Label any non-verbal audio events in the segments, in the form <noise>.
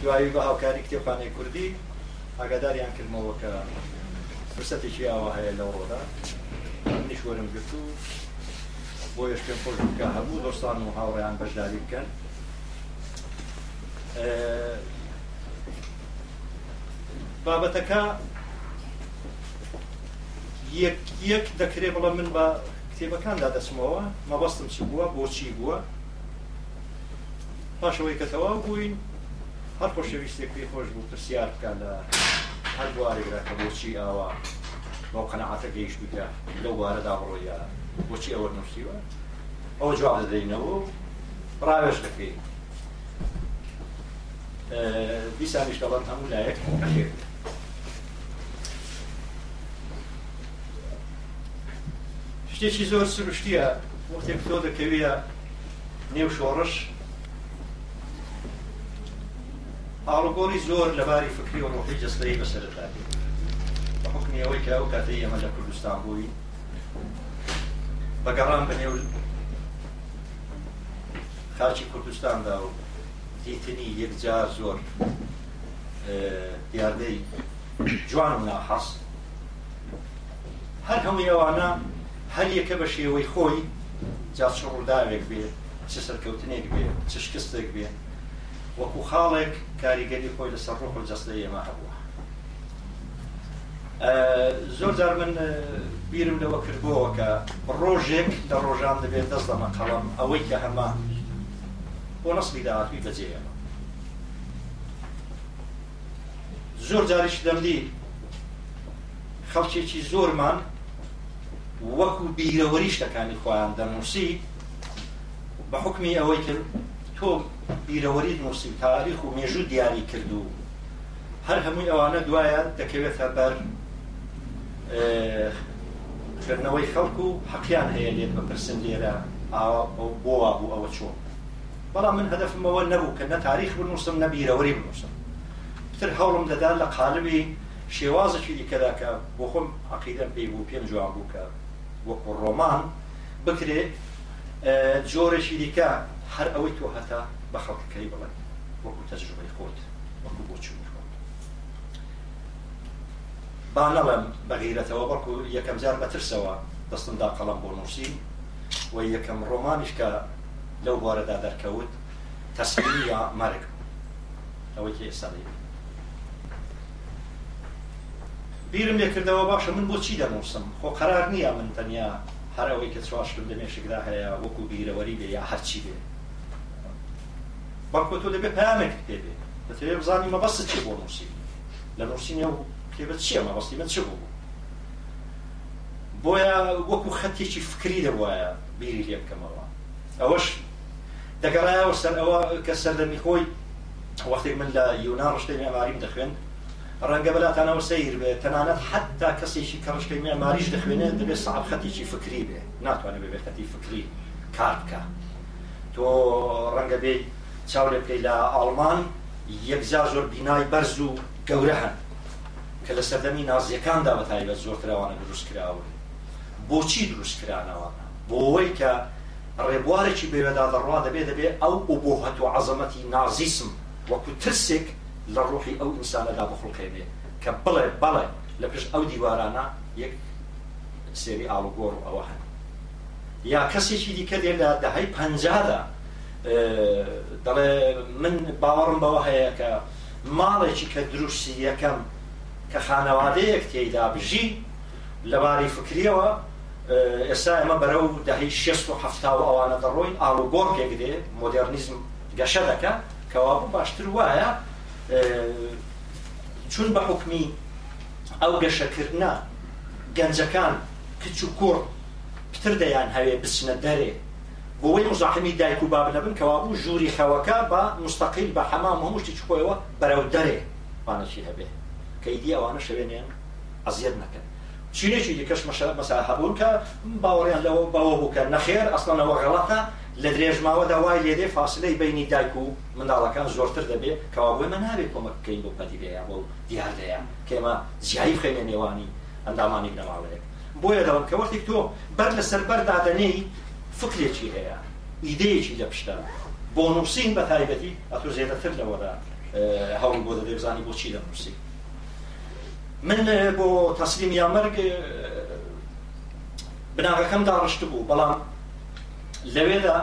دوایی بە هاوکاری کتێبخانەی کوردی ئاگاداریان کردمەوە کە فرسەتێکی ئاوا هەیە لە ڕۆدا منیش وەرم گرت و بۆ یشکن خۆشکە هەموو دۆستان و هاوڕیان بەشداری بکەن بابەتەکە یەک دەکرێ بڵە من بە کتێبەکاندا دەچمەوە مەبەستم چی بووە بۆچی بووە پاشەوەی کەتەواو بووین هەر خۆشەویستێک پێی خۆش بوو پرسیار بکە لە هەر دوارێکەکە بۆچی ئاوا بەو قەنەعاتە گەیشتوتە لەو بارەدا بڕۆیە بۆچی ئەوە نووسیوە ئەو جواب دەدەینەوە ڕاوێش دەکەین دیسانیش دەڵەن هەموو لایەک خێر شتێکی زۆر سروشتیە وەختێک تۆ دەکەویە نێو شۆڕش ئاڵگۆری زۆر لەباری فکری و ڕۆحی جستەی بەسەرتاکە بە حکمی ئەوەی کە ئەو کاتەی ئەمە لە کوردستان بووی بەگەڕان بەنێو خاچی کوردستاندا و دیتنی یەکجار زۆر دیاردەی جوان و ناحەس هەر هەموو ئەوانە هەر یەکە بە شێوەی خۆی جا شڕووداوێک بێ چه سەرکەوتنێک بێ چ شکستێک بێ وەکو خاڵێک کاریگەری خۆی لەسەر ڕۆح و جەستە ئێمە هەبووە زۆر جار من بیرم لەوە کردبووەوە کە ڕۆژێک لە ڕۆژان دەبێت دەست لەمە قەڵم ئەوەی کە هەما بۆ نسلی داهاتوی بەجێەوە زۆر جاریش دەمدی خەڵکێکی زۆرمان وەکو بیرەوەری شتەکانی خۆیان دەنووسی بە حکمی ئەوەی کرد تۆ بیرەوەری نووسی تاریخ و مێژوو دیاری کردو هەر هەمووی ئەوانە دوایە دەکەوێتە بەر کردنەوەی خەڵک و حەقیان هەیە لێت بەپرسن لێرە بۆوا بوو ئەوە چۆ بەڵام من هەدفمەوە نەبوو کە نە تاریخ بنووسم نە بیرەوەری بنووسم تر هەوڵم دەدا لە قالبی شێوازەکی دیکەدا کە بۆ خۆم عقیدەم پێی بوو پێم جواب بوو کە وەکو ڕۆمان بکرێت جۆرەشی دیکە هەر ئەوەی تۆ هەتا بە خەڵکەکەی بڵێن وەکو تەجربەی خۆت وەکو بۆچووی خۆت با نەڵێم بەغیرەتەوە بەڵکو یەکەم جار بەترسەوە دەستمدا قەڵم بۆ نووسی و یەکەم ڕۆمانش کە لەو بارەدا دەرکەوت تەسمی یا مەرگ ئەوەی کە ئێستا بیرم لێکردەوە باشە من بۆچی دەنووسم خۆ قرار نییە من تەنیا هەر ئەوەی کە چواشم لە مێشکدا هەیە وەکو بیرەوەری بێ یا هەرچی بێت بەڵکو تۆ دەبێت پامێک کتێبێ دەتەوێت بزانانی مەبەست چی بۆ نووسی لە نووسینە و کتێبەت چییە مەبەستی بە چ بوو بۆیە وەکو خەتێکی فکری دەوایە بیری لێ بکەمەوە ئەوەش دەگەڕایەوە سەر ئەوە کە سەردەمی خۆی وەختێک من لە یونان ڕشتەی مێماریم دەخوێن ڕەنگە بەلاتانەوە سیر بێت تەنانەت حتا کەسێکی کە ڕشتەی مێماریش دەخوێنێت صعب سعب خەتێکی فکری بێ ناتوانێت بێ خەتی فکری کار بکە تو رنگ بی چاو لێ بکەی لە ئاڵمان یەکجا زۆر بینای بەرز و گەورە هەن کە لە سەردەمی نازیەکاندا بەتایبەت زۆرترەوانە دروست کراوە بۆچی دروست کرانەوانە بۆەوەی کە ڕێبوارێکی بێوەدا دەڕوا دەبێت دەبێت ئەو ئۆبۆهەت و عزمەتی نازیسم وەکو ترسێک لە ڕوحی ئەو ئینسانەدا بخڵقێ بێ کە بڵێ بەڵێ لە پێش ئەو دیوارانە یەک سێری ئاڵگۆڕ ئەوە هەن یا کەسێکی دیکە دێ لە دەهای پەنجادا دەڵێ من باوەڕم بەوە هەیە کە ماڵێکی کە دروستی یەکەم کە خانەوادەیەک تێیدا بژی لەباری فکریەوە ئێستا ئەمە بەرە و داهی شست و هەفتا و ئەوانە دەڕۆی ئالوگۆرکێک دێ مۆدررنیزم گەشە دەکە کەوابوو باشتر وایە چون بە حکمی ئەو گەشەکردە گەنجەکان کچ و کوڕ پتر دەیان هەوێ بچنە دەرێ بۆی مزاحمی دایک و باب نەبن کەوابوو ژووری خەوەکە بە مستەقیل بە حەمام هەمووشتی چخۆیەوە بەرەو دەرێ بانەچی هەبێ کەیدی ئەوانە شوێنیان ئەزیەت نەکەن چینێکی دیکەش مەسا هەبوون کە باوەڕیان لەوە باوە بووکە نەخێر ئەسڵانەوە غەڵەتە لە درێژماوەدا وای لێرێ فاصلەی بینی دایک و منداڵەکان زۆرتر دەبێ کەوابووی مە نابێت کۆمە بکەین بۆ پەتیبەیە بۆ دیاردەیە کێمە زیایی بخێنە نێوانی ئەندامانی نەماوەیەک بۆیە دەڵم کە وەختێک تۆ بەر لە سەربەردادەنەی فکرێکی هەیە ئیدەیەکی لە پشتە بۆ نووسین بە تایبەتی ئەتو زیاتر لەوەدا هەوڵ بۆ دە دەبزانی بۆچی لە نووسی من بۆ تەسلیم یامەرگ بناغەکەم داڕشت بوو بەڵام لەوێدا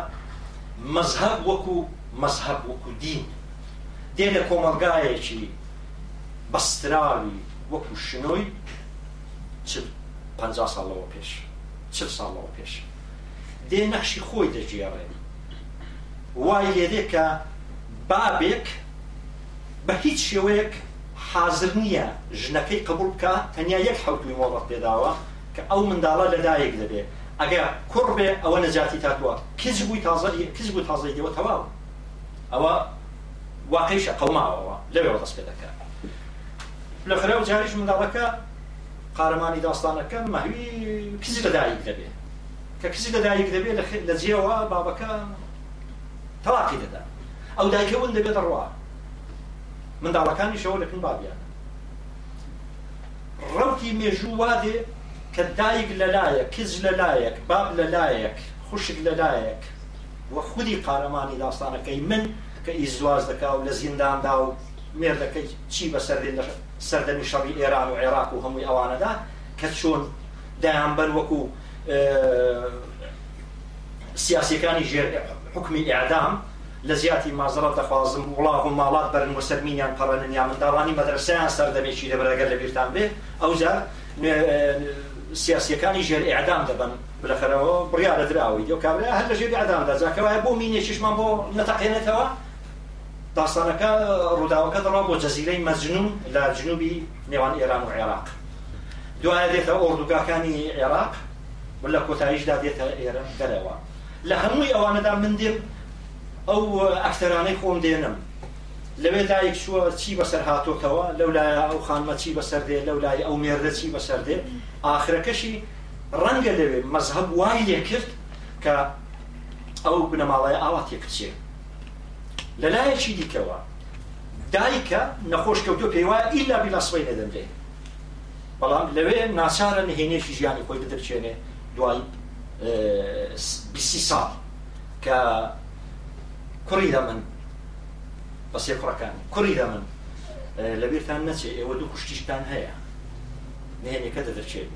مەزهب وەکو مەزهب وەکو دین دێنە کۆمەلگایەکی بەستراوی وەکو شنۆی پ ساڵەوە پێش چ ساڵەوە پێش دێ نەخشی خۆی دەجیێڕێن وای لێدێ کە بابێک بە هیچ شێوەیەک حاضر نییە ژنەکەی قبول بکە تەنیا یەک حوتمی مۆڵەت پێداوە کە ئەو منداڵە لەدایەک دەبێت ئەگەر کوڕ بێ ئەوە نەجاتی تاتووە کچ بووی تازە کچ بوو تازەی دەوە تەواو ئەوە واقعیشە قەوماوەوە لەوێەوە دەست پێ دەکات لە خرە و جاریش منداڵەکە قارەمانی داستانەکە مەوی کزی لەدایک دەبێت کە کەسی دەدایک دەبێت لە جێەوە بابەکە تەواقی دەدا ئەو دایکەون دەبێتە ڕوا من شەوە لەکن بابیان ڕەوتی مێژوو وادێ کە كدايك للايك كز للايك باب للايك خشك للايك وە خودی قارەمانی داستانەکەی من کە من دەکا و لە زینداندا و مێردەکەی چی بەسەر سەردەمی شەڕی ئێران و عێراق و هەمووی ئەوانەدا کە چۆن دایان بەر وەکو سیاسەکانی ژێر حکمی ئعدام لە زیاتی مازرە دەخوازم وڵاغ و ماڵات بەرن وەسەرمینیان پەڕەننیان منداڵانی مەدرسیان سەردەمێکی دەبرەگەر لە بیرتان بێ ئەوجار سیاسەکانی ژێر ئعدام دەبن بلەخەرەوە بڕیا لەدراوی دو کابرا هەر لە ژێری ئەدامدا جاکەوایە بۆ مینێکیشمان بۆ نەتەقێنێتەوە داستانەکە ڕووداوەکە دەڕا بۆ جەزیرەی مەزنون لە جنوبی نێوان ئێران و عێراق دوایە دێتە ئۆردوگاکانی عێراق و لە کۆتاییشدا دێتە ئێرە دەرەوە لە هەمووی ئەوانەدا من دێم ئەو ئەفتەرانەی خۆم دێنم لەوێ دایک شووە چی بەسەر هاتۆتەوە لەولایە ئەو خانمە چی بەسەر دێ لەولای ئەو مێردە چی بەسەر دێ ئاخرەکەشی ڕەنگە لەوێ مەزهب وای لێ کرد کە ئەو بنەماڵای ئاواتێ کچێ لەلایەکی دیکەوە دایکە نەخۆش کەوتۆ پێی وایە ئیلا بیلاسوی نەدەمرێ بەڵام لەوێ ناچارە نهێنێکی ژیانی خۆی بدرچێنێ دوای بیسی ساڵ کە کوڕی لە من بەسێ کوڕەکان کوڕی لە من لەبیرتان نەچێ ئێوە دوو کوشتیشتان هەیە نێنێکە دەدرچێت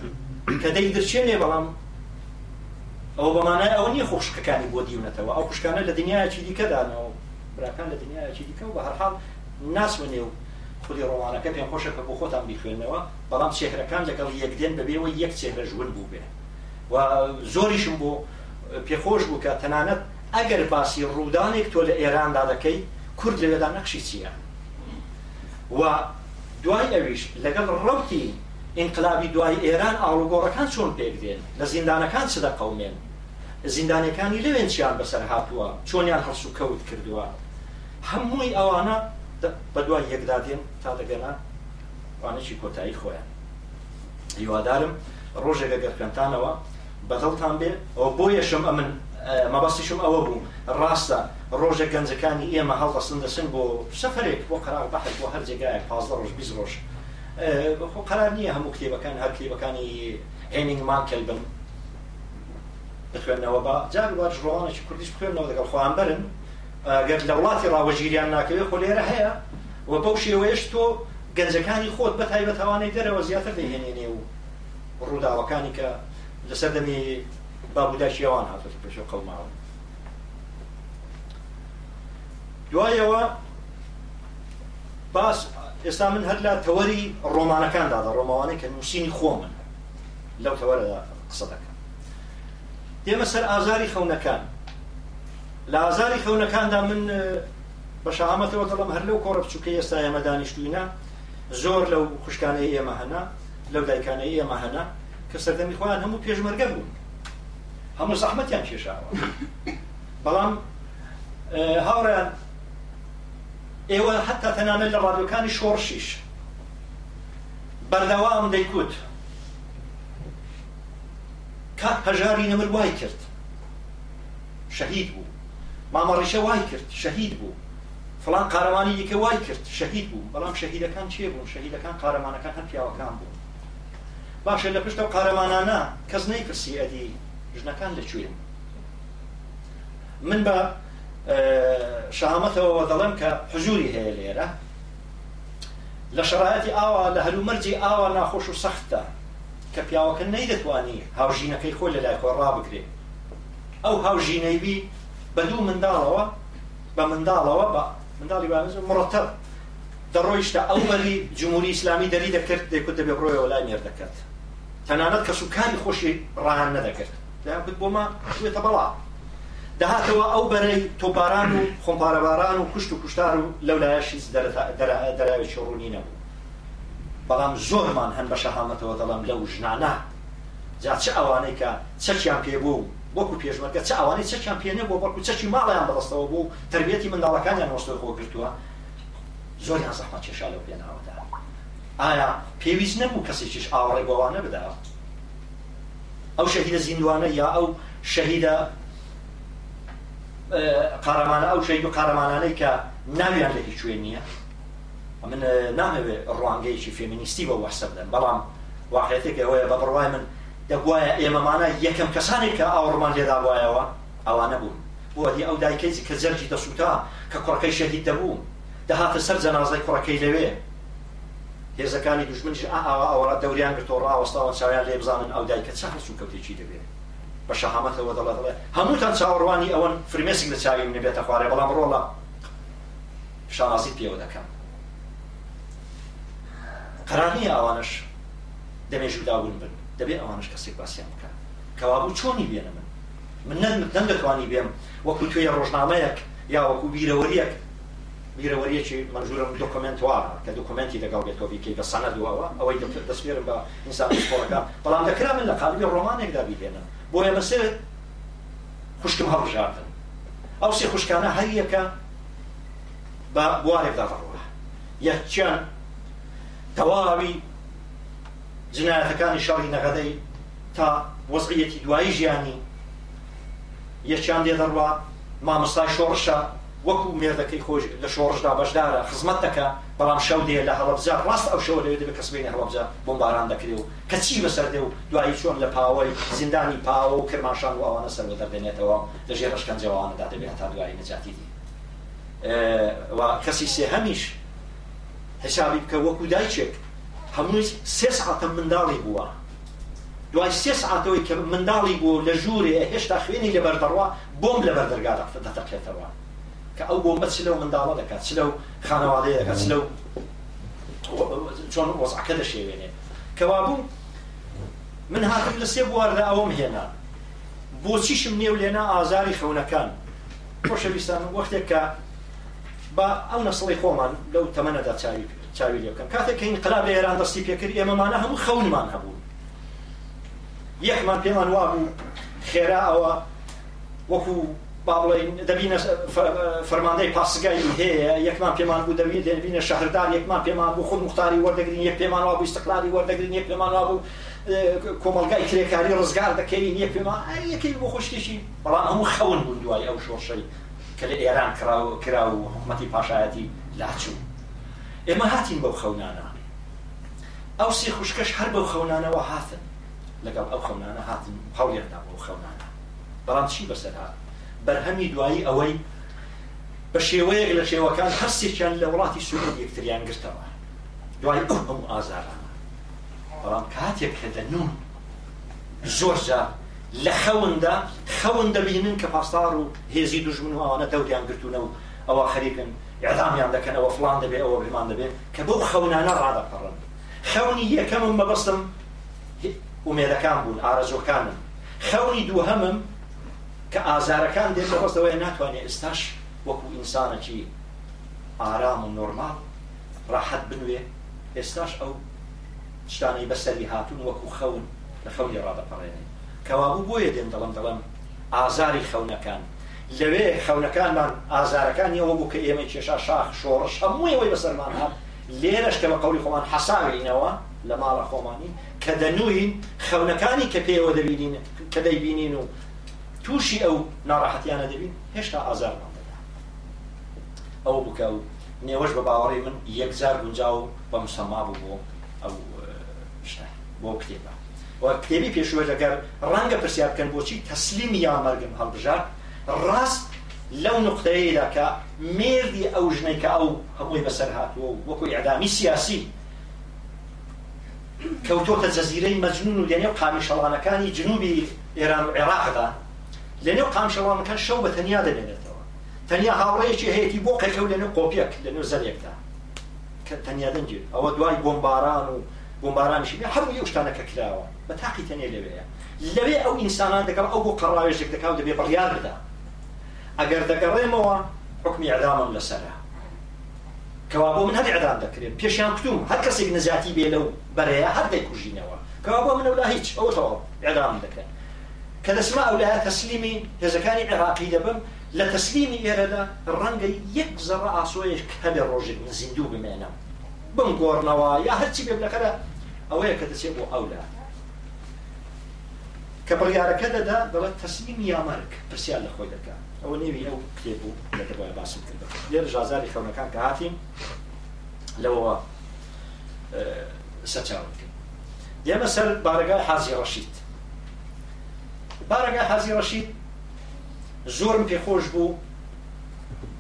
کە دەی درچێنێ بەڵام ئەو بەمانە ئەو نییە خۆشکەکانی بۆ دیونەتەوە ئەو کوشکانە لە دنیاکی دیکەدانەوە براکان لە دنیاکی دیکە و بە هەرحاڵ ناسوێنێ و خودی ڕۆوانەکە پێم خۆشەکە بۆ خۆتان بیخوێنەوە بەڵام چێهرەکان لەگەڵ یەکدێن بەبێەوە یەک چێهرە ژون بوو بێت و زۆریشم بۆ پێخۆش بوو کە تەنانەت ئەگەر باسی ڕوودانێک تۆ لە ئێراندا دەکەی کورد لەوێدا نەخشی چییە و دوای ئەویش لەگەڵ ڕەوتی ئینقلابی دوای ئێران ئاڵوگۆڕەکان چۆن پێکدێن لە زیندانەکان چ دەقومێن زیندانەکانی لەوێن چیان بەسەر هاتووە چۆنیان هەرس و کەوت کردووە هەمووی ئەوانە بە دوای یەکدادێن تا دەگەنا وانەی کۆتایی خۆیان هیوادارم ڕۆژێک گەگەرکەنتانەوە بەدڵتان بێ ئەو بۆ یەشم ئەمن مەبەستیشم ئەوە بوو ڕاستە ڕۆژە گەنجەکانی ئێمە هەڵدەستن دەسن بۆ سەفرێک بۆ قرار بەحر بۆ هەر جێگایە پاز ڕۆژ بیست ڕۆژ خۆ قرار نییە هەموو کتێبەکان هەر کتێبەکانی هێنینگمان کەلبن بخوێنەوە بە جاروار ژڕوانێکی کوردیش بخوێنەوە دەگەڵ خۆیان برن گەر لە وڵاتی ڕاوەگیریان ناکەوێت خۆ لێرە هەیە وە بەو شێوەیەش تۆ گەنجەکانی خۆت بە تایبەتەوانەی دەرەوە زیاتر دەهێنێنێ و ڕووداوەکانی کە لەسەر دەمی بابوداشیەوان هاتوە پێشەوە قەڵماوە دوایەوە باس ئێستا من هەر لە تەوەری ڕۆمانەکاندادا ڕۆماوانەی کە نووسینی خۆمن لەو تەوەرەدا قسە دەکەم ئێمە سەر ئازاری خەونەکان لە ئازاری خەونەکاندا من بە شەهامەتەوە دەڵم هەر لەو کۆڕە بچووکە ئێستا ئێمە دانیشتوینە زۆر لەو خوشکانەی ئێمە هەنا لەو دایکانەی ئێمە هەنا کە سەردەمی خۆیان هەموو پێشمەرگە بوون هەموو زەحمەتیان کێشاوە بەڵام هاوڕیان ئێوە حتا تەنانەت لە ڕادیۆکانی شۆڕشیش بەردەوام دەیکوت کاک هەژاری نەمر وای کرد شەهید بوو مامەڕیشە وای کرد شەهید بوو فلان قارەمانی دیکە وای کرد شەهید بوو بەڵام شەهیدەکان چێ بوون شەهیدەکان قارەمانەکان هەر پیاوەکان بوو باشە لە پشتە و قارەمانانە کەس نەیپرسی ئەدی ژنەکان لەکوێن من بە شامەتەوە دەڵم کە حجووری هەیە لێرە لە شرایەتی ئاوا لە هەلومەرجی ئاوا ناخۆش و سەختە کە پیاوەکە نەیدەتوانی هاوژینەکەی خۆی لە لای کۆڕا بگرێ ئەو هاوژینەیبی بە دوو منداڵەوە بە منداڵەوە بە منداڵی باز مرتب دەڕۆیشتە ئەو بەری جمهوری ئیسلامی دەری دەکرد دەیکوت دەبێ ڕۆیەوە لای مێردەکەات تەنانەت کە سوکاری خۆشی ڕان نەدەکرد دابت بۆمە شوێتە بەڵا دەهاتەوە ئەو بەرەی تۆباران و خۆمپارەباران و کوشت و کوشتار و لەو لایەشیز دەراوی شڕوونی نەبوو بەڵام زۆرمان هەن بە شەهامەتەوە دەڵام لەو ژنانە جا چ ئەوانەی کە چەکیان پێبوو وەکو پێشمەکە چ ئەوانەی چەکیان پێێنە بۆ بەڵکو چەکی ماڵیان بەدەستەوە بوو تربیەتی منداڵەکانیان وەستۆ خۆ کردووە زۆریان زەحمە کێشا لەو پێناوەدا ئایا پێویست نەبوو کەسێکیش ئاوەڕێ بۆوانە بدا ئەو شەهیدە زیندوانە یا ئەو شەهیدە قارەمانە ئەو شەید و قارەمانانەی کە ناویان لە هیچ شوێن نییە من نامەوێت ڕوانگەیەکی فێمینیستی بە وەسە بدەن بەڵام واقعێتێک ئەوەیە بە بڕوای من دەگوایە ئێمەمانە یەکەم کەسانی کە ئاوەڕمان لێدا وایەوە ئەوانە بوون بۆدی ئەو دایکەی کە زەرجی دەسووتا کە کوڕەکەی شەهید دەبوو دەهاتە سەر جەنازای کوڕەکەی لەوێ هێزەکانی دشمنش ئاوا ئەوە دەوران کرد تۆ ڕاوەستاوە چاویان لێ بزانن ئەو دایکە چا هەرچوو کەوتێکی دەبێت بە شەحامەتەوە دەڵێت دەڵێ هەمووتان چاوەڕوانی ئەوەن فرمێسک لە چاوی من بێتە خوارێ بەڵام ڕۆڵە شازی پێوە دەکەم قرانی ئەوانش دەمێژ ودابوون بن دەبێت ئەوانش کەسێک باسییان بکە کەوابوو چۆنی بێنە من من نەن دەتوانی بێم وەکو توێ ڕۆژنامەیەک یا وەکو بیرەوەریەک بیرەوەریەکی منجورم دکمنتوارە کە دکمنتی لەگەڵ بێتەوە بیکەی بە سەنە دووەوە ئەوەی دەستێرم بە ئینسان سپۆرەکە بەڵام دەکرا من لە قالبی ڕۆمانێکدا بیبێنن بۆ ئێمە سێ خوشکم هەڵژاردن ئەو سێ خوشکانە هەر یەکە بە بوارێکدا ڕەوە یەکچیان تەواوی جنایەتەکانی شەڕی نەغەدەی تا وەزقیەتی دوایی ژیانی یەکیان دێ دەڕوا مامۆستای شۆڕشە وەکو مێردەکەی خۆش لە شۆڕشدا بەشدارە خزمەت دەکە بەڵام شەو دێ لە هەڵەبجار ڕاست ئەو شەو لەوێ دەبێت کەسبێنی هەڵەبجار بۆمباران دەکرێ و کەچی بەسەر دێ و دوایی چۆن لە پاوەی زیندانی پاوە و کرمانشان و ئەوانە سەر دەردێنێتەوە لەژێ ڕشکەنجەوانەدا دەبێت تا دوایی نەجاتی دی کەسی سێ هەمیش حسابی بکە وەکو دایچێک هەمووی سێ ساعتە منداڵی بووە دوای سێ ساعتەوەی کە منداڵی بوو لە ژوورێ هێشتا خوێنی لەبەردەڕوە بۆم لەبەردەرگادا دەتەقێتەوە کە ئەو بۆمە چ لەو منداڵە دەکات چ لەو خانەواڵەیە دەکات چ لەو چۆن وەزعەکە دەشێوێنێ کەوابوو من هاتم لە سێ بواردا ئەوەم هێنا بۆچیشم نێو لێنا ئازاری خەونەکان خۆشەویستان وەختێک کە با ئەو نەسڵی خۆمان لەو تەمەنەدا چاوی چاوی لێ بکەن کاتێک کە ئینقلاب لە ئێران دەستی پێکرد ئێمەمانە هەموو خەونمان هەبوون یەکمان پێمان وابوو خێرا ئەوە وەکو باڵین دەبینە فەرماندەی پاسگایی هەیە یەکمان پێمان بوو دەوی دەبینە شەهردار یەکمان پێمان بوو خود مختاری وەردەگرین یەک پێمان وابوو استقلالی وەردەگرین یەک پێمان وابوو کۆمەلگای کرێکاری ڕزگار دەکەین یەک پێمان یەکەی بۆ خوشتێکی بەڵام هەموو خەون بوون دوای ئەو شۆشەی کە لە ئێران کرا و کرا و حکومەتی پاشایەتی لاچوو ئێمە هاتین بەو خەونانە ئەو سێ خوشکەش هەر بەو خەونانەوە هاتن لەگەڵ ئەو خەونانە هاتن هەوڵێکدا بۆ خەونانە بەڵام چی بەسەر هاتن بەرهەمی دوایی ئەوەی بە شێوەیەک لە شێوەکان هەستێکیان لە وڵاتی سوید یەکتریان گرتەوە دوای ئەو هەموو ئازارانە بەڵام کاتێک کە دەنون زۆر جار لە خەوندا خەون دەبینن کە پاسدار و هێزی دوژمن و ئەوانە دەوریان گرتوونەوە ئەوە خەریکن ئعدامیان دەکەن ئەوە فلان دەبێت ئەوە بمان دەبێت کە بەو خەونانە ڕادەپەڕن خەونی یەکەمم مەبەستم ومێدەکان بوون ئارەزۆکانم خەونی دووهەمم کە ئازارەکان دێت بەڕۆستەوەی ناتوانێت ئێستاش وەکو ئینسانەکی ئارام و نۆرمال ڕاحەت بنوێ ئێستاش ئەو شتانەی بەسەری هاتون وەکو خەون لە خەونی ڕادەپەڕێنێ کەوابوو بۆیە دێن دەڵم دەڵم ئازاری خەونەکان لەوێ خەونەکانمان ئازارەکان یەوە بوو کە ئێمە کێشا شاخ شۆڕش هەموویەوەی بەسەرمان هات لێرەشکە بە قولی خۆمان حەساوینەوە لە ماڵە خۆمانی کە دەنووین خەونەکانی کە پێوە دەبینین کە دەیبینین و تووشی ئەو ناڕاحەتیانە دەبین هێشتا ئازارمان دەدا ئەو بکە و نێوەش بە باوەڕی من یەکزار گونجا و بە مسەما بوو بۆ ئەو بۆ کتێبە کتێبی پێشوە لەگەر ڕەنگە پرسیار بکەن بۆچی تەسلیمی یامەرگم هەڵبژات ڕاست لەو نقطەیەدا کە مێردی ئەو ژنەی کە ئەو هەمووی بەسەر هاتووە و وەکوی ئەدامی سیاسی کەوتۆتە جەزیرەی مەجنون و دێنێ و قامی شەڵانەکانی جنوبی ئێران و عێراقدا لەنێو قامشەوانەکە شەو بە تەنیا دەبێنێتەوە تەنیا هاوڕێیەکی هەیەی بۆ قەکەوت لەنێو قۆپیەک لەنێو زەرێکدا کە تەنیا دەنجێت ئەوە دوای بۆمباران و بۆمبارانشی هەموو یە شتانەکە کراوە بە تاقی تەنێ لەوەیە لەوێ ئەو ئینسانان دەگەڵ ئەو بۆ قەڕاوێژێک دەکاو دەبێ بڕیار بدا ئەگەر دەگەڕێمەوە حکمی عدامم لەسرە کەوا بۆ من هەر عدام دەکرێت پێشیان کتوم هەر کەسێک نزیاتی بێ لەو بەرەیە هەر دەیکوژینەوە کەوا بۆ منەوە هیچ ئەوەەوە عدام دەکرێت اسماء دەسما تسليمي تەسلیمی هێزەکانی عراقي دبم لا تسليمي يا ردا الرنجة يكزر ئاسۆیش هەبێ الرجل من زیندوو بمێنە بم گۆڕنەوە هرتي هەرچی كذا أو ئەوەیە كذا دەچێت بۆ ئەولا کە بڕیارەکە دەدا دەڵێت تەسلیم یامەرگ پرسیار لە خۆی دەکات ئەوە نێوی ئەو کتێب بوو لە دەبای باسم کردە لێرە ژازاری خەونەکان کە هاتیم لەوەوە آه، سەچاوکرد يا سەر بارگای حازي رشيد بارەگا حەزی ڕەشید زۆرم پێخۆش بوو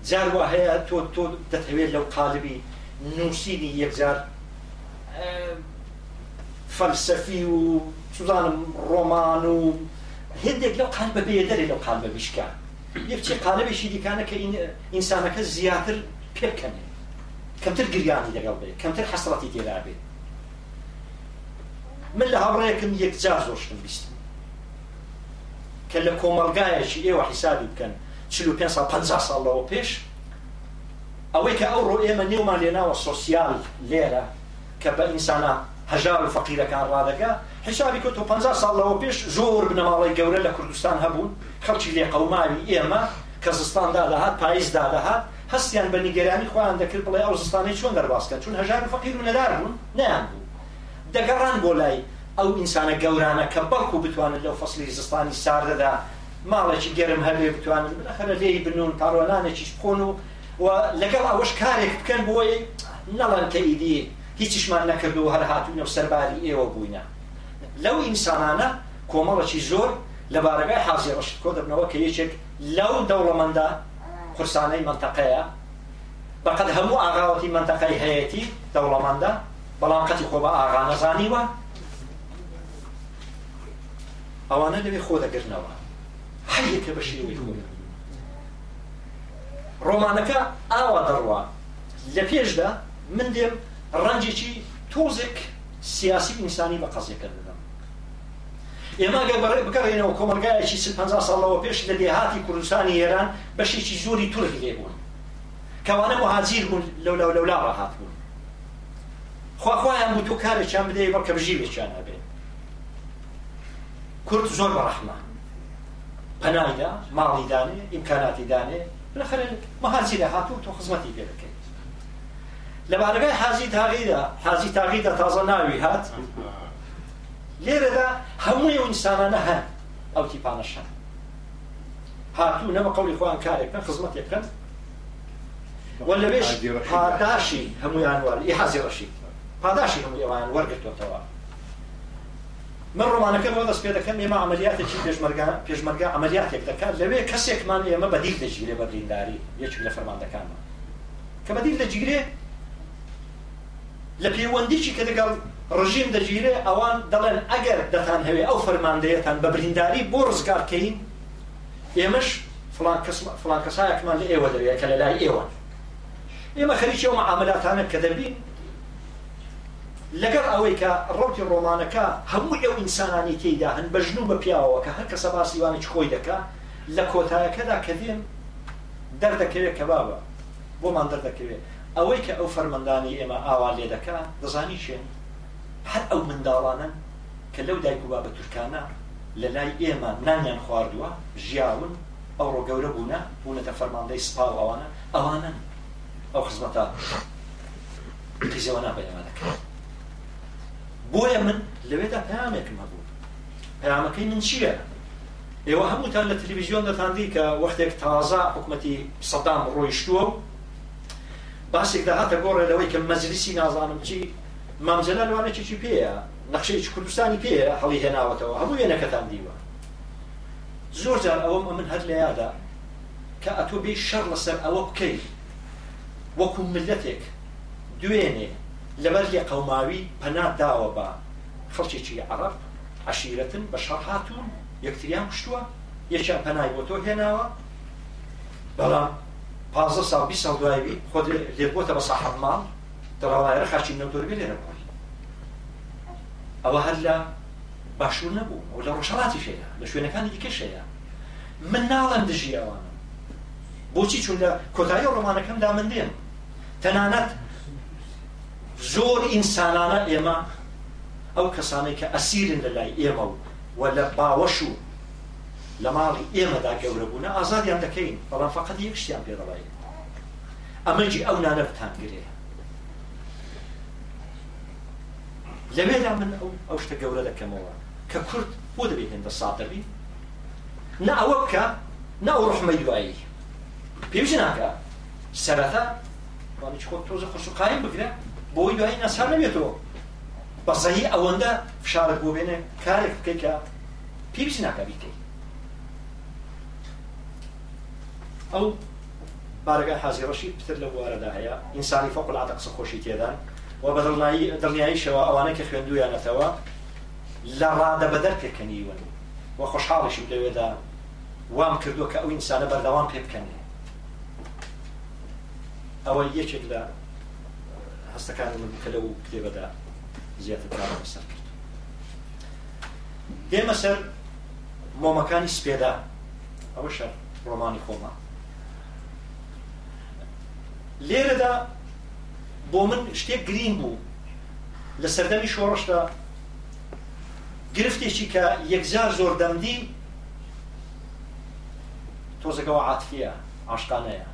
جاروا هەیە تۆ تۆ دەتەوێت لەو قالبی نووسینی یەکجار فەلسەفی و سوزانم ڕۆمان و هندێک لەو قال بە بێدەری لەو قال بە بیشکە یەکچی قالبێکی دیکانە کە ئینسانەکە زیاتر پێکەنێ کەمتر گریانی لەگەڵ بێ کەمتر حەسرەتی تێدا بێ من لە هاوڕێکم یەکجار زۆرشتم بیستم کە لە کۆمەلگایەکی ئێوە حیسابی بکەن 550 ساڵەوە پێش ئەوەی کە ئەو ڕۆ ئێمە نێومان لێناوە سوسیال لێرە کە بە ئینسانە هەژار و فەقیرەکان ڕادەکە حیسابی کە تۆ 50 ساڵەوە پێش زۆر بنەماڵی گەورە لە کوردستان هەبوون خەڵکی لێ قەوماوی ئێمە کە زستاندا دەهات پاییزدا دەهات هەستیان بە نیگەرانی خۆیان دەکرد بڵێ ئەو زستانی چۆن دەرباسکە چون هەژار و فەقیر و نەدار بوون نیان بوو دەگەڕان بۆ لای ئەو ئینسانە گەورانە کە بەڵکو بتوانن لەو فەصلی زستانی ساردەدا ماڵێکی گەرم هەبێ بتوانن خەرە لێی بنون پارۆلانێکیش بخۆن و و لەگەڵ ئەوەش کارێک بکەن بۆی نەڵەن کە ئیدی هیچیشمان نەکرد و هەر هاتوونە و سەرباری ئێوە بووینە لەو ئینسانانە کۆمەڵەکی زۆر لە بارەگای حازی ڕشت کۆ دەبنەوە کە یەکێک لەو دەوڵەمەدا قرسانەی منتەقەیە بەقەت هەموو ئاغاوەتی منتەقەی هەیەی دەوڵەمەدا بەڵام قەتی خۆ بە ئاغا نەزانیوە ئەوانە لەوێ خۆ دەگرنەوە هەیەکە بە شێوەی خۆدا ڕۆمانەکە ئاوا دەڕوا لە پێشدا من دێم ڕەنجێکی تۆزێک سیاسی ئینسانی بە قەزیەکە دەدەم ئێمە بگەڕێنەوە کۆمەلگایەکی س 50 ساڵەوە پێش لە دێهاتی کوردستانی ئێران بەشێکی زۆری تورک لێبوون کەوانە مهاجیر بوون لەو لەو لەولا ڕاهات بوون خواخوایان بوو تۆ کارێکیان بدەی بەڵکە بژیرێکیان هەبێ کورد زۆر بەڕەحمە پەنایدا ماڵی دانێ ئیمکاناتی دانێ بنەخەرێن مەهاجی لە هاتوو تۆ خزمەتی پێ بکەیت لە بارگای حاجی تاغیدا حاجی تاغیدا تازە ناوی هات لێرەدا هەمووی ئەو ئینسانانە هەن ئەو تیپانەشەن هاتوو نەمە قەڵی خۆیان کارێکن خزمەت یەکەن وە لەبێش پاداشی هەمویان وەر ئی حەزی ڕەشید پاداشی هەمووی ئەوان وەرگتوتەوە من ڕۆمانەکەم وە دەست پێ دەکەم ئێمە ئەمەلیاتێکی پێشمەرگا پێشمەرگا ئەمەلیاتێک دەکات لەوێ کەسێکمان ئێمە بەدیل دەگیرێ بە برینداری یەکێک لە فەرماندەکانمان کە بەدیل دەگیرێ لە پەیوەندیکی کە دەگەڵ ڕژیم دەگیرێ ئەوان دەڵێن ئەگەر دەتان هەوێ ئەو فەرماندەیەتان بە برینداری بۆ ڕزگارکەین ئێمەش فلان کەسایەکمان لە ئێوە دەوێت کە لە لای ئێوە ئێمە خەریکی ئەو معاملاتانە کە دەبین لەگەر ئەوەی کە ڕوتی ڕۆمانەکە هەموو ئەو ئینسانانی تێیدا هەن بە ژنو بە پیاوەوە کە هەر کەسە باسیوانێک خۆی دەکا لە کۆتایەکەدا کە دێن دەردەکەوێت کە بابە بۆمان دەردەکەوێت ئەوەی کە ئەو فەرمەندانی ئێمە ئاوا لێ دەکا دەزانی شوێن هەر ئەو منداڵانن کە لەو دایک و بابە تورکانە لە لای ئێمە نانیان خواردووە ژیاون ئەو ڕۆگەورە بوونە بوونەتە فەرماندەی سپا ئەوانە ئەوانن ئەو خزمەتە تیزەوە نابێت ئەمە دەکات بۆیە من لەوێدا پامێکم هەبوو پامەکەی من چییە ئێوە هەمووتان لە تەلویزیۆن دەتاندی کە وەختێک تازا حکوومەتی سەدام ڕۆیشتووە باسێکدا هاتە گۆڕێ لەوەی کە مەجلیسی نازانم چی مامجلە لەوانێکی پێەیە نەخشەی کوردستانی پێەیە هەڵی هێناوەتەوە هەموو وێنەکەتان دیوە زۆر جار ئەوەم ئەمن هەر لە یادا کە ئەتۆ بێ شەڕ لەسەر ئەوە بکەیت وەکو ملەتێک دوێنێ لە بەرگی قەوماوی پەنا داوە بە خەڵکێکی عرب عشیرەتن بە شەڕ هاتوون یەکتریان کوشتووە یەکیان پەنای بۆ تۆ هێناوە بەڵام پازە ساڵ بی ساڵ دوایبی خۆت لێبووتە بە ساحەب ماڵ دەڕاوایرە خاچی نەوتۆربی لێرە بڕی ئەوە هەر لە باشوور نەبوو ئەو لە ڕۆژەڵاتی شەیە لە شوێنەکانی دیکەشەیە من ناڵم دژی ئەوانە بۆچی چون لە کۆتایی ڕۆمانەکەمدا من دێن تەنانەت زۆر ئینسانانە ئێمە ئەو کەسانی کە ئەسیرن لە لای ئێمە و لە باوەش و لە ماڵی ئێمەدا گەورەبوون ئازادیان دەکەین بەڵام فقط یەکشتیان پێڕڵایی ئەمەجی ئەو نانەتان گرێ لەوێدا من ئەو ئەو شتە گەورە دەکەمەوە کە کورد بۆ دەبێت هێندە سادەبی نە ئەوە بکە نە ئەو ڕحمە دوایی پێویست ناکە سەرەتا خۆت تۆزە خوش و قایم بگرە بۆی دوای نەسا نەبێتەوە بەسەهی ئەوەندە اوندا فشار بێنێ کارێک بکەیت کە پێویستی ناکە بیکەیت ئەو بارگە حازیڕەشی پتر لە بوارەدا هەیە ئینسانی فوق العادە قسە خۆشی تێدان و بە دڵنیاییشەوە ئەوانە کە خوێندویانەتەوە لە ڕادە بەدەر پێکەنیون و خۆشحاڵیشی لەوێدا وام کردو کە ئەو ئینسانە بەردەوام پێ بکەنێ ئەوە یەکێک لە هەستەکان من کە لەو کتێبەدا زیاتر کارەمە سەر کرد دێمە سەر مۆمەکانی سپێدا ئەوە شەر ڕۆمانی خۆمە لێرەدا بۆ من شتێک گرین بوو لە سەردەمی شۆڕشدا گرفتێکی کە یەکجار زۆر دەمدی تۆزەکەەوە عاتفیە عاشقانەیە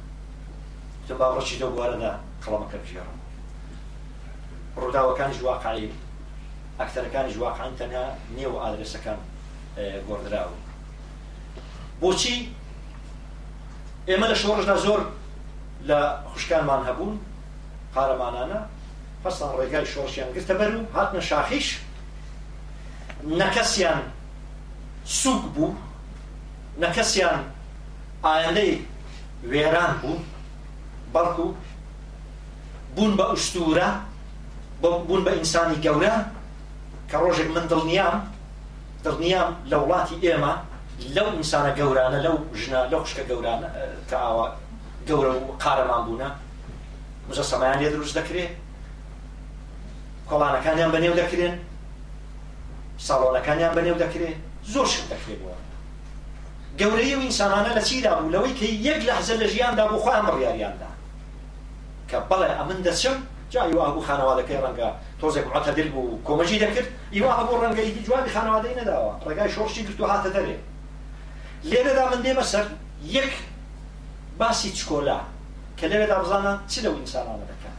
تۆ باڕۆکی دەگوارەدا قەڵەمەکە بژێڕم ڕووداوەکان ژواقعی ئەکتەرەکانی ژواقعان تەنها نێو ئادرسەکان گۆڕدراوە بۆچی ئێمە لە شۆڕشدا زۆر لە خوشکانمان هەبوون قارەمانانە پسان ڕێگای شۆڕشیان گرتە بەر و هاتنە شاخیش نەکەسیان سوک بوو نەکەسیان ئاەندەی وێران بوو بەڵکو بوون بە ئوستورە بوون بە ئینسانی گەورە کە ڕۆژێک من دڵنیام دڵنیام لە وڵاتی ئێمە لەو ئینسانە گەورانە لەو ژنە لەو خشکە گەورانە کە ئاوا گەورە و قارەمان بوونە مزە سەمایان لێ دروست دەکرێت کۆڵانەکانیان بەنێو دەکرێن ساڵۆنەکانیان بەنێو دەکرێت زۆر شت دەکرێتەوە گەورەی و ئینسانانە لە چیدا بوو لەوەی کە یەک لە حەزە لە ژیاندا بۆ خۆیان بڕیاریاندا کە بەڵێ ئەمن دەچم جا ئیوا هەبوو خانەوادەکەی ڕەنگە تۆزێک ڕەتە دل بوو کۆمەژی دەکرد ئیوا هەبوو ڕەنگە هیچ جوانی خانەوادەی نەداوە ڕێگای شۆڕشی گرت و هاتە دەرێ لێرەدا من دێمە سەر یەک باسی چکۆلا کە لەوێدا بزانە چ لەو ئینسانانە دەکەن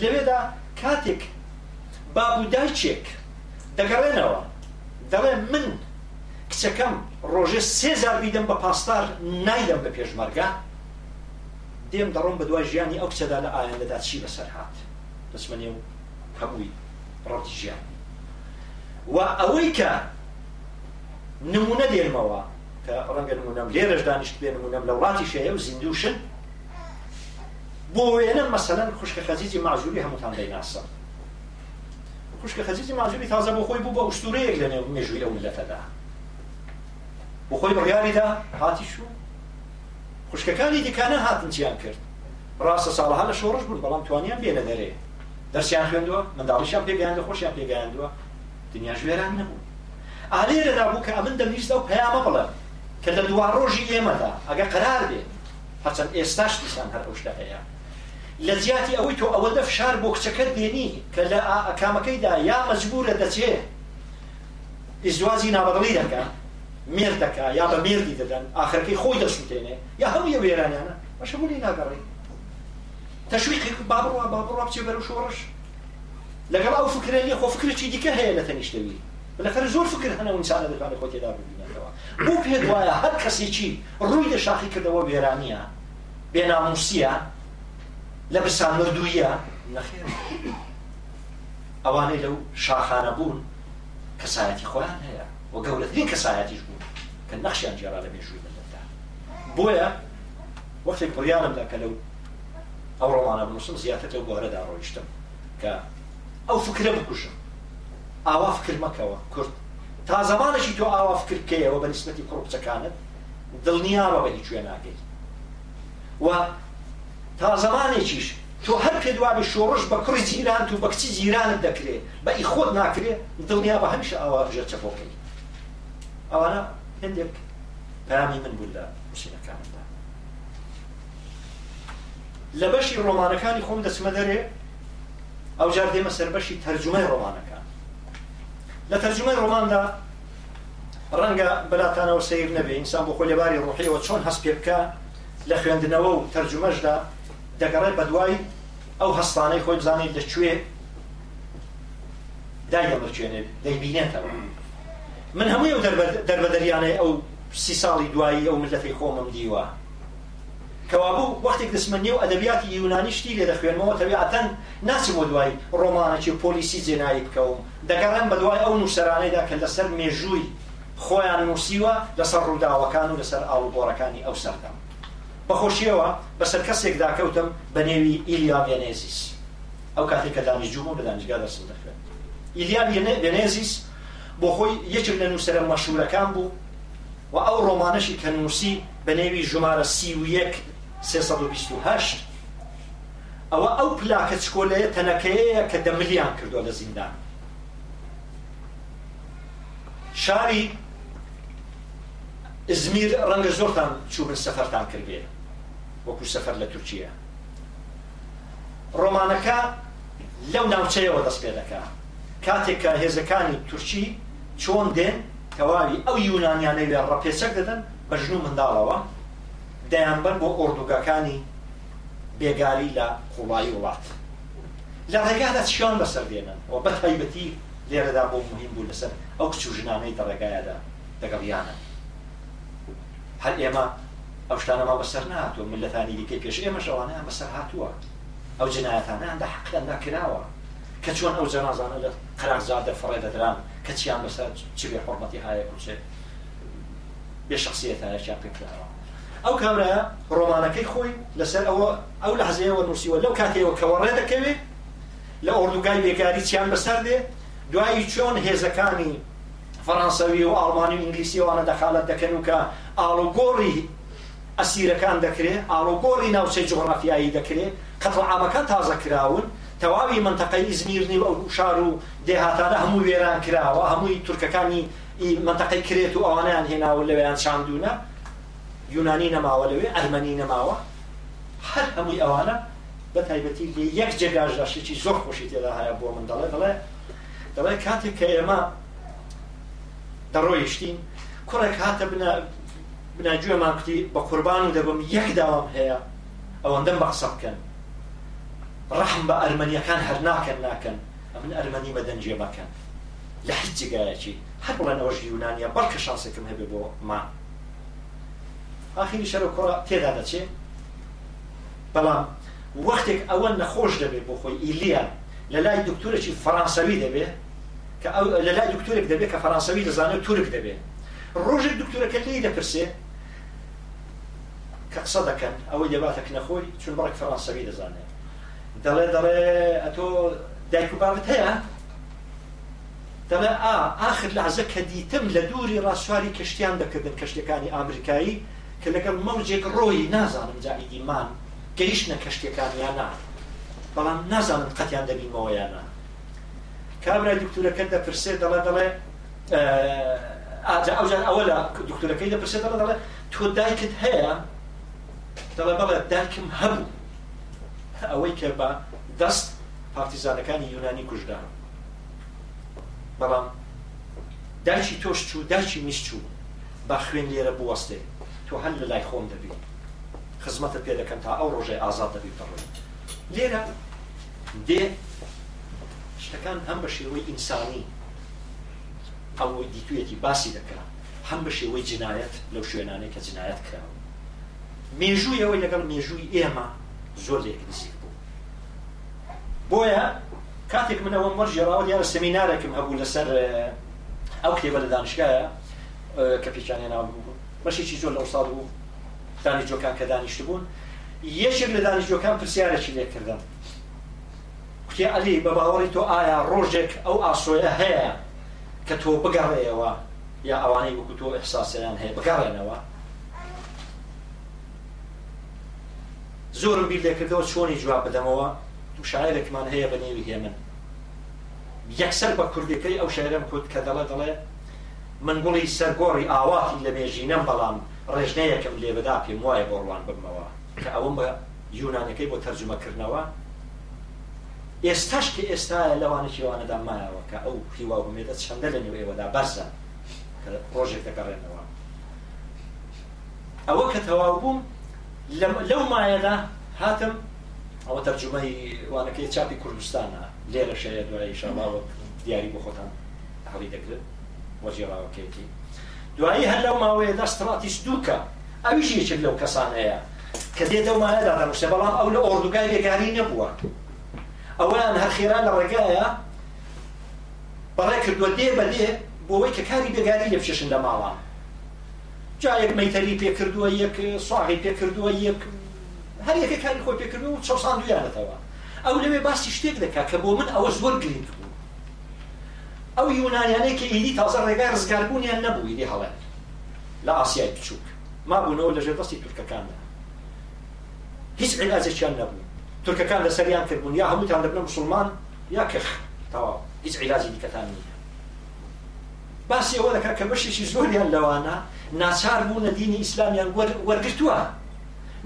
لەوێدا کاتێک بابوودایچێک دەگەڕێنەوە دەڵێ من کچەکەم ڕۆژێ سێزار بیدەم بە پاستار نایدەم بە پێشمەرگە دێم دەڕۆم بە دوای ژیانی ئەو کچەدا لە ئایندەدا چی بەسەر هات دەسمەنێ و هەمووی ڕەتی ژیان و ئەوەی کە نمونە دێمەوە کە ڕەنگە نمونەم لێرەش دانیشت بێ نمونەم لە وڵاتی شەیە و زیندوشن بۆ وێنە مەسەەن خوشکە خەزیزی ماژوری هەمووتان دەیناسە خوشکە خەزیزی ماژوری تازە بۆ خۆی بوو بە ئوستورەیەک لە نێو مێژووی ئەو ملەتەدا بۆ خۆی بڕیاریدا هاتیش و خوشکەکانی دیکانە هاتن چیان کرد ڕاستە ساڵها لە شۆڕش بوون بەڵام توانیان بێ لە دەرێ دەرسیان خوێندووە منداڵیشان پێگەیاندە خۆشیان پێگەیاندووە دنیا ژێران نەبوو ئالێرەدا بوو کە ئەمن دەمنیستە و پەیامە بڵێ کە لە دوا ڕۆژی ئێمەدا ئەگە قرار بێ هەچەند ئێستاش دیسان هەر ئەوشتە هەیە لە زیاتی ئەوەی تۆ ئەوەدە فشار بۆ کچەکەت دێنی کە لە ئەکامەکەیدا یا مەجبورە دەچێ ئیزدوازی نابەدڵی دەکات مێر دەکا یا بە مێردی دەدەن ئاخرەکەی خۆی دەشوتێنێ یا هەموو وێرانیانە بەشە بوونی ناگەڕی تەشویقی بابڕوا بابڕوا بچێ بەرەو شۆڕش لەگەڵ ئەو فکرە نیە خۆ فکرێکی دیکە هەیە لە تەنیشتەوی بەلەخەر زۆر فکر هەنە ئینسانە دەتوانێت خۆ تێدا ببینێتەوە بۆ پێت وایە هەر کەسێکی ڕووی لە شاخی کردەوە وێرانیە بێناموسیە لە برسان مردوویە نەخێر ئەوانەی لەو شاخانە بوون کەسایەتی خۆیان هەیە وە گەورەترین کەسایەتیش بوو کە نەخشیان جێرا لە مێژووی مندا بۆیە وەختی پڕیانمدا کە لەو ئەو ڕۆمانە بنووسم زیاتر لەو گۆرەدا ڕۆیشتم کە ئەو فکرە بکوژم ئاوا فکر مەکەوە کورد تا زمانێکی تۆ ئاوا فکرکەیەوە بە نسبەتی کوڕبچەکانت دڵنیاوە بەدی کوێ ناگەیت و تا زمانێکیش تۆ هەر پێ دوابێ شۆڕش بە کوڕی جیران و بە کچی جیرانت دەکرێت بە ئی خۆت ناکرێت دڵنیا بە هەمیشە ئاوا ژێ چەپۆکەی ئەوانە هەندێک پامی من بوو لە مشینەکانمدا لە بەشی ڕۆمانەکانی خۆم دەچمە دەرێ ئەو جار دێمە سەر بەشی تەرجمەی ڕۆمانەکان لە تەرجمەی ڕۆماندا ڕەنگە بەلاتانەوە سیر نەبێ ئینسان بۆ خۆی لەباری ڕۆحیەوە چۆن هەست پێ بکە لە خوێندنەوە و تەرجمەشدا دەگەڕێت بە دوای ئەو هەستانەی خۆی بزانیت لەکوێ دای هەڵچێنێت دەیبینێتەوە من هەموو ئەو دەربەدەریانەی ئەو سی ساڵی دوایی ئەو ملەتی خۆمم دیوە کەوابوو وەختێک دەسمەنی و ئەدەبیاتی یونانی شتی لێ دەخوێنمەوە تەبیعەتەن ناچمەوە دوایی ڕۆمانەکی و پۆلیسی جێنایی بکەوم دەگەڕێن بە دوای ئەو نووسەرانەیدا کە لەسەر مێژووی خۆیان نووسیوە لەسەر ڕووداوەکان و لەسەر ئاڵوگۆڕەکانی ئەو سەردەم بەخۆشیەوە بەسەر کەسێکدا کەوتم بە نێوی ئیلیا ڤێنێزیس ئەو کاتێک کە دانیجووم و لە دانیجگا دەسم دەخوێن ئیلیا ڤێنێزیس بۆ خۆی یەکم لە نووسرە مەشورەکان بوو و ئەو ڕۆمانەشی کە نووسی بە نێوی ژمارە سی و یەک 328 ئەوە ئەو پلاکە چکۆلەیە تەنەکەەیە کە دەملیان کردو لە زیندان شاری ئزمیر ڕەنگە زۆرتان چوبن سەفەرتان کردێ وەکو سەفەر لە تورکیە ڕۆمانەکە لەو ناوچەیەوە دەست پێ دەکات کاتێک کە هێزەکانی تورکی چۆن دێن کەواوی ئەو یونانیانەی لە ڕەپێچەک دەدەن بە ژن و منداڵەوە دەیانبەر بۆ ئۆردوگەکانی بێگاری لە قوڵایی وڵات لە ڕێگادا چیان بەسەر دێنن و بە تایبەتی لێرەدا بۆ مهم بوو لەسەر ئەو کچ و ژنانەی دەڕێگایەدا دەگەڵیانە هەر ئێمە ئەو شتانەما بەسەر نهاتوە ملەتانی دیکەی پێش ئێمەش ئەوانەیان بەسەر هاتووە ئەو جنایەتانەیاندا حەقیاندا کراوە کە چۆن ئەو جەنازانە لە قەراقزادە فڕێ دەدران کە چیان بەسەر چ بێ حرمەتی هاە کوچێت بێ شخصیت هاە چیان پێکراوە ئەو کامرە ڕۆمانەکەی خۆی لەسەر ئەوە ئەو لە حەزەیەوە نووسیوە لەو کاتەوە کەوە ڕێ دەکەوێت لە ئۆردوگای بێکاری چیان بەسەر دێ دوایی چۆن هێزەکانی فەرانسەوی و ئاڵمانی و ئینگلیسی وانە دەخالت دەکەن و کە ئاڵۆگۆڕی ئەسیرەکان دەکرێت ئاڵۆگۆڕی ناوچەی جغرافیایی دەکرێت قەتڵ ئامەکان تازە کراون تەواوی منتەقەی زمیرنی و شار و دێهاتانە هەموو وێران کراوە هەمووی تورکەکانی منتەقەی کرێت و ئەوانیان هێناوە لەوێیان شاندونە یونانی نەماوە لەوێ ئەرمەنی نەماوە هەر هەمووی ئەوانە بە تایبەتی لێ یەک جێگاژداشێکی زۆر خۆشی تێدا هەیە بۆ من دەڵێ دەڵێ دەڵێ کاتێک کە ئێمە دەڕۆیشتین کوڕێک هاتە بناگوێمان کوتی بە قوربان و دەبم یەک داوام هەیە ئەوەندەم بەعسە بکەن رحم با ارمنیا ڕحم هر ناکن ناکن ناکەن ارمنی مدن ئەرمەنی بەدەن لحیت جایی هیچ هر هەر بڵێن یونانیا یونانیە شانس کم هەبێ بۆ ما ئاخری شەرە کوڕ تێدا دەچێ بەڵام وەختێک ئەوە نەخۆش دەبێت بۆ خۆی ئیلیا لە لای دکتورێکی فەرانسەوی دەبێت کە لە لای دکتورێک دەبێت کە فەرانسەوی دەزانێت تورک دەبێت ڕۆژێک دکتورەکە لی دەپرسێ کە قسە دەکەن ئەوەی دەباتەک نەخۆی چون بەڕێک فەرانسەوی دەزانێت دەڵێ دەڵێ ئەتۆ دایک و باوت هەیە دەڵێ ئا ئاخر لازە کە دیتم لە دووری ڕاستواری کشتیان دەکردن کەشتەکانی ئامریکایی کە لەگەڵ مەوجێک ڕۆی نازانم جائیدیمان گەیشتە کەشتەکانیانە بەڵام نازانم قەتیان دەبیمەوەیانە کابرای دکتورەکە دەپرسێ دەڵێ دەڵێ ئاجا ئەوجان ئەوە لە دکتورەکەی دەپرسێ دەڵێ دەڵێ تۆ دایکت هەیە دەڵێ بەڵێ دایکم هەبوو ئەوەی کە بە دەست پارتیزانەکانی یۆنانی کوژدان بەڵام داچی تۆش چوو داچی نیش چوو با خوێن لێرە بوەستێ تۆ هەل لە لای خۆم دەبی خزمەتە پێ دەکەم تا ئەو ڕۆژێ ئازاد دەبی بڕۆی لێرە دێ شتەکان هەم بە شێوەی ئینسانی ئەوەی دیتوێتی باسی دەکە هەم بە شێوەی جنایەت لەو شوێنانەی کە جنایەت کراوە مێژووی ئەوەی لەگەڵ مێژووی ئێمە زۆر لێک نزیک بوو بۆیە کاتێک منەوە مەرژێراوە دیارە سەمینارێکم هەبوو لەسەر ئەو کتێبە لە دانشگایە کە پیچانێ ناو بوو بەشێکی زۆر لە ئوستاد بوو دانیجۆکان کە دانیشت بوون یەشێک لە دانیجۆکان پرسیارێکی لێکردن کوتی علی بە باوەڕی تۆ ئایا ڕۆژێک ئەو ئاسۆیە هەیە کە تۆ بگەڕێەوە یا ئەوانەی وەکو تۆ ئەحساسیان هەیە بگەڕێنەوە زۆرم بیر لێکردەوە چۆنی جواب بدەمەوە دوو شاعرێکمان هەیە بە نێوی هێمن یەکسەر بە کوردەکەی ئەو شاعرم کوت کە دەڵە دەڵێ من گوڵی سەرگۆڕی ئاواتی لە مێژینەم بەڵام ڕێژنەیەکم لێبدا پێم وایە بۆڕوان بمەوە کە ئەوم بە یوونانەکەی بۆ تەرجمەکردنەوە ئێستاش کە ئێستا لەوانێکی وانەدا مایەوە کە ئەو هیوا بمێتە چەندە لە نوێ ئێوەدا بەرزە کە ڕۆژێک دەگەڕێنەوە ئەوە کە تەواو بووم لەو مایەدا هاتم ئەوە تەرجمەی وانەکەی چاپی کوردستانە لێرە شەیە دوای شەماوە دیاری بۆ خۆتان هەڵی دەکرێت وەجیێڕاوەکێتی دوایی هەر لەو ماوەیە دەستڕاتیش دووکە ئەویش یەکێک لەو کەسانەیە کە دێتەوە مایەدا دەنووسێ بەڵام ئەو لە ئۆردوگای لێگاری نەبووە ئەویان هەر خێران لە ڕێگایە بەڕێ کردووە دێ بەدێ بۆەوەی کە کاری بێگاری لە بچێشن لە ماڵان جایەک مەتەری پێکردووە یەک سواغی پێکردووە یەک هەر یەکە کاری خۆی پێکردو و چەسان دویانەتەوە ئەو لەوێ باسی شتێک دەکات کە بۆ من ئەوە زۆر گرنگ بوو ئەو یونانیانەی کە ئیدی تازە ڕێگای ڕزگاربوونیان نەبوو ئیدی هەڵێن لە ئاسیای بچووک ما بوونەوە لە ژێدەستی تورکەکاندا هیچ عیلازێکیان نەبوو تورکەکان لەسەریان کردبوون یا هەمووتان لەبنە مسلمان یا کەخ تەواو هیچ عیلازی دیکەتان نی باسی ئەوە دەکات کە بەشێکی زۆریان لەوانە ناچار بوونە دینی ئیسلامیان وەرگتووە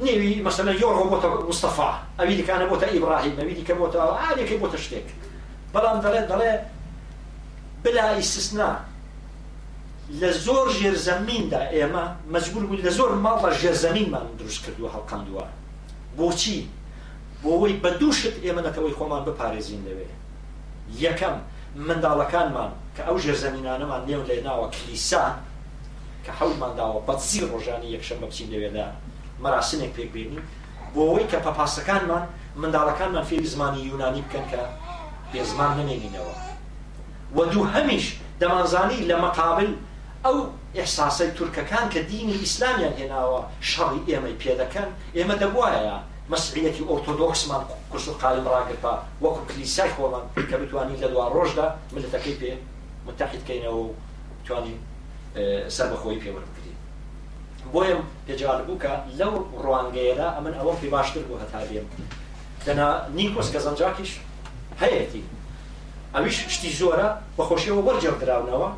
نێوی مەسەلە یۆڕۆ بۆتە مستەفا ئەوی دیکانە بۆتە ئیبراهیم ئەوی دیکە بۆتە ئاێکی بۆتە شتێک بەڵام دەڵێت دەڵێ بلا ئیسسنا لە زۆر ژێرزەمیندا ئێمە مەجبور بوو لە زۆر ماڵە ژێرزەمینمان دروست کردو هەڵقاندووە بۆچی بۆەوەی بە دووشت ئێمە نەتەوەی خۆمان بپارێزین لەوێ یەکەم منداڵەکانمان کە ئەو ژێرزەمینانەمان لێو لێ ناوە کلیسا کە حەوتمان داوە بەسی ڕۆژانی یەکشەم بە بچین لەوێدا مەراسمێک پێکبیرنی بۆەوەی کە پەپاسەکانمان منداڵەکانمان فێری زمانی یونانی بکەن کە بێ زمان نمێنینەوە وە دوو هەمیش دەمانزانی لە مەقابل ئەو ئحساسەی تورکەکان کە دینی ئیسلامیان هێناوە شەڕی ئێمەی پێدەکەن ئێمە دەبواە مەسیحەتی ئۆرتۆدۆکسمان کورس و قالم ڕاگرپا وەکو کلیسای خۆمان کە بتوانین لە دوا ڕۆژدا ملەتەکەی پێ متحدکەینەوە توانی سەر بەخۆی پێوە بکرین بۆیە پێجار بووکە لەو ڕوانگەیەدا ئەمن ئەوە پێ باشتر بوو هەتابێم دەنا نیکۆس کە زەنجاکیش هەیەی ئەویش شتی زۆرە بەخۆشیەوە وەرجێدراونەوە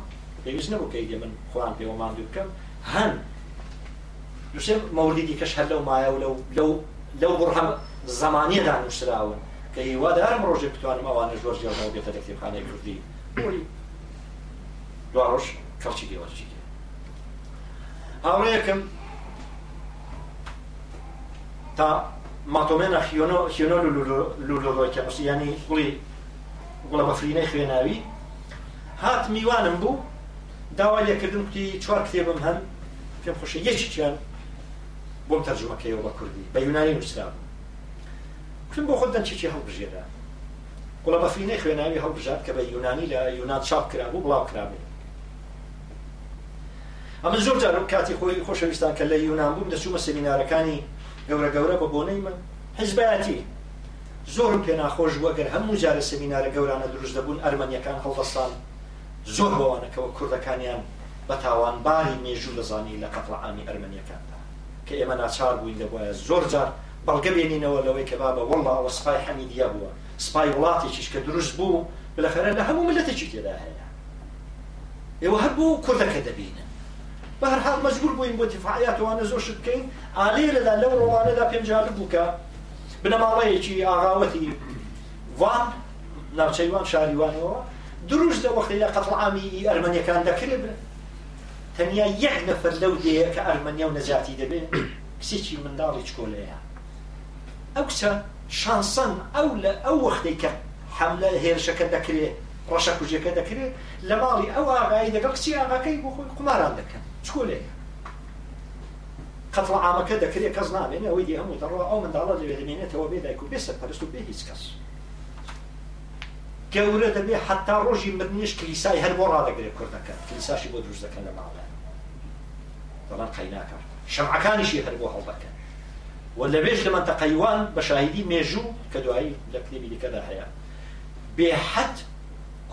پێویست نەبوو کە من خۆیان پێوە ماندوو بکەم هەن دوسێ مەولیدی کەش هەر لەو مایە و لەو لەو لەو بڕهەم زمانیەدا نووسراون کە هیوادارم ڕۆژێک بتوانم ئەوانە زۆر جێڕەوە بێتە لە کتێبخانەی کوردی دوڕۆژ کەڵکی گەوەچی هاوڕەیەکم تا ماتۆمێنە خیۆنۆ خیۆنۆ لولۆکە پشتی ینی گوڵی گوڵە بەفرینەی خوێناوی هات میوانم بوو داوای لێکردن کوتی چوار کتێبم هەن پێم خۆشە یەکی چیان بۆم تەرجمەکەیەوە بە کوردی بە یونانی نووسرا بوو کوم بۆ خۆدان چێکی هەڵبژێرا گوڵە بەفرینەی خوێناوی هەڵبژات کە بە یونانی لە یونان چاپ کرا بوو بڵاو کرابێ ئەمە زۆر جار کاتی خۆی خۆشەویستان کە لە یونان بووم دەچوومە سمینارەکانی گەورە گەورە بە بۆنەی من حزبایەتی زۆرم پێ ناخۆش وەگەر هەموو جارە سمینارە گەورانە دروست دەبوون ئەرمەنیەکان هەڵدەستان زۆر بەوانەکەەوە کوردەکانیان بە تاوان باری مێژوو دەزانی لە قەتڵعامی ئەرمەنیەکاندا کە ئێمە ناچار بووین لەبواە زۆر جار بەڵگەبێنینەوە لەوەی کە بابە وڵا وە سپای حەمیدیا بووە سپای وڵاتێکیش کە دروست بوو بلەخەرە لە هەموو ملەتێکی تێدا هەیە ئێوە هەر بوو کوردەکە دەبینە بەهرحال مەجبور بووین بۆ دیفاعیاتوانە زۆر شت بکەین ئالێرەدا لەو ڕۆوانەدا پێم جالب بووکە بنەماڵەیەکی آغاوتي وان ناوچەیوان شاریوانەوە دروش لە وەختیدا قەتڵعامی ئەرمەنیەکان دەکرێت تەنیا یەک نەفر لەو دەیە کە ئەرمەنیا و كسيتي من کسێکی تشكوليا اوكسا شانسان کچە شانسەن ئەو لە حملة هير شكل دا هێرشەکە رشاكو جيكا دا دەکرێت لە ماڵی او آغاي دا کچی ئاغاکەی بۆ خۆی قماران دەکەن چۆلێ قەتڵ ئامەکە دەکرێت کەس نابێن ئەوەی دی هەموو دەڕەوە ئەو منداڵە لەوێ دەمێنێتەوە بێ دایک و بێسە پەرست و بێ هیچ کەس گەورە دەبێ حتا ڕۆژی مرنیش کلیسای هەر بۆ ڕادەگرێت کوردەکە کلیساشی بۆ دروست دەکەن لە ماڵێ دەڵان قەیناکە شەمعەکانیشی هەر بۆ هەڵدەکەن ولبيش لما تقيوان بشاهدي ميجو كدعاي لكتبي لكذا هيا بحد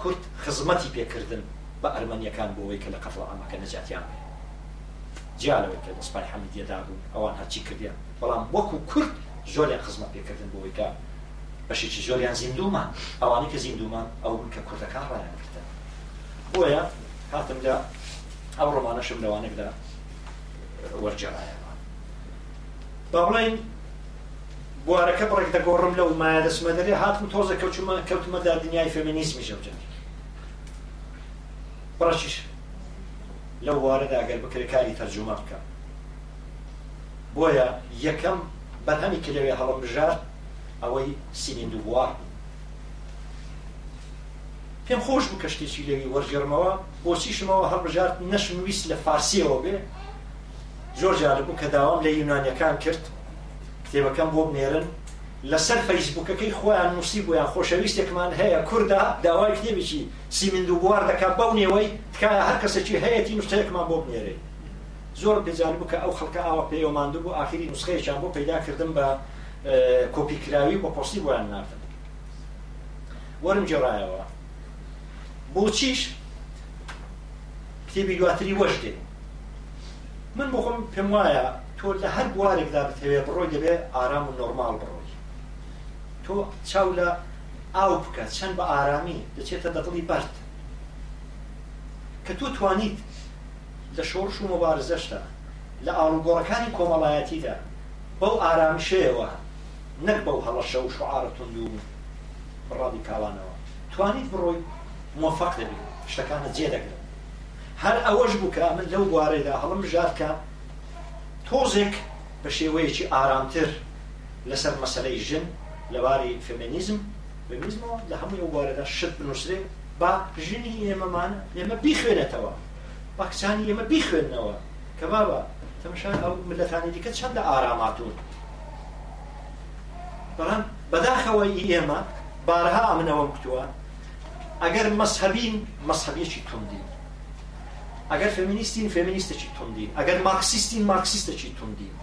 كرت خزمتي بيكردن بأرمانيا كان بويك لقتل عام كان نجاتي عامه جیالەوەی کە دەسپای حەمیدیەدا بوون ئەوان هەچی کردیان بەڵام وەکو کورد زۆریان خزمەت پێکردن بۆەوەی کە بەشێکی زۆریان زیندومان ئەوانی کە زیندومان ئەو بن کە کوردەکان ڕایان کردن بۆیە هاتمدا ئەو ڕۆمانەشم لەوانێکدا وەرجێڕایەوە با بڵین بوارەکە بڕێک دەگۆڕم لەو مایە دەسمە دەرێ هاتم تۆزە کەوتمە کەوتمەدا دنیای فێمینیزمی ژەوجەنی بڕشیش لەو وارەدا ئەگەر بکرێکاری تەرجمە بکە بۆیە یەکەم بەرهەمی کلێوێ هەڵبژار ئەوەی سیلند ووار پێم خۆش بوو کەشتێکی لەوی وەرجێرمەوە بۆچی شمەوە هەڵبژار نەشنویست لە فارسیەوە بێ زۆر جاربوو کە داوام لە یونانیەکان کرد کتێبەکەم بۆ بنێرن لەسەر فەیسبوکەکەی خۆیان نووسی بۆیان خۆشەویستێکمان هەیە کووردا داوای کتێبێکی سیمند و بوار دەکات بەو نێوەی تکایە هەر کەسێکی هەیەی نوشتەیەکمان بۆ بنێرێ زۆر پێجار بکە ئەو خەڵکە ئاوە پێوەماندوو بۆ ئاخری نوسخەیەیان بۆ پیدا کردم بە کۆپیکراوی بۆ پۆستی بۆیان ناردن وەرم جێڕایەوە بۆچیش کتێبی دواتری وەشتێ من بخۆم پێم وایە تۆ لە هەر بوارێکدا بتەوێ بڕۆی دەبێ ئارام و نۆرمال بڕۆ تۆ چاو لە ئاو بکە چەند بە ئارامی دەچێتە دەدڵی بەرد کە تۆ توانیت لە شۆڕش و مبارزەشتا لە ئاڵوگۆڕەکانی کۆمەڵایەتیدا بەو ئارامشەیەوە نەک بەو هەڵەشە و شعاەتون و ڕادی کاوانەوە توانیت بڕۆی مۆفق دەبی شتەکانە جێ دەکرێت هەر ئەوەش بووکە من لەو گوارەیدا هەڵم ژارکە تۆزێک بە شێوەیەکی ئارامتر لەسەر مەسلەی ژن لەباری فمینیزم فمینیزمەوە لە هەموو ئەووارەدا شت بنووسێ با ژنی ئێمەمان ئێمە بیخوێنێتەوە پاکستانی ئێمە بیخوێنەوە کە بابە تەمەشان ئەو ملەتانی دیکە چەندە ئاراماتون بەڵام بەداخەوەی ئێمە بارها ئەمنەوەم کتووە ئەگەر مەسهبین مەسهبیەکی توندین ئەگەر فمینیستین فمینیستەکی توندین ئەگەر ماکسیستین ماکسیستەکی توندین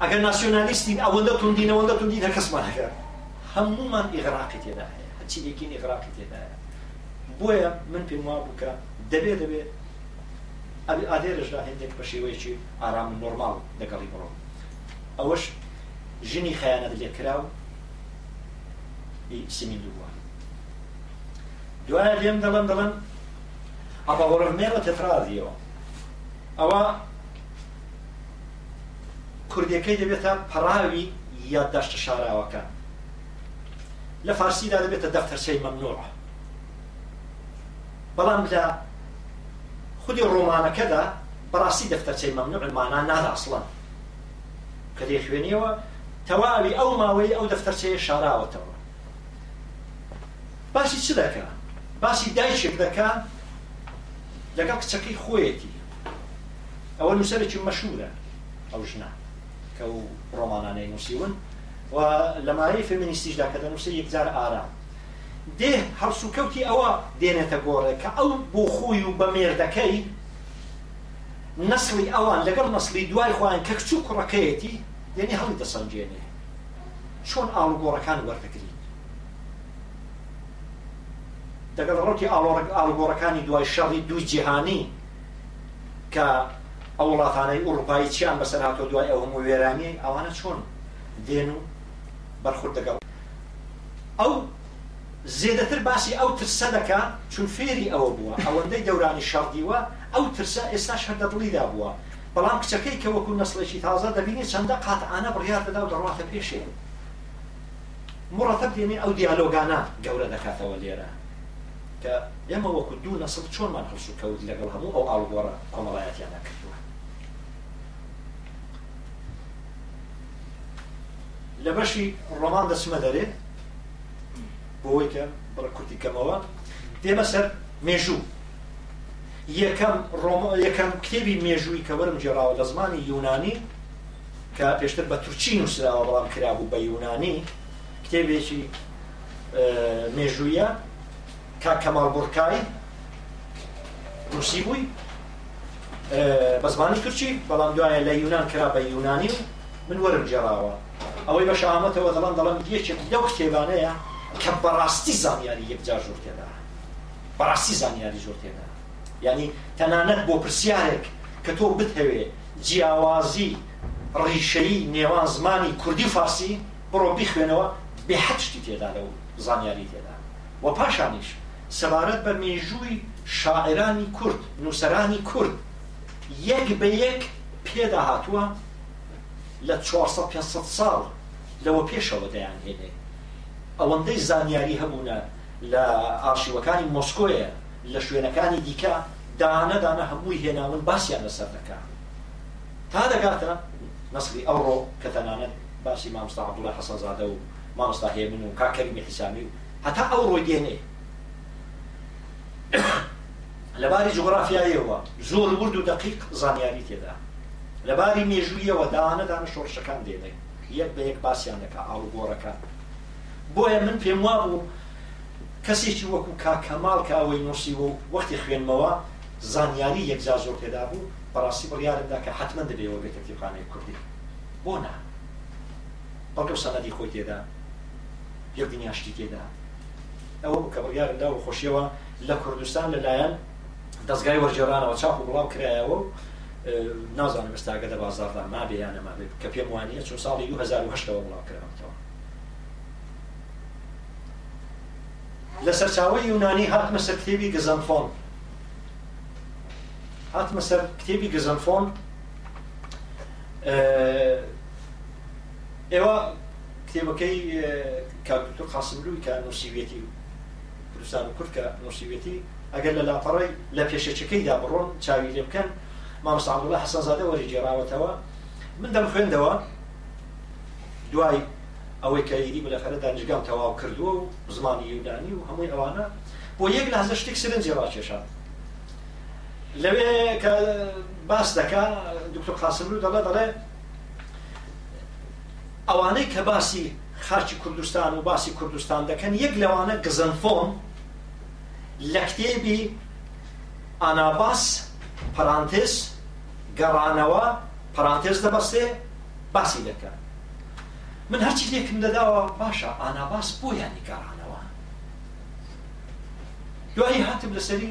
ئەگەر ناسیۆنالیستین ئەوەندە توندین ئەوەندە توندین هە کەسمانەکە هەمومان ئیغراقی تێدا هەیە هەچی یەکین ئیغراقی تێدا هەیە بۆیە من پێم وا بکە دەبێت دەبێت ئەبی ئادێرشدا هەندێک بە شێوەیەکی ئارام نۆرمال لەگەڵی بڕۆ ئەوەش ژنی خەیانەت لێکراو سمین دووە دوایە لێم دەڵم دەڵم ئەبا وەرەمێرە تێفرازیەوە ئەوە کوردیەکەی دەبێتە پەراوی یادداشتە شاراوەکە لە فارسیدا دەبێتە دەفتەرچەی مەمنوعە بەڵام لە خودی ڕۆمانەکەدا بەڕاستی دەفتەرچەی مەمنوع مانا نادا ئەسڵەن کە دەیخوێنیەوە تەواوی ئەو ماوەی ئەو دەفتەرچەیە شاراوەتەوە باسی چ دەکە باسی دایشێک دەکە لەگەڵ کچەکەی خۆیەتی ئەوە نووسەرێکی مەشورە ئەو ژنا کە و ڕۆمانانەی نووسیون و لەمارەی فمینیستیشدا کە دەنووسی یەکجار ئارام دێ هەرسوکەوتی ئەوە دێنێتە گۆڕێ کە ئەو بۆ خۆی و بە مێردەکەی نسلی ئەوان لەگەڵ نسلی دوای خۆیان کە کچوو کوڕەکەیەتی دێنی هەڵی دەسەنجێنێ چۆن ئاڵگۆڕەکان وەردەگرین دەگەڵ ڕۆکی ئاڵۆڕک ئاڵگۆڕەکانی دوای شەڕی دوو جیهانی کە ئەو وڵاتانەی ئوروپایی چیان بەسەر هاتۆ دوای ئەو هەموو وێرانی ئەوانە چۆن دێن و بەرخورد دەگەڵ ئەو زێدەتر باسی ئەو ترسە دەکا چون فێری ئەوە بووە ئەوەندەی دەورانی شەڕدیوە ئەو ترسە ئێستا شەردەبڵیدا بووە بەڵام کچەکەی کە وەکو نسلێکی تازە دەبینێت چەندە قاتعانە بڕیار دەدا و دەڕاتە پێشێن مرەتەب دێنێ ئەو دیالۆگانە گەورە دەکاتەوە لێرە کە ئێمە وەکو دوو نەسڵ چۆنمان هەڵسو کەوت لەگەڵ هەموو ئەو ئاڵگۆڕە کۆمەڵایەتیانەکە لە بەشی ڕۆمان دەسمە دەرێ بۆەوەی کە بڕ کورتی کەمەوە دێمە سەر مێژوو یەکەم یەکەم کتێبی مێژووی کە وەرم جێراوە لە زمانی یوونانی کە پێشتر بە تورکی نووسراوە بەڵام کرابوو بە یوونانی کتێبێکی مێژوویە کا کەمال بڕکایی نووسی بووی بە زمانی تورکی بەڵام دوایە لە یوونان کرا بە یوونانی و من وەرم جێراوە ئەوەی بە شامەتەوە دەڵان دەڵم یەکێک لەو کتێبانەیە کە بەڕاستی زانیاری یەکجار زۆر تێدا بەڕاستی زانیاری زۆر تێدا یعنی تەنانەت بۆ پرسیارێک کە تۆ بتهەوێ جیاوازی ڕیشەی نێوان زمانی کوردی فارسی بڕۆ بیخوێنەوە بێ حەشتی تێدا لەو زانیاری تێدا و پاشانیش سەبارەت بە مێژووی شاعرانی کورد نووسرانی کورد یەک بە یەک پێدا هاتووە لە 400 ساڵ لەوە پێشەوە دەیان هێنێ ئەوەندەی زانیاری هەبوونە لە ئاشیوەکانی مۆسکۆیە لە شوێنەکانی دیکە دانەدانە هەمووی هێناون باسییان لەسەر دەکات تا دەگاتە نسلی ئەوڕۆ کە تەنانەت باسی مامستا عبدوڵە حەسەزادە و مامستا هێمن و کاکەریمی حیسامی و هەتا ئەو ڕۆی دێنێ لەباری جغرافیایەوە زۆر ورد و دقیق زانیاری تێدا لەباری مێژوویەوە دانەدانە شۆڕشەکان دێنێ یەک بە یەک باسییانەکە ئاڵگۆڕەکە بۆیە من پێم وا بوو کەسێکی وەکو کاکەماڵ کاوەی نووسیوە و وەختی خوێنمەوە زانیاری یەکجا زۆر پێدا بوو بەڕاستی بڕیارمدا کە حتممە دەبێەوە بێتە کتێبخانەی کوردی بۆ نا بەڵکە سەنەدی خۆی تێدا یەک دنیاشتی تێدا ئەوە کە بڕیارمدا و خۆشیەوە لە کوردستان لەلایەن دەستگای وەرجێرانەوە چاپ و بڵاو کرایەوە و نازانم ئێستاگە لە بازاردان مابێ یانەما بێت کە پێم وانە چون ساڵی 1970ەوە بڵاوکرامەوە لە سەرچاوی یونانی هاتمە سەر کتێبی گەزەمفۆن هاتمە سەر کتێبی گەزەمفۆن ئێوە کتێبەکەی کاکتۆ قاسملووی کە نووسیوێتی کوردستان و کورد کە نووسیوێتی ئەگەر لە لاپەڕی لە پێشەچەکەیدا بڕۆن چاوی لێ بکەن مامۆستا عەبدوڵڵا حەسەنزادە وەرگێڕاوەتەوە من دەم خوێندەوە دوای ئەوەی کە ئیدی بلەخەرە دانیشگام تەواو کردووە و زمانی یودانی و هەمووی ئەوانە بۆ یەک لازە شتێک سرنجی ڕاکێشان لەوێ کە باس دەکا دکتۆر قاسملو دەڵێ دەڵێ ئەوانەی کە باسی خاچی کوردستان و باسی کوردستان دەکەن یەک لەوانە گزەنفۆن لە کتێبی ئاناباس پرانتز گەڕانەوە پرانتز دەبەستێ باسی دەکە من هەرچی لێکم دەداوە باشە ئاناباس بۆ یانی گەڕانەوە دوایی هاتم لەسەری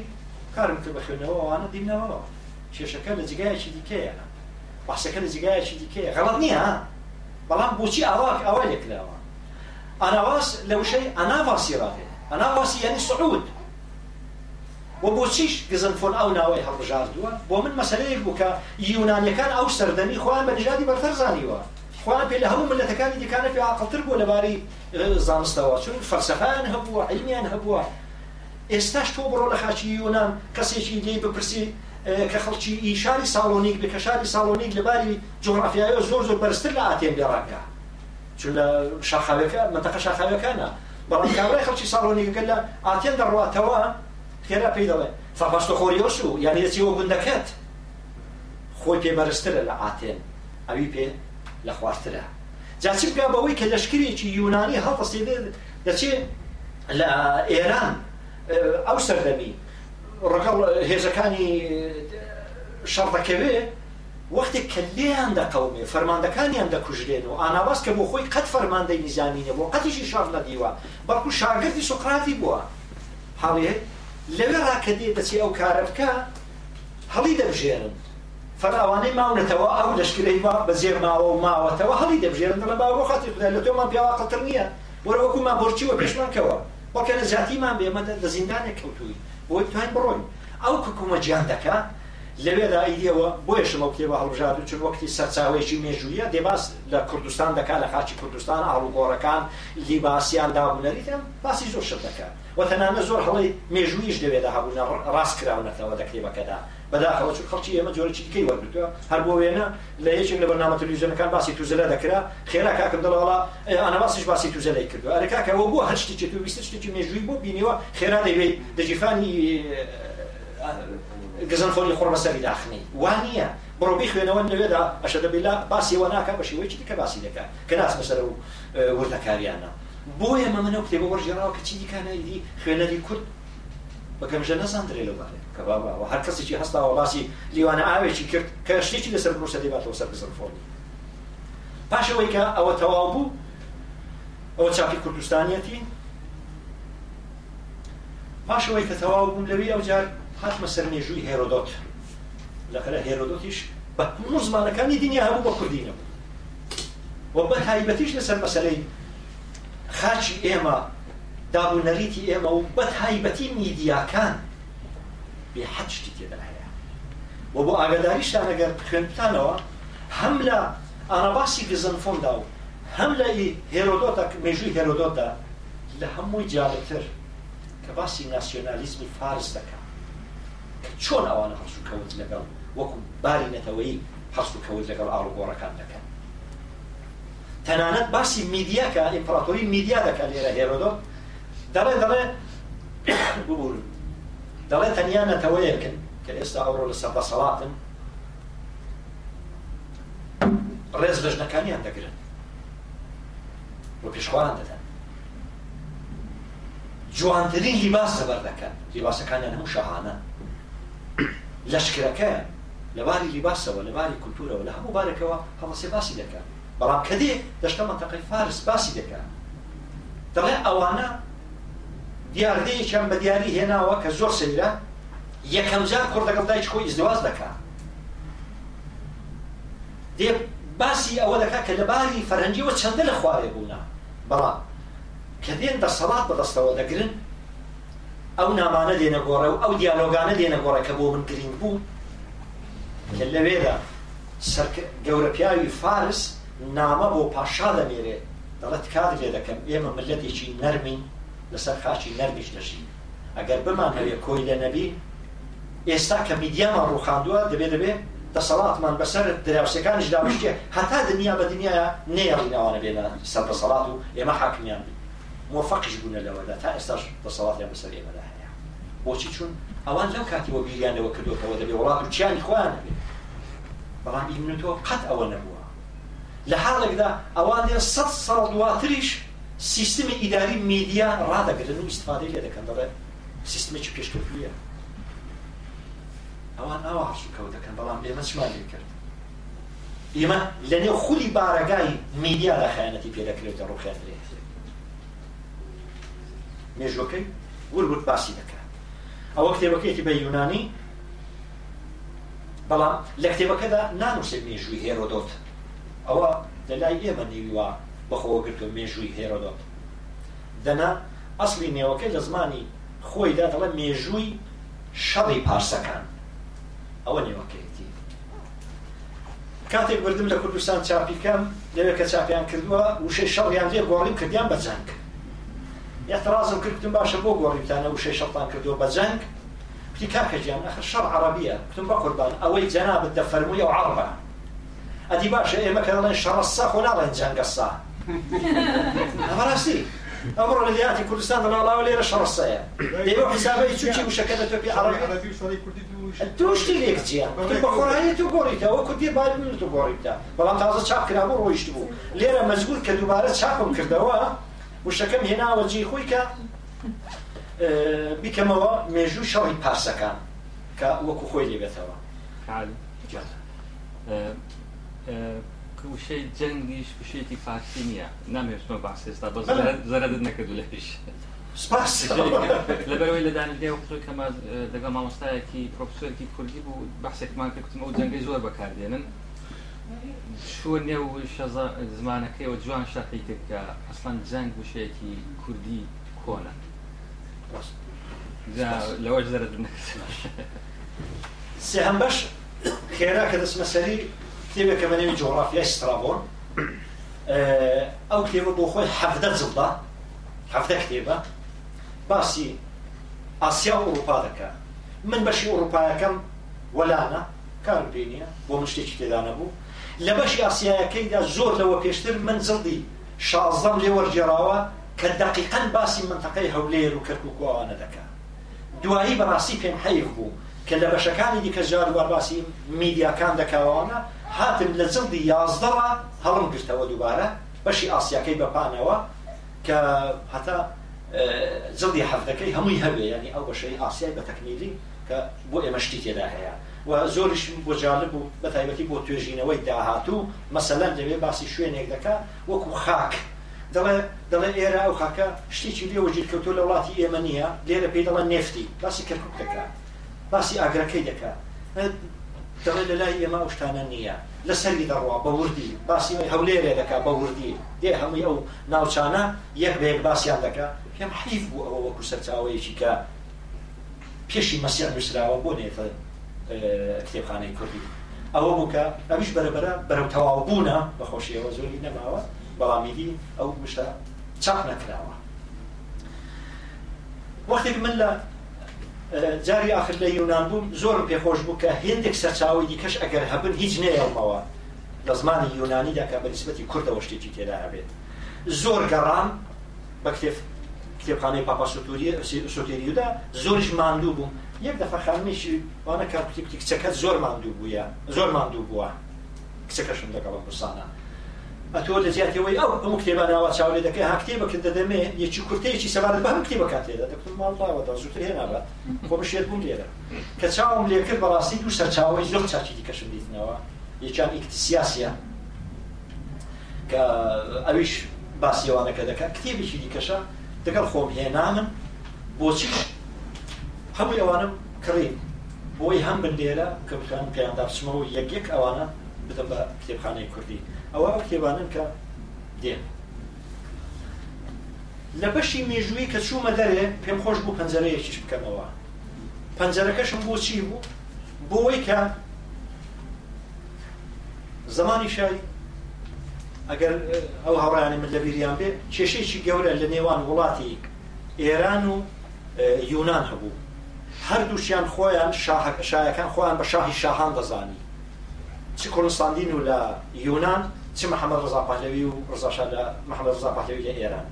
کارم کرد بە خوێنەوەوانە دیمنەوەەوە کێشەکە لە جگایەکی دیکەیە باسەکە لە جگایەکی دیکەیە غەڵت نییە بەڵام بۆچی ئاواک ئەوە لێکراوە ئاناواز لە وشەی ئەناواسی ڕاهێ ئەناواسی یعنی سعود و فون او ناوي ئەو ناوەی ومن مسألة من مەسلەیەک كان او سردني خوان خۆیان بە نژادی بەرتەر زانیوە خۆیان پێ لە هەموو ملەتەکانی دیکانە پێ عقلتر بوو لەبارەی اه، زانستەوە چون فەلسەفەیان هەبووە علمیان هەبووە ئێستاش تۆ بڕۆ لە خاچی یونان کەسێکی لێی بپرسی اه، کە خەڵکی ئیشاری سالونيك بکە شاری ساڵۆنیک لەباری جۆغرافیایەوە زۆر زۆر بەرزتر لە ئاتێم گەڕاکە چون لە شاخاوەکە كان شاخاوەکانە بەڵام کابرای خەڵکی ساڵۆنیکەکە لە ئاتێن دەڕاتەوە پێرا پێی دەڵێ فەپاشتە خۆریۆش و یانی چیوە گوندەکەت خۆی پێمەرزترە لە ئاتێن ئەوی پێ لە خواردترە جاچی بکە بەوەی کە لەشکرێکی یونانی هەڵپەستی دەچێ لە ئێران ئەو سەردەمی ڕگەڵ هێزەکانی شەڕدەکەوێ وەختی کەلیان دەقومێ فەرماندەکانیان دەکوژرێن و ئاناباس کە بۆ خۆی قەت فەرماندەی نیزانینە بۆ قەتیشی شار نەدیوە بەڵکو شاگردی سوقراتی بووە حاڵێت لەوێ ڕاکەدی دەچی ئەو کارە بکە هەڵی دەبژێرن فراوانەی ماونەتەوە ئەو لەشکرەی ما بەزێر ماوە و ماوەتەوە هەڵی دەبژێرن لە باوە خاتی خدا لە تۆمان پیاواقتر نییە وەرەوەکومان بۆچیوە پێشمانکەوە وەکە لە زیاتیمان بێمەدە لە زیندانێک کەوتووی بۆی توانین بڕۆین ئەو ککومە گیان دەکە لەوێدا ئیدەوە بۆیە شمە کتێبە هەڵژاد و چون وەکتی سەرچاوێکی مێژوویە دێباس لە کوردستان دەکات لە خاچی کوردستان ئاڵوگۆڕەکان لیباسیان دابوونەریتە باسی زۆر شت دەکات وتەنانە زۆر هەڵی مێژویش دەوێدا هەبوونا ڕاستکراونەتەوە دە کتێبەکەدا بەداخەوە چون خەڵکی ئێمە جۆرە چی دیکەی وەرگتووە هەر بۆ وێنە لە یەکێک لە بەنامە تەلویزیۆنەکان باسی توزەلە دەکرا خێرا کاکەم دەڵاڵا ئەنا باسیش باسی توزەلەی کردووە ئەرکاکەوە بۆ هەر شتێکی تو ویست شتێکی مێژووی بۆ بینیوە خێرا دەبێت دەجیفانی گزنفۆنی خۆڕمەسەری داخنی وانە بڕۆبی خوێنەوە نوێدا ئەشەدەبیلا باسیەوە ناکە بەشیوەی دیکە باسی دەکات کە ناس بەسەر و وردەکاریانە بۆ ئێمە منە کتێبە وەرژێراوە کە چی دیکانایدی خوێنەری کورد بەگەمژە نەساندرێ لەبارێ کە باباەوە هەر کەسێکی هەستاوە باسی لیوانە ئاوێکی کرد کە شتێکی لەسەر بڕۆسە دەباتەوە سەر بزر فۆنی پاشەوەی کە ئەوە تەواو بوو ئەوە چاپی کوردستانیەتی پاشەوەی کە تەواو بوون لەوی ئەو جار هاتمە سەر نێژووی هێرۆدۆت لەخرە هێرۆدۆتیش بە هەموو زمانەکانی دنیا هەبوو بە کوردینە بوو وە بە تایبەتیش لەسەر مەسلەی خاچی ئێمە دابوونەریتی ئێمە و بە تایبەتی میدیاکان بێ حەشتی تێدا هەیە و بۆ ئاگداریشتان ئەگەر خوێنتانەوە هەم لە ئاراباسی گزنفۆندا و هەم لە هێرۆدۆتا مێژووی هێرۆدۆتا لە هەمووی جاالتر کە باسی ناسیۆنالیزمی فارس دەکە کە چۆن ئەوانە هەسوکەوت لەگەڵ وەکو باری نەتەوەی هەسوکەوت لەگەڵ ئاڵگۆڕەکان دەکە تەنانەت باسی میدیەکە ئیمپراتۆری میدیا دەکە لێرە هێرۆدۆ دەڵێ دەڵێ <coughs> ببوون دەڵێ تەنیا نەتەوەیەکن کە ئێستا ئەوڕۆ لە سەبە سەڵاتن ڕێز لە ژنەکانیان دەگرن بۆ پێشخواان دەدەن جوانترین لیباس سەبەر دەکەن لیباسەکانیان هەموو شەهانە لەشکرەکە لەباری لیباسەوە لەباری کولتورەوە لە هەموو بارێکەوە هەڵسێ باسی دەکەن بەڵام کەدێ دەشتە مەتەقی فارس باسی دەکەن دەڵێ ئەوانە دیاردەیەکیان بە دیاری هێناوە کە زۆر سەیرە یەکەم جار کوڕ لەگەڵ دایک خۆی ئیزدواز دەکات دێ باسی ئەوە دەکات کە لە باری فەرەنجیەوە چەندە لە خوارێ بوونا بەڵام کە دێن دەسەڵات بەدەستەوە دەگرن ئەو نامانە دێنە گۆڕە و ئەو دیالۆگانە دێنە گۆڕە کە بۆ من گرنگ بوو کە لەوێدا گەورە پیاوی فارس نامە بۆ پاشا دەبێرێ دەڵێت کار لێ دەکەم ئێمە ملەتێکی نەرمین لەسەر خاچی نەرمیش دەژین ئەگەر بمان هەوێ کۆی لە نەبی ئێستا کە میدیامان ڕوخاندووە دەبێ دەبێ دەسەڵاتمان بەسەر دراوسەکانش داوشتێ هەتا دنیا بە دنیاە نێڕینەوانە بێنە سەر دەسەڵات و ئێمە حاکمیان بین مۆفەقش بوونە لەوەدا تا ئێستاش دەسەڵاتیان بەسەر ئێمەدا هەیە بۆچی چون ئەوان لەو کاتی وە بیریانەوە کردوەوە دەبێ وڵات و چیانی خۆیان بێ بەڵام ئیمن تۆ قەت ئەوە نەبوو لە حاڵێکدا ئەوان دێن سە ساڵ دواتریش سیستمی ئیداری میدیا ڕدەگرن و استفاده لێ دەکەن دەڵێ سیستمێکی پێشکەوتویە ئەوان ئەوە حشکەوت دەکەن بەڵام ئێمە چمان لێ کرد ئێمە لە نێو خولی بارەگای میدیا لە خیانەتی پێدەکرێتە ڕوخێنرێت مێژوەکەی ورگوت باسی دەکات ئەوە کتێبەکەیەکی بە یونانی بەڵام لە کتێبەکەدا نانووسێت مێژووی هێرۆدۆتە ئەوە لەلای ئێمە نیویوە بەخۆوەگرتو مێژووی هێرۆدۆت دەنا ئەسلی نێوەکەی لە زمانی خۆیدا دەڵە مێژووی شەڕی پارسەکان ئەوە نێوەکەیتی کاتێک بردم لە کوردستان چاپیکەم لەوێ کە چاپیان کردووە وشەی شەڕیان لێ گۆڕیم کردیان بە جەنگ اعتراضم کردتم باشە بۆ گۆڕیمتانە وشەی شەڵتان کردووە بە جەنگ پتی کاکەجیان ئەخر شەڕ عەرەبیە کتم بە قوربان ئەوەی جەنابەت دەفەرمووی ئەو عەرەبە ئەدی باشە ئێمە کە دەڵێن شەڕسا خۆ ناڵێن جەنگەسا بەڕاستی ئەمڕۆ لە دیاتی کوردستان دەناڵاوە هو شەڕسەیە دەیەوە حیسابەی چوچی تبي دە تۆپی عەرەبی توشتی لێکچیە بە خۆڕایی تو گۆڕیتەوە کوردی باید تو گۆڕیتە بەڵام تازە چاپ کرابوو ڕۆیشت بوو لێرە مەجبور کە دووبارە چاپم کردەوە وشەکەم هێناوە جێی خۆی کە اه، بیکەمەوە مێژوو شەڕی پارسەکان کە وەکو خۆی عالي وشەی جەنگیش وشێتی فارسی نییە نامێتمە باسێستا بە زەرەت نەکردو لەش. لەبەرەوەی لە دانیدێ قوکەمە لەگەڵ مامۆستایەکی پرۆفسۆرکی کوردی بوو بەحسێکمان کردتم ئەو جەنگی زۆر بەکاردێنن شو نێو زمانەکەیەوە جوان شەقیتکە ئەسڵان جەنگ وشەیەکی کوردی کۆنە لەوەش زەرەت نەکرد. سێ هەم بەش خێرا کە دەسمەسەری کتێبێکە بەنێوی جۆرافیای سترابۆن ئەو کتێبە بۆ خۆی حەفدە جڵدا هەفتە کتێبە باسی ئاسیا و ئەوروپا دەکە من بەشی ئەوروپایەکەم وەلانە کار بینە بۆ من شتێکی تێدانە بوو لە بەشی ئاسیایەکەیدا زۆر لەوە پێشتر من زڵدی شازەم لێ وەرجێراوە کە دەقیقەن باسی منتەقەی هەولێر و کەرککوانە دەکە دوایی بەڕاستی پێم حەیف بوو کە لە بەشەکانی دیکە جاروار باسی میدیاکان دەکاوانە هاتن لە جلدی یازدەڕە هەڵم گرتەوە دووبارە بەشی ئاسیەکەی بەپانەوە کە هەتا جلدی حەفتەکەی هەمووی هەبێ ینی ئەو بەشەی ئاسیای بە تەکنیلی کە بۆ ئێمەشتی تێدا هەیە و زۆریش بۆ جالب و بە تایبەتی بۆ توێژینەوەی داهاتوو مەسەلەن دەبێ باسی شوێنێک دەکا وەکو خاک دەڵێ دەڵێ ئێرە ئەو خاکە شتێکی لێوە گیرکەوتۆ لە وڵاتی ئێمە نییە لێرە پێی دەڵە نفتی باسی کەرکک دەکات باسی ئاگرەکەی دەکات دەڵێ لە لای ئێمە شتانە نییە لە سەری دەڕوا بە وردی باسی هەولێرێ دەکا بە وردی دێ هەمووی ئەو ناوچانە یەک بەیەک باسییان دەکا پێم حیف بوو ئەوە وەکو سەرچاوەیەکی کە پێشی مەسییان نووسراوە بۆ نێتە کتێبخانەی کوردی ئەوە بووکە ئەویش بەرەبرە بەرەو تەواو بوونە بەخۆشیەوە زۆری نەماوە بەڵامیدی ئەو مشتە چاق نەکراوە وەختێک من لە جاری آخر لە یونان بووم زۆر پێخۆش بوو کە هندێک سەرچاوی دیکەش ئەگەر هەبن هیچ نەیەڵمەوە لە زمانی یونانیدا کە بەنسبەتی کوردەوە شتێکی تێدا هەبێت زۆر گەڕان بە کتێف کتێبخانەی پاپا سوتێریودا زۆریش ماندوو بووم یەک دەفە خانمیشی وانە کار کتێبی کچەکە زۆر ماندوو بووە زۆر ماندوو بووە کچەکەشم لەگەڵم قورسانە ئەتۆ لە زیاتەوەی ئەو هەموو کتێباناوە چاولێ دەکەی ها کتێبەکرد دەدەمێ یەکی کورتەیەکی سەبارەت بە هەم کتێبەکات تێدا دەکتم ماڵاوەدا زووتر هێنابات خۆم شێت بوو لێرە کە چاوم لێکرد بەڕاستی دوو سەرچاوی زۆر چاچی دیکەشم دیتنەوە یەکیان ئیکتسیاسە کە ئەویش باسیەوانەکە دەکە کتێبێکی دیکەشە دەگەڵ خۆم هێنامن بۆچی هەموو ئەوانم کڕی بۆی هەم بن لێرە کە بتوان پێیان دابچمەوە یەک یەک ئەوانە بدەم بە کتێبخانەی کوردی ئەوە ئەو کێوانن کە دێن لە بەشی مێژووی کە چوومە دەرێ پێم خۆش بوو پەنجەرەیەکیش بکەمەوە پەنجەرەکەشم بۆ چی بوو بۆەوەی کە زمانی شای ئەگەر ئەو هەڕیانی من لە بیریان بێ کێشەیەکی گەورە لە نێوان وڵاتی ئێران و یونان هەبوو هەردووشیان خۆیان شایەکان خۆیان بە شاهی شاهان دەزانی چ کوردستاندین و لە یونان چ محەممەد ڕزا پاهلەوی و ڕزاشا لە محەممەد ڕزا پاهلەوی لە ئێران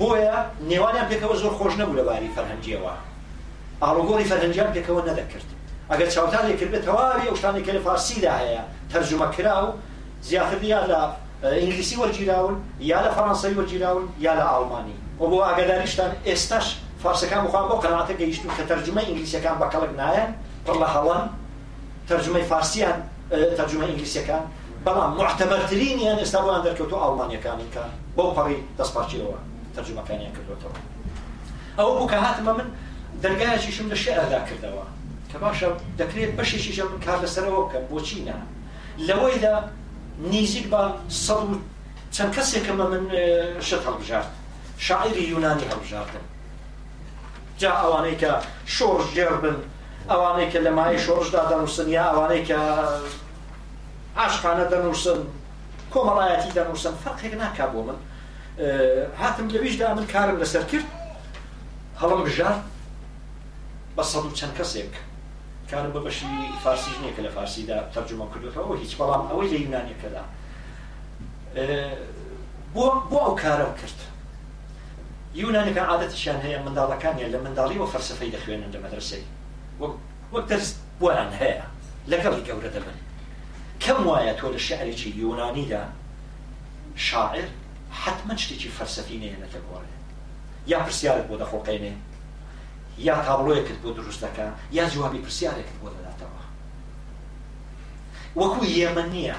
بۆیە نێوانیان پێکەوە زۆر خۆش نەبوو لەباری فەرهەنگیەوە ئاڵۆگۆری فەرهەنگیان پێکەوە نەدەکرد ئەگەر چاوتان لێکرد بێت تەواوی ئەو شتانی کە لە فارسیدا هەیە تەرجمە کرا و زیاتر یا لە ئینگلیسی وەرگیراون یا لە فەڕەنسای وەرگیراون یا لە ئاڵمانی و بۆ ئاگداریشتان ئێستاش فارسەکان بخوان بۆ قەناتە گەیشتون کە تەرجمە ئینگلیسیەکان بەکەڵک نایەن پڕ لە هەڵان تەرجمەی فارسیان تەرجمە ئینگلیسیەکان بەڵام محتەمەترینیان ئێستا بۆیان دەرکەوتو ئاڵمانیەکانی کە بۆ پەڕی دەستپارچیەوە تەرجمەکانیان کردوێتەوە ئەو بوو کە هاتمە من دەرگایەکیشم لە شێعدا کردەوە کە باشە دەکرێت بەشێکیشە من کار لەسەرەوە بکەم بۆچی نا لەوەیدا نزیک بە سەد و چەند کەسێکەمە من شت هەڵبژارد شاعری یونانی هەڵبژاردن جا ئەوانەی کە شۆڕژێر بن ئەوانەی کە لە مای شۆڕشدا دەنووسن یا ئەوانەی کە عاشقانە دەنووسم کۆمەڵایەتی دەنووسم فەرقێک ناکا بۆ من هاتم لەویشدا من کارم لەسەر کرد هەڵم بژار بە سەد و چەند کەسێک کارم بە بەشی فارسی ژنێکە لە فارسیدا تەرجمە کردوەوە هیچ بەڵام ئەوەی لە یونانیەکەدا بۆ بۆ ئەو کارم کرد یونانەکان عادەتیشان هەیە منداڵەکانیان لە منداڵی وە فەرسەفەی دەخوێنن لە مەدرسەی وەک دەرس بۆیان هەیە لەگەڵی گەورە دەبن کەم وایە تۆ لە شعرێکی یۆنانیدا شاعر حتمما شتێکی فەرسەفی نەیە لە تەگۆڕێ یا پرسیارت بۆ دەخۆقێنێ یا تاڵۆیەکت بۆ دروستەکە یا جوابی پرسیارێکت بۆ دەداتەوە وەکو یێمە نییە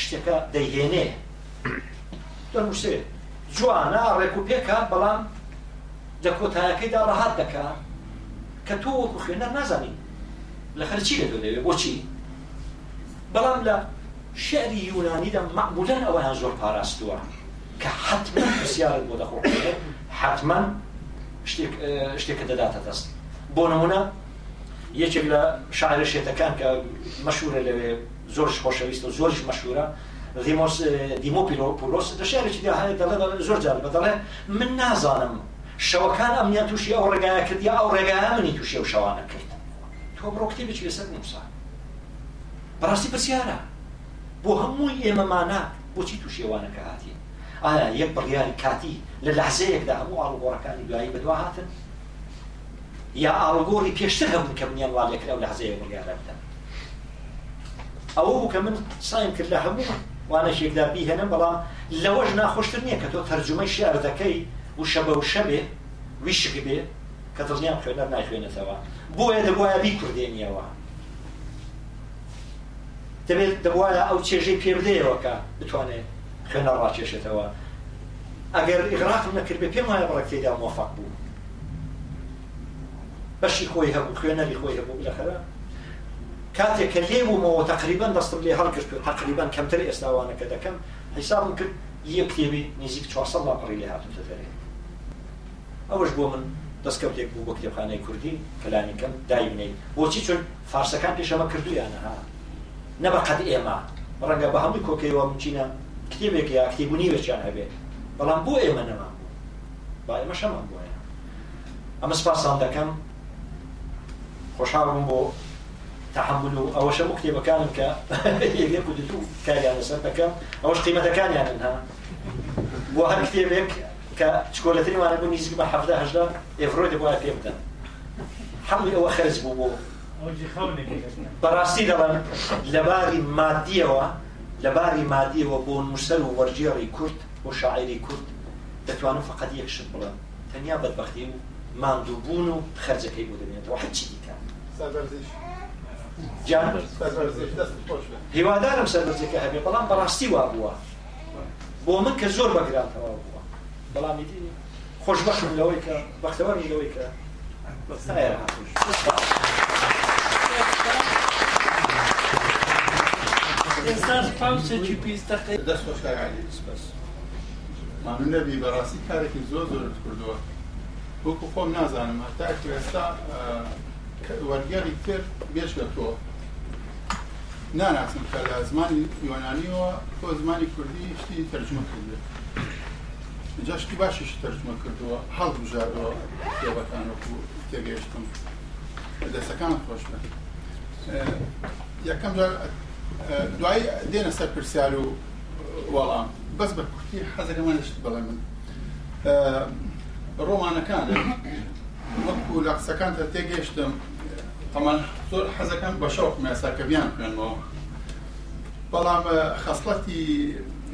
شتەکە دەیهێنێ دەنووسێ جوانە ڕێکوپێکە بەڵام لە کۆتایەکەیدا ڕەهات دەکات کە تۆ وەکو خوێنەر نازانی لە خەرچی لە دەوێ بۆچی بەڵام لە شعری یونانیدا مەقبولەن ئەوەیان زۆر پاراستووە کە حتما پرسیارت بۆ دەخۆ حتما شتێکە دەداتە دەست بۆ نمونە یەکێک لە شاعرە شێتەکان کە مەشورە لەوێ زۆر خۆشەویست و زۆرش مەشورە دیمۆس دیمۆپیلۆ پولۆس دە شعرێکی داهەیە دەڵێ زۆر جار بەدەڵێ من نازانم شەوەکان ئەمنیان تووشی ئەو ڕێگایە کردی ئەو ڕێگایە منی تووشێ و شەوانە کرد تۆ بڕۆکتی بچێ سەر نووسان بەڕاستی پرسیارە بۆ هەمووی ئێمەمانە بۆچی تووشێوانەکە هاتی ئایا یەک بڕیاری کاتی لە لەحزەیەکدا هەموو ئاڵگۆڕەکانی دوایی بەدوا هاتن یا ئاڵگۆری پێشتر هەبوو کە منیان واڵێکرا و لەحزەیە بڕیارە بدەن ئەوە بوو کە من سایم کرد لە هەموو وانەشێکدا بیهێنم بەڵام لەوەش ناخۆشتر نییە کە تۆ تەرجمەی شێردەکەی و شەبە و شەبێ ویشک بێ کە دڵنیام خوێنەر ناخوێنێتەوە بۆیە دەبواە بی کوردێنیەوە دەبێت دەوایە ئەو چێژەی پێبدەیەوەکە بتوانێت خوێنە ڕاکێشێتەوە ئەگەر ئغراق نەکرد بێ پێم وایە بڕێک تێدا مۆفق بوو بەشی خۆی هەبوو خوێنەری خۆی هەبوو لەخەرە کاتێک کە لێبوومەوە تقریبان دەستم لێ هەڵگرت تقریبان کەمتر ئێستاوانەکە دەکەم حیسابم کرد یە کتێبی نزیک 400 لاپڕی لێ هاتوتە دەرێ ئەوەش بۆ من دەستکەوتێک بوو بۆ کتێبخانەی کوردی کەلانیکەم دایمنەی بۆچی چون فارسەکان پێشەمە کردویانەها نەبقەت ئێمە ڕەنگە بە هەمووی کۆکەیەوە بچینە کتێبێک یا کتێبوونی بەچیان هەبێت بەڵام بۆ ئێمە نەمان بوو با ئێمە شەمان بووە ئەمە سپاسان دەکەم خۆشحاڵم بۆ تحمل و ئەوە شەمو کتێبەکانم کە <laughs> یەکێک و دوو کاریان لەسەر دەکەم ئەوەش قیمەتەکانیانن ها بۆ هەر کتێبێک کە چکۆلەتریمانە بوو نزیک بە حەفدە هەژدا ئێفرۆی دەبووە پێ بدەن حەڵی ئەوە خەرز بوو بۆ بەڕاستی دەڵێن لەباری مادیەوە لەباری مادیەوە بۆ نووسەر و وەرجێڕی کورت بۆ شاعری کورت دەتوانن فقط یەکشت بڵێن تەنیا بەدبختی و ماندووبوون و خەرجەکەی بۆ دەبێتەوە هەچی دیکە هیوادارم سەرەرجەکە هەبێ بەڵام بەڕاستی وا بووە بۆ من کە زۆر بەگرانتەوە بووە بەڵامی خۆشبەخم لەوەی کە بەختەوەڕی لەوەی کە بەستایە هاتوش. ئێستاش پاوچێکی پێستەقی دەست خۆشکاری سپەس مانو نەبی بەڕاستی کارێکی زۆر زۆرت کردووە وەکو خۆم نازانم هەتا ئێستا وەرگەری تر بێشکەتەوە ناناسم کە لە زمانی یۆنانیەوە تۆ زمانی کوردی شتی تەرجمە کردێت جاشتی باشیش تەرجمە کردووە هەڵ بژاردەوە کتێبەکان وەکو تێگەشتم دەستەکان خۆش بن یەکەم جار دوای دێنە سەر پرسیار و وەڵام بەس بە کورتی حەزەرەمانشت بەڵێ من ڕۆمانەکان وەکو لە قسەکان تا تێگەشتم تەمان زۆر حەزەکان بە شەوق مێساکەبیان بکەنەوە بەڵام خەسڵەتی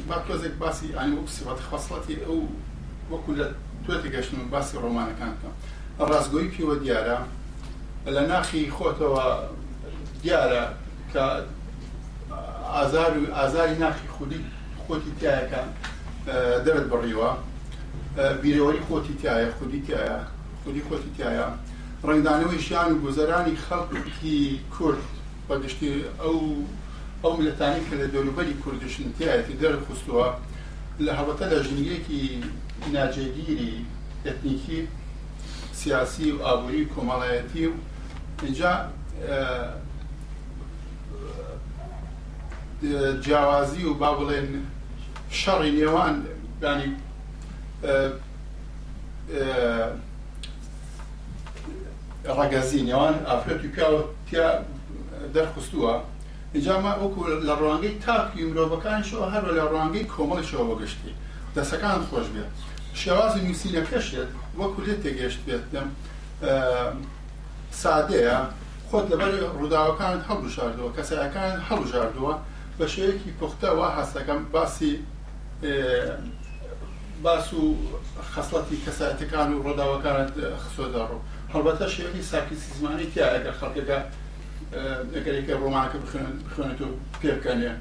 با تۆزێک باسی ئانی وەک سیبەت خەسڵەتی ئەو وەکو لە توێ تێگەشتن و باسی ڕۆمانەکان بکەم ڕازگۆی پیوە دیارە لە ناخی خۆتەوە دیارە کە ئازار و ئازاری ناخی خودی خۆتی تایەکان دەبێت بڕیوە بیرەوەی خۆتی تایە خودی تایە خودی خۆتی تایە ڕنگدانەوەی شیان و گوزەرانی خەڵکی کورد بەگشتی ئەو ئەو ملەتانی کە لە دەوروبەری کوردشنتیایەتی دەرخستووە لە هەڵەتە لە ژنیەکی ناجێگیری ئەتنیکی سیاسی و ئابووری کۆمەڵایەتی و اینجا جیاوازی و با بڵێن شەڕی نێوان ینی ڕگەزی نێوان ئافرەتی پیاوە پیا دەرخستووە اینجاما وەکو لە ڕوانگەی تاکی مرۆڤەکانشەوە هەر لە ڕوانگەی کۆمەڵشەوە بەگەشتی دەسەکان خۆش بێت شێوازی نووسینە پێشێت وەکو لێت تێگەشت بێت لەم سادەیە خۆت لەبەر ڕووداوەکانت هەڵبژاردووە کەسەکان هەڵبژاردووە بە شوەیەکی پختە وا هەستەکەم باسی باس و خەسڵەتی کەساتەکان و ڕۆداوەکانت خسۆداڕوو هەڵبەتە شێوەی ساکیسی زمانی تیا ئەگەر خەڵکەکە ئەگەرێکە ڕۆمانکە بخوێنێت و پێبکەنێ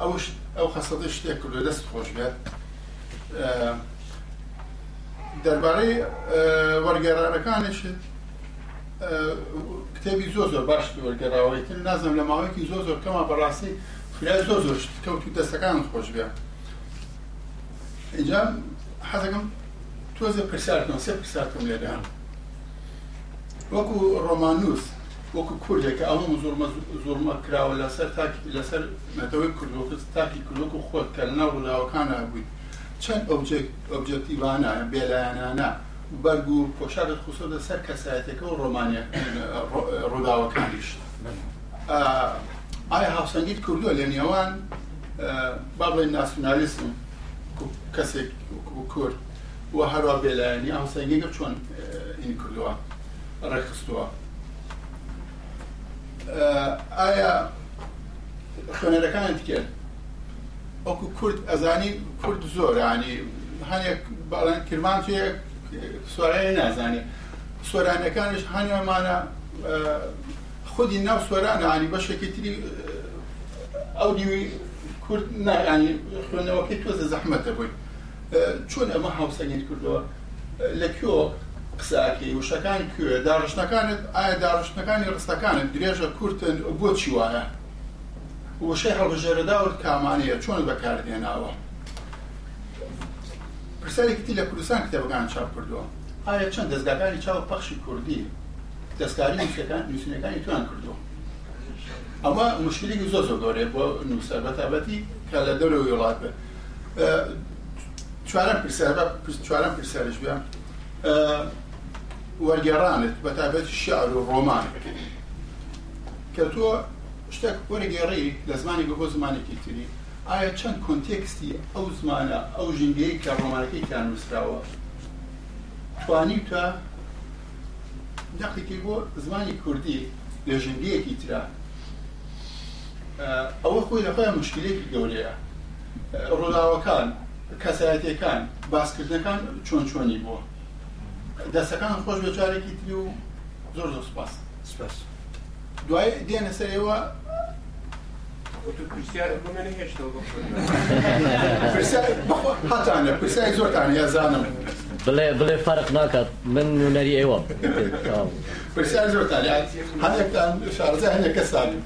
ئەوش ئەو خەسەدە شتێک لە دەست خۆش بێت دەربارەی وەرگێرانەکانیشت کتێبی زۆ زۆر باش وەرگێراوەیتن نازم لە ماوەیەکی زۆ زۆر کەمە بەڕاستی ویلای زۆر زۆر شت کەوتی دەستەکانت خۆش بێ اینجا حەزەکەم تۆزە پرسیارکەم سێ پرسیارکەم لێدا وەکو ڕۆمانوس وەکو کوردێکە ئەمە زۆرمە زۆرمە کراوە لەسەر تاکی لەسەر مەتەوەی کوردۆکەس تاکی کوردۆک و خۆت کە لەناو ڕووداوەکانە بووی چەند ئۆبجەکتیوانە بێلایەنانە بەرگ و پۆشارت خوسۆ لەسەر کەسایەتەکە و ڕۆمانیا ڕووداوەکانیش ئایا هاوسەنگیت کردووە لە نێوان با بڵێ ناسیۆنالیسم کەسێک کورد وە هەروە بێلایەنی هاوسەنگیگە چۆن این کردووە ڕێخستووە ئایا خوێنەرەکانت کرد وەکو کورد ئەزانی کورد زۆر ینی هەنێک باڵان کرمان توە سوۆرانی نازانێ سۆرانەکانش هەنێمانە خودی ناو سۆرانە ینی بەشێکی تری ئەو دیوی کورد نایانی خوێنەوەکەی تۆزە زەحمەتە بووی چۆن ئەمە هاوسەنگیت کردەوە لە کۆ قساکەی وشەکان کوێ داڕشتەکانت ئایا داڕشتەکانی ڕستەکانت درێژە کورتن بۆ چی وایە وشەی هەڵبژێرەداوت کامانەیە چۆن بەکاردێناوە پرسەرێکی لە کوردستان کتێبەکان چاپ کردووە ئایا چەند دەستگاکانی چاوە پەخشی کوردی دەستکاری نووسەکان نووسینەکانی توان کردووە ئەمە مشکلێکی زۆر زۆر گەورەیە بۆ نووسەر بە تابەتی کە لە دەور وڵات بێ چوارم پرسیار چوارم پرسیارش بێ وەرگێڕانت بە تابەت شعر و ڕۆمان کە تۆ شتێک وەرگێڕی لە زمانی بۆ زمانێکی تری ئایا چەند کۆنتێکستی ئەو زمانە ئەو ژنگەی کە ڕۆمانەکەی کیان نووسراوە توانی تە دەقیکی بۆ زمانی کوردی لە ژنگەیەکی ترراکە ئەوە خۆی لەخۆیان مشکلێکی گەورەیە ڕووداوەکان کەسایەتەکان باسکردنەکان چۆن چۆنی بووە دەستەکان خۆش بە جارێکی تری و زۆر زۆر سپاس سپاس دوای دێنە سەر ئێوە هەتانە پرسیای زۆرتان یازانم بڵێ بڵێ فەرق ناکات من نوونەری ئێوە پرسیار زۆرتان هەندێکتان شارزە هەندێک کەسانی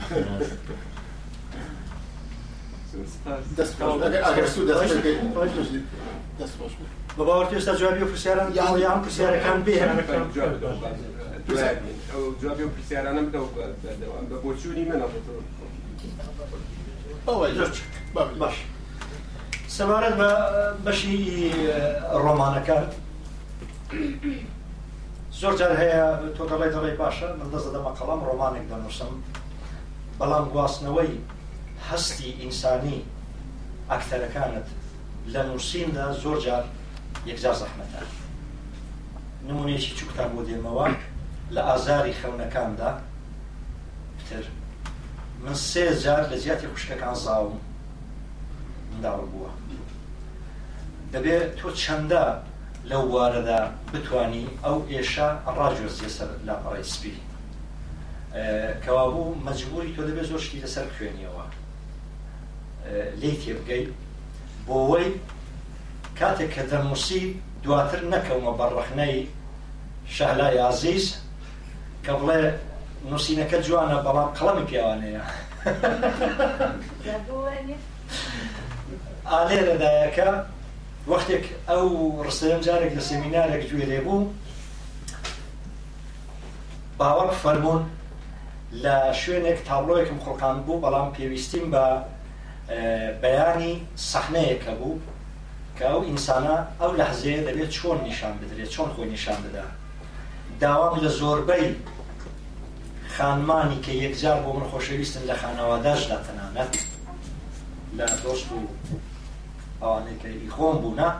بە باوەڕ پێشتا جوابی و پرسیاران یاڵ یان پرسیارەکان بێنەکان جوابی و پرسیارانم بە بۆچووری منە باش سەبارەت بە بەشی ڕۆمانەکان زۆر جار هەیە تۆ دەڵێ دەڵێ باشە من دەست دەمە قەڵام ڕۆمانێک دەنووسم بەڵام گواستنەوەی هەستی ئینسانی ئەکتەرەکانت لە نووسیندا زۆر جار یەکجار زەحمەتە نمونێکی چوکتان بۆ دێمەوە لە ئازاری خەونەکاندا پتر من سێ جار لە زیاتی خوشکەکان زاوم منداڵ بووە دەبێت تۆ چەندە لەو وارەدا بتانی ئەو ئێشە ڕاجۆزیە سەر لاپەڕی سپی کەوابوو مەجبوری تۆ دەبێت زۆر شتی لەسەر خوێنیەوە لی تێبگەی بۆەوەی کاتێک کە دەموسی دواتر نەکەمە بەڕەخنەی شەهلای عزیز کە بڵێ نووسینەکە جوانە بەڵام قەڵەمی پیاوانەیە <laughs> ئالێ لەدایەکە وەختێک ئەو ڕستەم جارێک لە سمینارێک گوێ لێ بوو باوەڕ فەرمونون لە شوێنێک تابلۆیەکم خۆقان بوو بەڵام پێویستیم بە بەیانی سەحنەیەکە بوو کە ئەو ئینسانە ئەو لەحزەیە دەبێت چۆن نیشان بدرێت چۆن خۆی نیشان بدا داوام لە زۆربەی خانمانی کە یەکجار بۆ من خۆشەویستن لە خانەواداشدا تەنانەت لە دۆست و ئەوانەکەی خۆم بوونە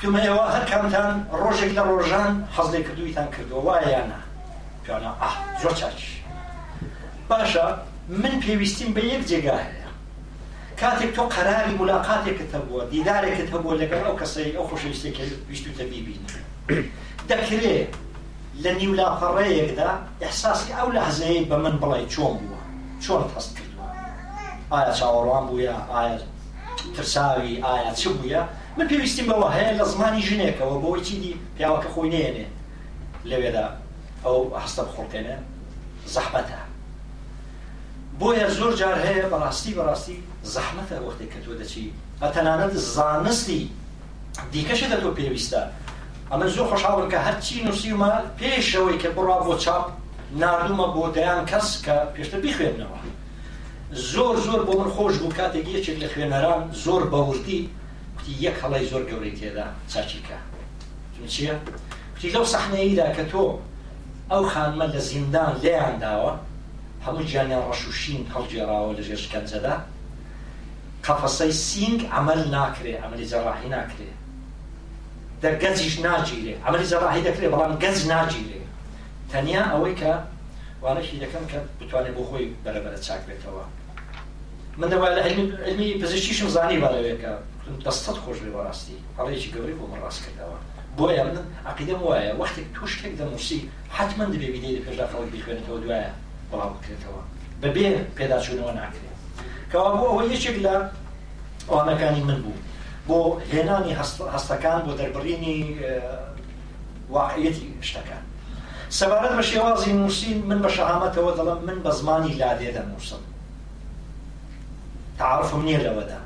کومە ئێوە هەر کامتان ڕۆژێک لە ڕۆژان حەزلێ کردوویتان کردو وایەنە پیانە ئاه زۆر چاچ باشە من پێویستیم بە یەک جێگا هەیە کاتێک تۆ قەراری ملاقاتێکت هەبووە دیدارێکت هەبووە لەگەڵ ئەو کەسی ئەو خۆشەویستێکی ویستوتە بیبین دەکرێ لە نیولاپەڕەیەکدا ئەحساسی ئەو لە حزەیە بە من بڵی چۆن بووە چۆن هەست کردووە ئایا چاوەڕوان بووە ئایا ترساوی ئایا چ بووە من پێویستیم بەوە هەیە لە زمانی ژنێکەوە بۆی چیدی پیاوەکە خۆی نێنێ لەوێدا ئەو هەستە بخڵکێنە زەحبەتە بۆیە زۆر جار هەیە بەڕاستی بەڕاستی زەحمەتە وەختێک کە تۆ دەچی ئە تەنانەت زانستی دیکەشە دە تۆ پێویستە ئەمە زۆر خۆشحاڵم کە هەرچی نووسیمە پێشەوەی کە بڕا بۆ چاپ نردومە بۆ دەیان کەس کە پێشتە بیخوێندنەوە زۆر زۆر بۆ من خۆش بوو کاتێک یەکێک لە خوێنەران زۆر بەورتی کوتی یەک هەڵی زۆر گەورەی تێدا چاچیکە چییە؟ کوتی لەو سەحنەیدا کە تۆ ئەو خانمە لە زیندان لێیان داوە هەموو گیانیان ڕەشوشین هەڵگێراوە لە ژێشکەنجەدا قەفەسەی سینگ ئەمەل ناکرێ ئەمەلی جەڕاحی ناکرێ دەرگەزیش ناجیرێ ئەمەلی جەڕاحی دەکرێت بەڵام گەز ناجیرێ تەنیا ئەوەی کە وانەشی دەکەم کە بتوانێت بۆ خۆی بەرەبەرە چاک بێتەوە من دەوا لە علمی پزیشتیشم زانی بەڵەوێکە دەستت خۆش بێ بەڕاستی هەڵەیەکی گەوری بۆ من ڕاست کردەوە بۆیە من عقیدەم وایە وەختێک تو شتێک دەموسی حتمما دەبێ بیدەی پێشدا خەڵک بیخوێنێتەوە دوایە بەڵام بکرێتەوە بەبێ پێداچوونەوە ناکرێت کەوا بۆ ئەوە یەکێک لە ئەوانەکانی من بوو بۆ هێنانی هەستەکان بۆ دەربڕینی واقعەتی شتەکان سەبارەت بە شێوازی نووسین من بە شەهامەتەوە دەڵم من بە زمانی لادێدا نووسم تعاعرفم نییە لەوەدا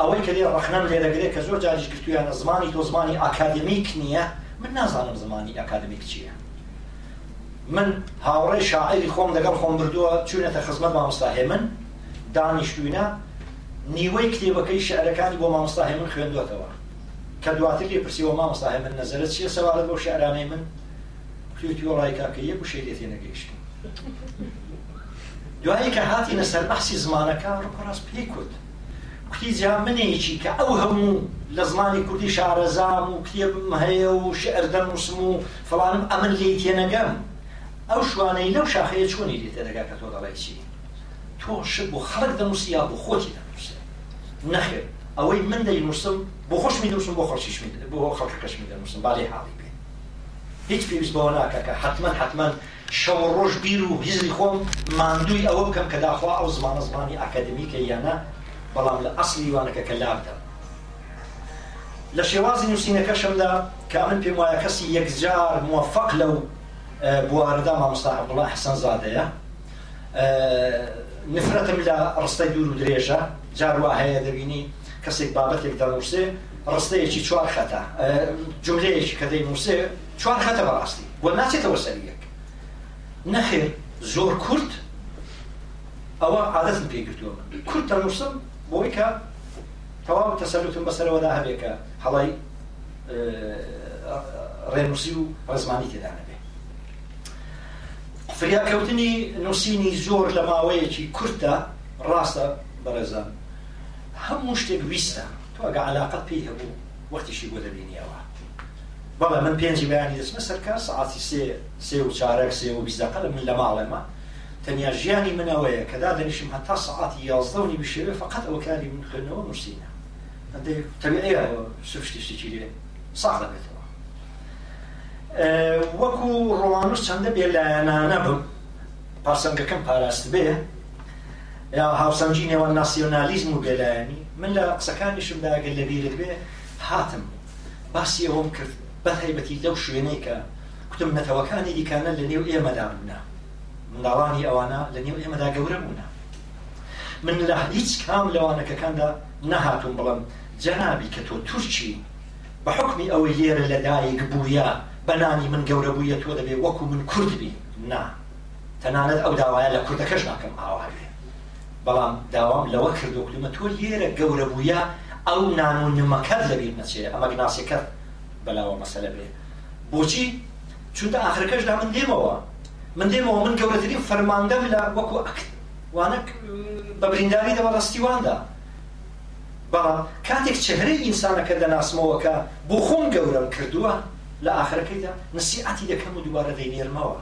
ئەوەی کە لێ ڕخنم لێ دەگرێت کە زۆر جاریش گرتویانە زمانی تۆ زمانی ئاکادمیک نییە من نازانم زمانی ئەکادمیک چییە من هاوڕێ شاعری خۆم لەگەڵ خۆم بردووە چوونەتە خزمەت مامۆستا هێمن دانیشتوینە نیوەی کتێبەکەی شعرەکانی بۆ مامۆستاهێ من خوێندوێتەوە کە دواتر لێ پرسیەوە مامۆستاهێ من نەزەرت چیە سەوارەت بۆ شعرانەی من کوتی وڵایکاکە یەک وشەی لێتێ نەگەیشتن دوایی کە هاتی نەسەر بەحسی زمانەکە ڕپڕاست پێی کوت کوتی جا منێکی کە ئەو هەموو لە زمانی کوردی شارەزام و کتێبم هەیە و شعردەم وسم و فڵانم ئەمن لێ تێنەگەم ئەو شوانەی لەو شاخەیە چۆنی لێتێ دەگا کە تۆ دەڵی چی تۆش بۆ خەڵک دەنووسی یا بۆ خودی دەنووسێ نخیر اوی من دی نوسم خوش می دەینووسم بۆ خۆشمی دەوسم بۆ خەڵکیش کش می دنوسم باڵی حالی بێ هیچ پێویست با ناکە که که حتما حتما ڕۆژ روش بیرو هیزری خون مندوی او بکم که داخوا او زمان زمانی یا نه ئاکادمیکە یانە بەڵام که ئەسلی دم کە نوسی نکشم دا که امن پی پێم کسی یک یەکجار موفق لەو اه، بواردا مامۆستا عبدڵە حسەن زادەیە اه، نفرەتم لە ڕستەی دوور و درێژە جاروا هەیە دەبینی کەسێک بابەتێک دەنووسێ ڕستەیەکی چوار خەتە جملەیەکی کە دەینووسێ چوار خەتە بەڕاستی بۆ ناچێتەوە سەریەک نەخێر زۆر کورت ئەوە عادەتم پێگرتووە کورت دەنووسم بۆی کە تەواو تەسەلوتم بەسەرەوەدا هەبێکە هەڵی ڕێنووسی و ڕزمانی تێدانە فریاکەوتنی نووسینی زۆر لە ماوەیەکی کورتە ڕاستە بەرەزان هەموو شتێک ویستە تۆگە علااقت پێی هەبوو وەختیشی بۆ دەبینیەوە بەڵێ من پێنجی بەیانی دەچمە سەرکە سعاتی سێ سێ و چارەك سێ و بیزەقە لە من لە ماڵێمە تەنیا ژیانی منەوەیە کەدا دەنیشم هەتا سعاتی یازدەونی بشێوێ فقط ئەوە کاری من خوێنەوە نووسینە تەبیعەیە سوشتیشتی لێ ساڵ دەبێتەوە وەکو ڕۆوانوس چەندە بێ لایەنانە بم پاسەنگەکەم پاراست بێ یا هاوسەنجی نێوان ناسیۆنالیزم و بێلایانی من لە قسەکانیشمداگەر لەبیرت بێ هاتم باسی ئەوم کرد بەهیبەتی لەو شوێنەی کە کوتم نەتەوەکانی دیکانە لە نێو ئێمەدا بوونە منداڵانی ئەوانە لە نێو ئێمەدا گەورە بوونە من لە هیچ کام لەوانەکەەکاندا نەهاتم بڵم جەنابی کە تۆ تورکی بە حکمی ئەوە لێرە لەدایک بووە بەنانی من گەورە بوویە تۆ دەبێ وەکو من کوردبی نا تەنانەت ئەو داوایە لە کوردەکەش ناکەم ئاواێ بەڵام داوام لەوە کردوکلمە تۆ لێرە گەورە بووە ئەو نانونمەکەت لەبیر نەچێت ئەمە گناسیەکەت بەلاوە مەسەلە بێ بۆچی چونتە ئاخرەکەشدا من دێمەوە من دێمەوە من گەورەترین فەرماندەم لە وەکو ئەکت وانە بە برینداری دەوە ڕستیواندا بەڵام کاتێک چهرەی ئینسانەکە دەناسمەوەکە بۆ خۆم گەورم کردووە لە ئاخرەکەیدا نسیعەتی دەکەم و دووبارە دەینێرمەوە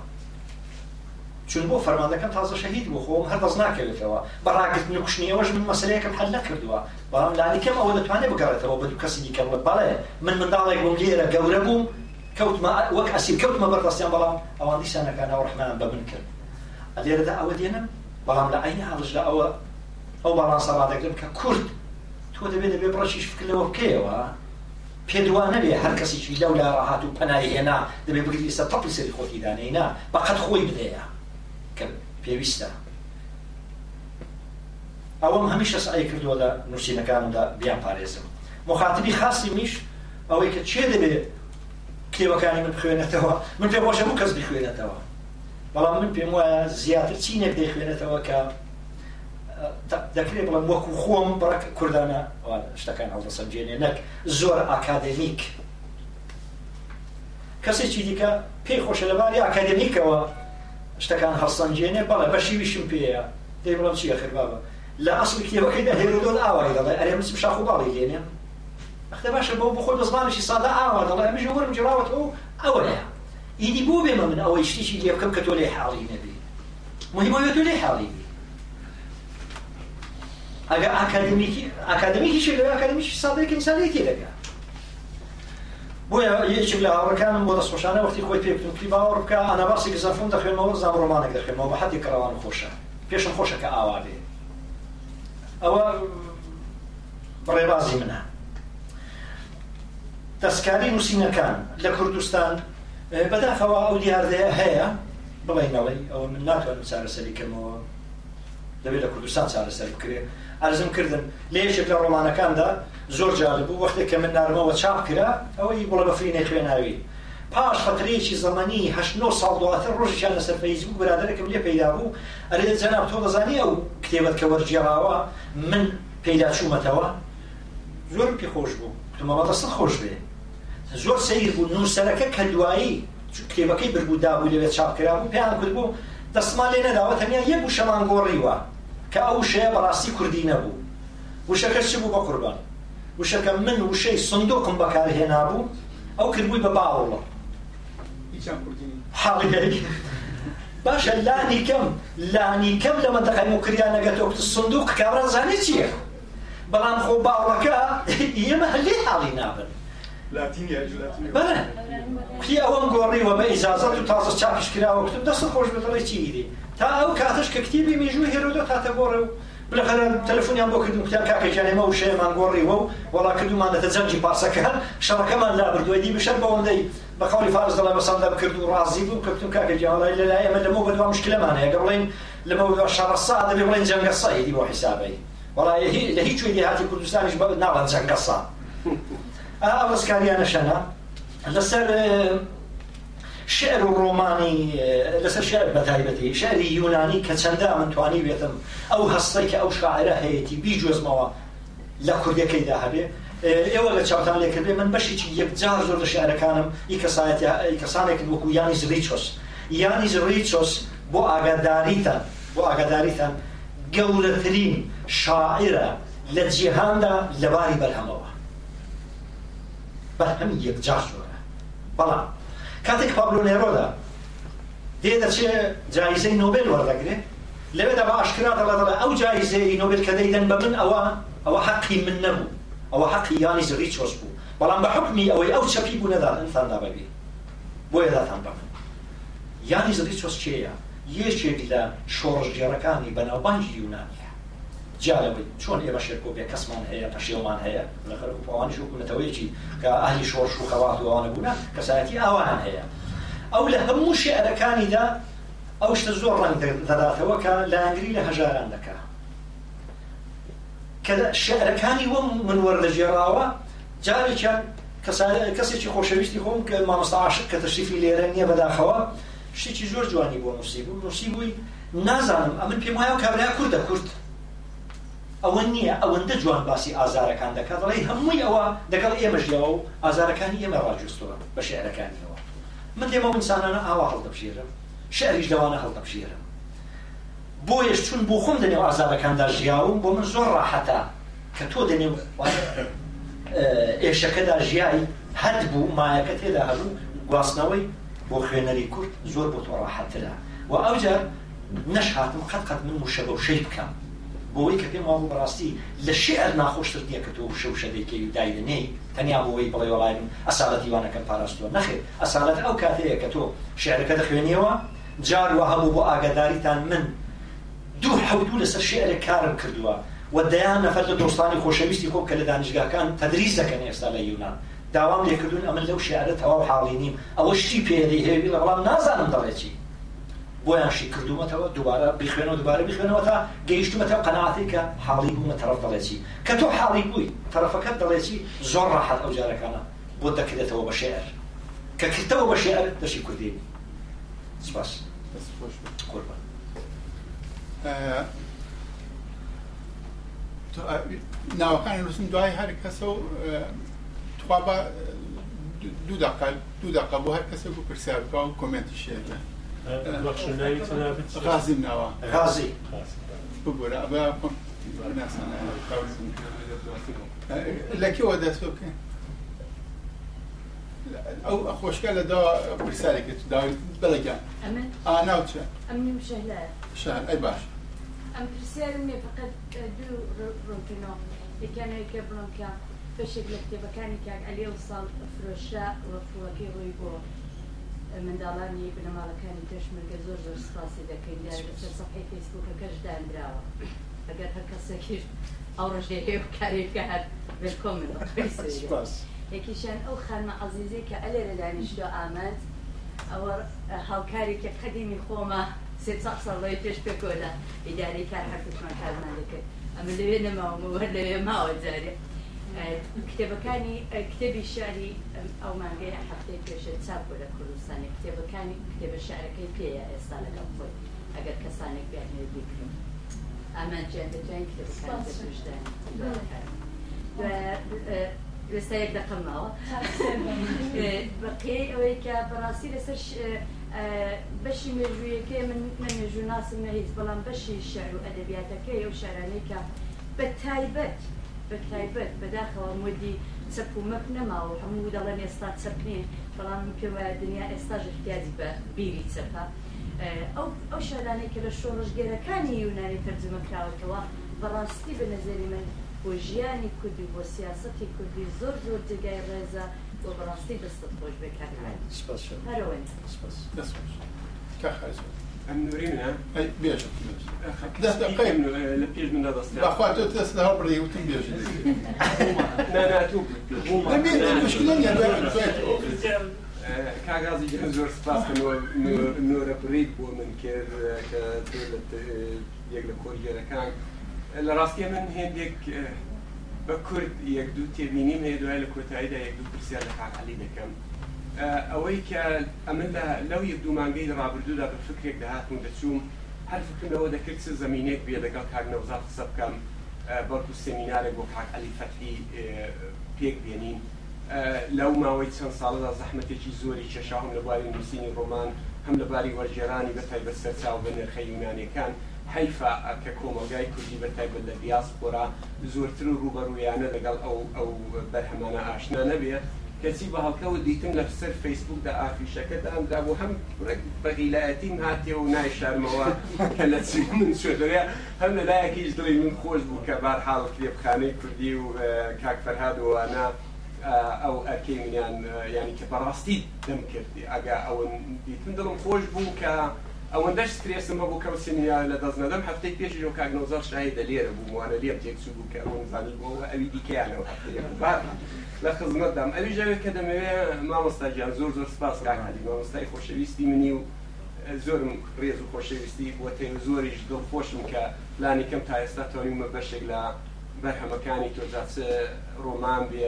چون بۆ فەرماندەکەم تازە شەهید بوو خۆم هەر دەست ناکەوێتەوە بەڕاگرتنی کوشتنیەوەش من مەسلەیەکم حل نەکردووە بەڵام لانیکەم ئەوە دەتوانێت بگەڕێتەوە بە دوو کەسی دیکەم وە بەڵێ من منداڵێک بووم لێرە گەورە بووم کەوتمە وەک ئەسیر کەوتمە بەردەستیان بەڵام ئەوان دیسانەکانە ڕحمان بە من کرد لێرەدا ئەوە دێنم بەڵام لە عینە هەڵشدا ئەوە ئەو باڵان سەڵاتەکەم کە کورد تۆ دەبێت دەبێ بڕەشیش فکرەوە بکەیەوە پێدوانە بێ هەر کەسێکی لەولا ڕاهات و پەنای هێنا دەبێ بگری ئێستا تەپی سەری خۆتی دانەینا بەقەت خۆی بدەیە کە پێویستە ئەوەم هەمیشە سعی کردووە لە نووسینەکاندا بیان پارێزم مخاتبی خاصی میش ئەوەی کە چێ دەبێت کتێبەکانی من بخوێنێتەوە من پێ بۆشە و کەس بخوێنێتەوە بەڵام من پێم وایە زیاتر چینێک دەخوێنێتەوە کە دەکرێت بڵم وەکو خۆم بڕک کوردانە شتەکان هەڵدەسەنجێنێ نەک زۆر ئاکادمیک کەسێکی دیکە پێی خۆشە لەباری ئاکادمیکەوە شتەکان هەڵسەنجێنێ بەڵە بەشیویشم پێەیە دەی بڵم چی یەخر بابە لە ئەسڵ کتێبەکەیدا هێرودۆل ئاوای دەڵێ ئەرێ مسم شاخ و باڵی لێنێ ئەختە باشە بەو بخۆی دەزمانشی سادا ئاوا دەڵێ ئەمیش وەرم جراوەت ئەو ئەوەیە ئیدی بۆ بێمە من ئەوەی شتیشی لێ بکەم کە تۆ لێ حاڵی نەبی مهمەوە تۆ لێ حاڵی بی ئەگە ئاکادمیکی ئاکادمیکی شێ لەوێ ئاکادمیکی سادەیەکە ئینسانەتی دەکات بۆیە یەکێک لە هاوڕەکانم بۆ دەستخۆشانە وەختی خۆی پێ بتوتی باوەڕ بکە ئەناباسێکی زەفۆن دەخوێنەوە زام ڕۆمانێک دەخوێنەوە بە حەتی کەڕەوان خۆشە پێشم خۆشەکە ئاوا بێ ئەوە بڕێبازی منە دەستکاری نووسینەکان لە کوردستان بەداخەوە ئەو دیاردەیە هەیە بڵێنەوەی ئەو من ناتوانم چارەسەری کەمەوە دەبێت لە کوردستان چارەسەر بکرێت ئەرزم کردن لێشێک لە ڕۆمانەکاندا زۆر جالب بوو وەختێک کە من نارمەوە چاپ کرا ئەوەی بڵە بەفرینە خوێناوی پاش خەترێکی زمانی هە ساڵ دواتر ڕۆژیان لە سەرفەیزی و برادەرەکەم لێ پیدا بوو ئەرێ جەناب تۆ دەزانی ئەو کتێبەت کە وەرجێماوە من پیدا چوومەتەوە زۆر پێ خۆش بوو تمەڵەتە سەد خۆش بێ زۆر سیر بوو نووسەرەکە کە دوایی کتێبەکەی بربوو دابوو لەوێت چاپکرا بوو پێیان کرد بوو دەستمان لێ نەداوە تەنیا یەک و شەمان گۆڕیوە کە ئەو شەیە بەڕاستی کوردی نەبوو وشەکە چ بوو بە قوربان وشەکە من وشەی سندۆکم بەکارهێنا بوو ئەو کردبووی بە باوەڵە حاڵی باشە لانی کەم لانی کەم لە منتەقای مکریان نەگەتۆ سندوق کابرا زانێت چییە بەڵام خۆ باوەکە ئێمە هەلێ حاڵی نابن بەە ئەوەم گۆڕیوە بە ئیزازەت و تازە چاپشکراوە کتتم دەست خۆش بەڵی چیری تا ئەو کاتش کە کتێبی مێژوو هێرۆدۆ تاتە گۆڕە و بلەخەرە تەلفۆنیان بۆ کردو وتیان کاکەیان ئێمە و شێمان گۆڕیەوە و وڵا کردومانەتە جەنجی پارسەکەن شەڕەکەمان لابردوێنی بشەر بەوەندەی بەخەڵی فارز دەڵێ بەسەندە کرد و ڕازی بوو کەپتون کاکە جیاڵی لەلای ئەمە لەمە بەدوا مشکلەمان هەیە گەڵێن لەمە بەدوا شەڕە سا دەبێ بڵێن جەنگە سەیدی بۆ حیسابی وڵای لە هیچ وێنی هاتی کوردستانیش بە ناڵەن جەنگە سا <laughs> ئەوەسکاریانەشەنە لەسەر شعر و ڕۆمانی لەسەر شعر بەتایبەتی شعری یونانی کە چەندە منتوانی بێتم ئەو هەستەی کە ئەو شاعرە هەیەی بیجۆزمەوە لە کوردەکەیدا هەبێ ئێوە لە چاوتان لێکردێ من بەشێکی یەکجار زۆر لە شعرەکانم ئی کەسانێک وەکو یانی زریچۆس یانی زریچۆس بۆ ئاگاداریتان بۆ ئاگاداریتان گەورەترین شاعرە لە جیهاندا لەباری بەرهەمەوە بەرهەم یەکجار زۆرە بەڵام کاتێک پابلۆ نێرۆدا دێ دەچێ جایزەی نۆبێل وەردەگرێ لەوێدا بە ئاشکرا دەڵەدەڵە ئەو جایزەی نۆبێل کە دەیدەن بە من ئەوە ئەوە حەقی من نەبوو ئەوە حەقی یانی زری چۆش بوو بەڵام بە حکمی ئەوەی ئەو چەپی بوو نەدا ئەنساندا بەبێ بۆیە داتان بە من یانی زری چۆش چێە یەکێک لە شۆڕژگێڕەکانی بەناوبانگی یونانیە جارەوەی چۆن ئێمە شێرکۆپی کەسمان هەیە پەشێڵمان هەیە لە خەرک پاوانش وکوونەتەوەیکی کە ئاهی شۆرش و خەواتوانە بوون کەسایەتی ئاوانان هەیە ئەو لە هەموو شێعرەکانیدا ئەو شتە زۆر ڕنگ دەداتەوە کە لانگری لە هەژاران دەکا کە شعرەکانی وەم منوەەر لە جێراوە جارێکیان کەسێکی خۆشەویستی خۆم کە مامەستاعاشق کە تەشریفی لێرە نییە بەداخەوە شتێکی زۆر جوانی بۆ نووسی بوو نووسی بووی نازانم ئەمن پێم وایە کابرا کوردە کورد ئەوە نییە ئەوەندە جوان باسی ئازارەکان دەکات دەڵێ هەمووی ئەوە دەگەڵ ئێمەژیەوە و ئازارەکانی ئێمە ڕاجستەوە بە شعرەکانیەوە من دێمە ئینسانانە ئاوا هەڵدەبژێرم شعریش دەوانە هەڵدەبژێرم بۆ یش چون بۆ خۆم دەنێو ئازارەکاندا ژیاوم بۆ من زۆر ڕاحەتا کە تۆ دەنێ ئێشەکەدا ژیایی هەد بوو مایەکە تێدا هەبوو گواستنەوەی بۆ خوێنەری کورد زۆر بۆ تۆ ڕاحەترا و ئەوجار نەش هاتم قەت قەت من مشەبە و شەی بکەم بۆی کە پێم وابوو بەڕاستی لە شعر ناخۆشتر نییە کە تۆ شەو شەدێکی دایدنەی تەنیا بۆەوەی بڵێ وڵای من ئەساڵەت دیوانەکەم پاراستوە نەخێ ئەساڵەت ئەو کاتەیە کە تۆ شعرەکە دەخوێنیەوە جاروە هەبوو بۆ ئاگاداریتان من دوو حوتو لەسەر شعرە کارم کردووە و دەیان نەفەر لە دۆستانی خۆشەویستی خۆم کە لە دانیشگاکان تەدریس دەکەن ئێستا لە یونان داوام لێکردون ئەمن لەو شعرە تەواو حاڵی نیم ئەوە شتی پێدەی هێوی لە بەڵام نازانم دەڵێکی بۆیان شیکردومەتەوە دووبارە بخوێنەوە دووبارە بخوێنەوە تا گەیشتومەتە قەنعاتی کە حاڵی بوومە تەرەف دەڵێتی کە تۆ حاڵی بووی تەرەفەکەت دەڵێتی زۆر ڕاحەت ئەو جارەکانە بۆ دەکرێتەوە بە شێعر کە کردەوە بە شێعر دەشی کوردی سپاس قوربان اه، اه، ناوەکانی نووسن دوای هەر کەسە و اه، تخوا بە دوو دقا دوو دقا بۆ هەر کەسێک و پرسیار بکە و کۆمێنتی شێرە غازي نوا غازي ببورا أبا ناس أنا لكي ودا سوك أو أخوش كلا دا رسالة كت دا بلجان أمن أنا وتشا أمني مشهلا شهر أي باش أم رسالة مي فقط دو روتينو كان يكبرون كان فشل مكتبة كان يكاد عليه وصل فروشة وفواكه ويقول منداڵانی بنەماڵەکانی تەشمرگە زۆر زۆر سپاسی دەکەین لەسەر سەحی فیسبوکەکەش دانراوە ئەگەر هەر کەسەکیش ئەو ڕژێ کارێککە هەر بکۆم <laughs> یەکیشان ئەو خانمە عزیزی کە ئەلێ لە دانیشتۆ ئامەد ئەوە هاوکارێکی قەدیمی خۆمە سێ ساڵی پێش پێکۆلە ئیداری کار هەرکوشمان کارمان دەکرد ئەمە لەوێ نەماوە وەر لەوێ ماوە جارێک کتێبەکانی کتێبی شاری ئەو مانگەی هەفتەی پێشێت چاپ بۆ لە کوردستانی کتێبەکانی کتێبە شارەکەی پێەیە ئێستا لەگەڵ خۆی ئەگەر کەسانێک بیانێت بیکرم ئامان جێندەجان کتێبەکانشدان لەسەیەک دەقەمەوە <laughs> بەقی ئەوەی کە بەڕاستی لەسەر بەشی مێژوویەکەی من منێژوو ناسم نە هیچ بەڵام بەشی شار و ئەدەبیاتەکەی ئەو شارانەی کە بە تایبەت. بەتایبەت بەداخەوە مدی چەپ و مەک نەماوە هەموو دەڵێن ئێستا چەپنێ بەڵام پێوایە دنیا ئێستا ژتیازی بە بیری چەپە ئەو ئەو شادانەی کە لە شۆڕژگەرەکانی یونانی تەرجمەکراوەتەوە بەڕاستی بە نەزەری من بۆ ژیانی کوردی بۆ سیاستی کوردی زۆر زۆر جگای ڕێزە بۆ بەڕاستی دەستت خۆش بکات هەرەوە. Amnorina. Ej, bierze ty bierze. Desta qej. Lepiej mnie nada stara. Bakwa to testa hobri u tym bierze. Na na من هيديك بكرد يقدو ئەوەی کە ئەمە لەو یەک دوو مانگەی لە ڕابردوودا بە فکرێک داهاتون دەچووم هەر فکردنەوە دەکرد چ زمینێک بێ لەگەڵ کار نەوزات قسە بکەم بەڵکو سمینارێک بۆ کاک علی فەتحی پێک بێنین لەو ماوەی چەند ساڵدا زەحمەتێکی زۆری چێشا هەم لەباری نووسینی ڕۆمان هەم لەباری وەرجێرانی بەتای بەسەر چاو بە نرخی یونانەکان حیفا کە کۆمەلگای کوردی بەتای بە لە دیاسپۆرا زۆرتر ڕوبەرویانە لەگەڵ ئەو ئەو بەرهەمانە ئاشنا نەبێت کەسی بە هەڵکەوت دیتم لە سەر فەیسبوکدا ئافیشەکەدامدا بۆ هەم بەغیلایەتیم هاتیەوە نایشارمەوە کە لە چی من شوێدرێ هەم لەلایەکیش دڵی من خۆش بوو کە بار حاڵ کتێبخانەی کوردی و کاکفەرهادوانە آه، ئەو ئەرکەیان ینی کە بەڕاستی دەم کردی ئەگا ئەوەن دیتم دڵم خۆش بوو کە ئەوەندەش سرێسم بە بوو کە سنیا لە دەستنەدەم هەفتەی پێشی و کاگنۆزار شایی دە لێرە بوو وانە لێم تێکسو بوو کە ئەوەن زانی بۆەوە ئەوی دیکەیانەوە هەفتەیە لە خزمەتدام ئەوی ژەوێت کە دەمەوێت مامۆستاگیان زۆر زۆر سپاس کاکاری مامۆستای خۆشەویستی منی و زۆرم ڕێز و خۆشەویستی بۆ تێ زۆریش دڵخۆشم کە لانی کەم تا ئێستا تەویمە بەشێک لە بەرهەمەکانی تۆدا ڕۆمان بێ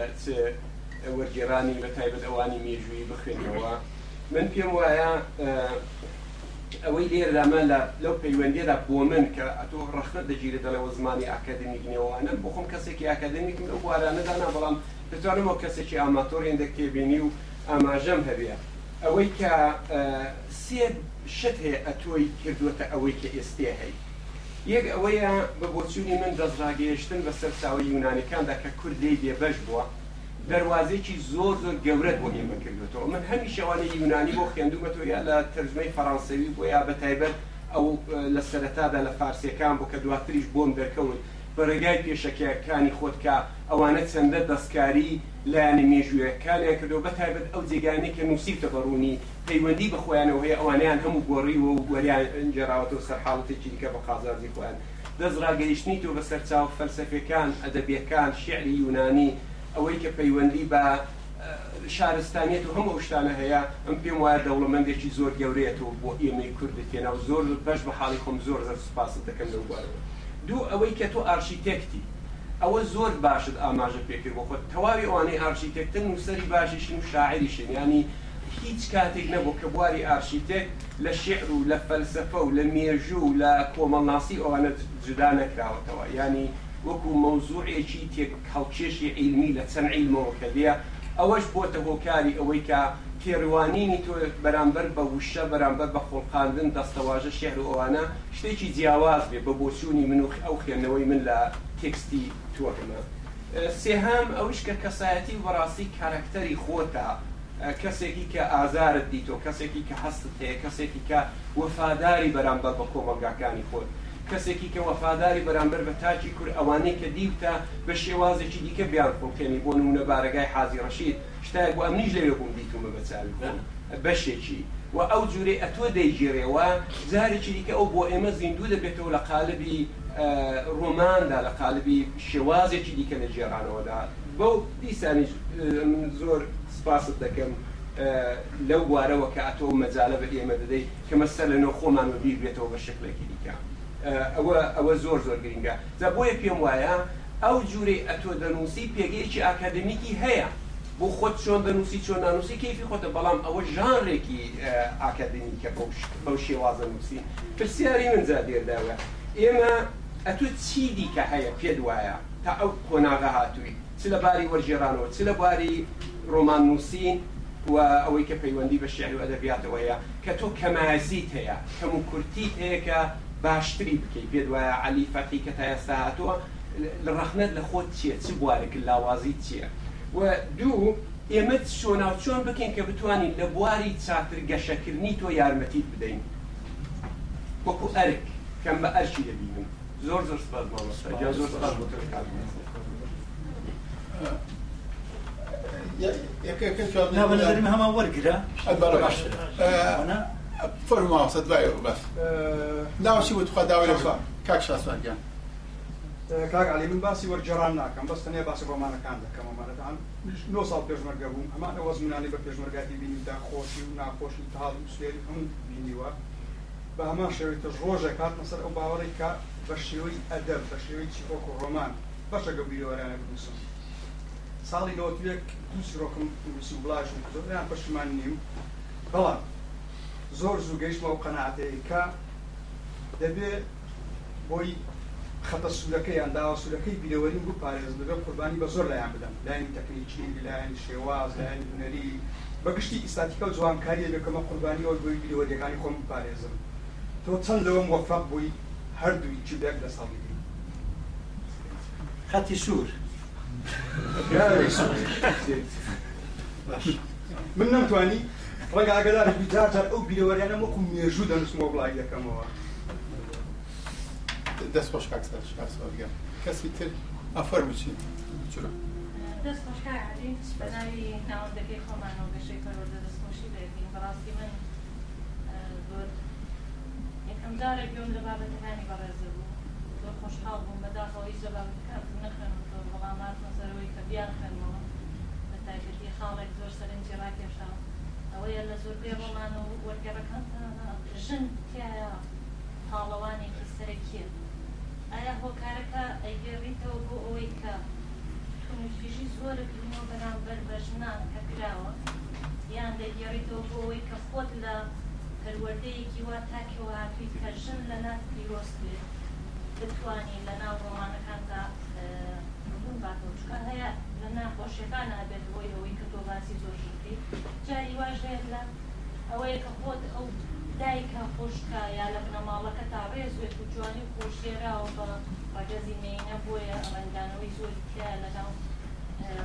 وەرگێرانی بە تایبەت ئەوانی مێژووی بخێنەوە من پێم وایە ئەوەی لێرامە لە لەو پەیوەندێدا بۆ من کە ئەتۆ ڕەختە دەگیرێتە لەوە زمانی ئاکادمیک نێوانە بخۆم کەسێکی ئاکادمیکم لەو وارانەدانا بەڵام دەتوانمەوە کەسێکی ئاماتۆریان دەکێبینی و ئاماژەم هەبێ ئەوەی کە سێ شت هەیە ئەتۆی کردوتە ئەوەی کە ئێستی هەی یەک ئەوەیە بە بۆچوونی من دەستڕاگەیشتن بە سەرساوی یونانەکاندا کە کوردی دێبەش بووە دەواازێکی زۆر زۆر گەورەت بۆ ئێمە کردوێتەوە من هەمی شەوانە یونانی بۆ خوێندومەتەوە یا لە ترجمەی فەرانسەوی بۆ یا بە تایبەت ئەو لە سەرەتادا لە فارسیەکان بۆ کە دواتریش بۆم دەرکەون بەرەگای پێشەکەکانی خۆتکە ئەوانە چەندە دەستکاری لایەنە مێژوویەکانیان کردو بەتابێت ئەو جێگانی کە نووسیتە بەڕوونی پەیوەندی بەخۆیانەوە هەیە ئەوانیان هەموو گۆڕیوە و گوەریان جێراوەتەوە سەرحاڵەتێکی دیکە بە قازارزی خۆیان دەست ڕاگەیشتنی تۆ بە سەرچاو فەلسفەکان ئەدەبیەکان شعری یونانی ئەوەی کە پەیوەندی بە شارستانیت و هەموو شتانە هەیە ئەم پێم وایە دەوڵەمەندێکی زۆر گەورێتەوە بۆ ئێمەی کوردێتێنە و زۆر بەش بە حاڵی خۆم زۆر زەر سوپاست دەکەم لەوبارەوە. دوو ئەوەی کە تۆ ئارشیتێکتی ئەوە زۆر باشت ئاماژە پێکرد بۆ خۆت تەواوی ئەوانەی ئارشیتێکتن نووسری باشیشن و شاعریشن ینی هیچ کاتێک نەبوو کە بواری ئارشیتێک لە شعر و لە فەلسفە و لە مێژوو و لە کۆمەڵناسی ئەوانە جدا نەکراوەتەوە ینی وەکو مەوزوعێکی تێک هەڵکێشی عیلمی لە چەند عیلمەوە کە دێ ئەوەش بۆتە هۆکاری ئەوەی کە پێڕوانینی تۆ بەرامبەر بە وشە بەرامبەر بە خۆڵقاندن دەستەواژە شێر و ئەوانە شتێکی جیاواز بێ بە بۆچوونی من و ئەو خوێندنەوەی من لە تێکستی تۆکمە سێهام ئەوش کە کەسایەتی وەڕاستی کارکتەری خۆتا کەسێکی کە ئازارت دیتۆ کەسێکی کە هەستت هەیە کەسێکی کە وەفاداری بەرامبەر بە کۆمەلگاکانی خۆت کەسێکی کە وەفاداری بەرامبەر بە تاکی کورد ئەوانەی کە دیوتە بە شێوازێکی دیکە بیان خۆڵکێنی بۆ نمونە بارگای حازی ڕەشید شتایە بۆ ئەمنیش لەوێ بووم دیتومە بەچاوی بەشێکی و ئەو جوورێ ئەتۆ دەیگیرێەوە جارێکی دیکە ئەو بۆ ئێمە زیندوو دەبێتەوە لە قالبی ڕۆماندا لە قالبی شێوازێکی دیکە لە جێرانەوەدا بەو دیسانی زۆر سپاست دەکەم لەو وارەوە کە ئەتۆ مەجاالە بە ئێمە دەدەیت کە مەسەر لەنەوە خۆمان و بیر بێتەوە بە شکلێکی دیکە. ئەوە ئەوە زۆر زۆر گرنگە جا بۆیە پێم وایە ئەو جوورەی ئەتۆ دەنووسی پێگەیکی ئاکادمیکی هەیە بۆ خۆت چۆن دەنووسی چۆن نانووسی کەفی خۆتە بەڵام ئەوە ژانرێکی ئاکادمیکە بەو شێوازە نووسی پرسیاری منجا دێرداوە ئێمە ئەتو چی دیکە هەیە پێ دوایە تا ئەو کۆناغا هاتووی چ لەباری وەرژێرانەوە چ لەباری ڕۆمان نووسین و ئەوەی کە پەیوەندی بە شعر و ئەدەبیاتەوەیە کە تۆ کەمازیت هەیە کەم و کورتیت هەیە کە باشتری بکی پێ و علی فەقی لرخنه لخود چیه چی بواره که لوازی چیه و دو ایمت شونا و دوو ئێمە شۆناو چۆن بکەین کە بتوانین لە بواری چاتر گەشەکردنی تۆ یارمەتیت بدەین وەکو ئەرک کەم بە ئەرشی دەبینم زۆر زۆر سپاس مامۆستا زۆر سپاس بۆ یەکەکە هەمان وەرگرە باش اه، فەرما سەد لای بەس ناوچی وت خوا داوای لەخوا کاک شاسوان گیان کاک علی من باسی وەرجێران ناکەم بەس تەنێ باسی ڕۆمانەکان دەکەم ئەمانەتان نۆ ساڵ پێشمەرگە بووم ئەمان ئەوە زمینانی بە پێشمەرگاتی بینیدا خۆشی و ناخۆشی تاڵ و سوێری هەموو بینیوە بە هەمان شێوێتە ڕۆژە کاتمە سەر ئەو باوەڕی کە بە شێوەی ئەدەب بە شێوەی چیۆک و ڕۆمان بەشە گەبیەوەرانە بنووسم ساڵی دەوەتوێک دووسی ڕۆکم نووسی بڵاژم زۆریان پەشمان نیم بەڵام زۆر زوو گەیشتمە و قەنەعاتەیەکە دەبێت بۆی خەتە سوورەکەیان داوا سوورەکەی بیرەوەرین بوو پارێز دەبێت قوربانی بە زۆر لایەن بدەم لایەن تەکنیکی لایەن شێواز لایەن هوەری بەگشتی ئیستاتیکە و جوانکاریە لەکەمە قوربانیەوە بۆی بیرەوەریەکانی خۆم پارێزم تۆ چەند لەوەم وەفق بووی هەردووی جودێک لە ساڵی خەتی سوور من نەمتوانی ڕێگا ئاگدارێکی جارجار ئەو بیرەوەریانە وەکو مێژوو دەنووسمەوە بڵای دەکەمەوە دەست خۆش کاکسەرگە کەسی تر ئەفەر بچی چرا دەست خۆشکاری بەناوی ناوەندەکەی خۆمانەوە گەشەی پەرۆدە دەستخۆشی بێتین بەڕاستی من یەکەم جارێک گوێم لە بابەتەکانی بەڕێزە بوو زۆر خۆشحاڵ بووم بەداخەوەی زەبابەتەکان نەخێنەوە بەڵامات مەسەرەوەی کە بیان خێنمەوە بە تایبەتی خاڵێک زۆر سەرنجی ڕاکێشاوە ئەوەیە لە زۆربەی ڕۆمان و وەرگەڕەکان ژن تایە تاڵەوانێکی سەرکیە ئایا هۆکارەکە ئەیگەڕیتەوە بۆ ئەوەی کە تومفیژی زۆرە بینەوە بەرامبەر بە ژنان کەکراوە یان دەگەڕیتەوە بۆ ئەوەی کە خۆت لە پەروەردەیەکی وا تاکەوە هاتویت کە ژن لە نات پیرۆست بێت بتوانین لە ناو ڕۆمانەکاندا ڕبوون باتەوە چکە هەیە لە ناخۆشیەکان ئابێت بۆی ئەوەی کە تۆ باسی زۆرژی بکەیت جاری واژ لە ئەوەیە کە خۆت ئەو دایکە خۆشکایە لە بنەماڵەکە تابێزێت و جوانی و خۆشێراوە بە بەجەزی مینە بۆیە ئەوەندانەوەی زۆری تیا لەگەڵ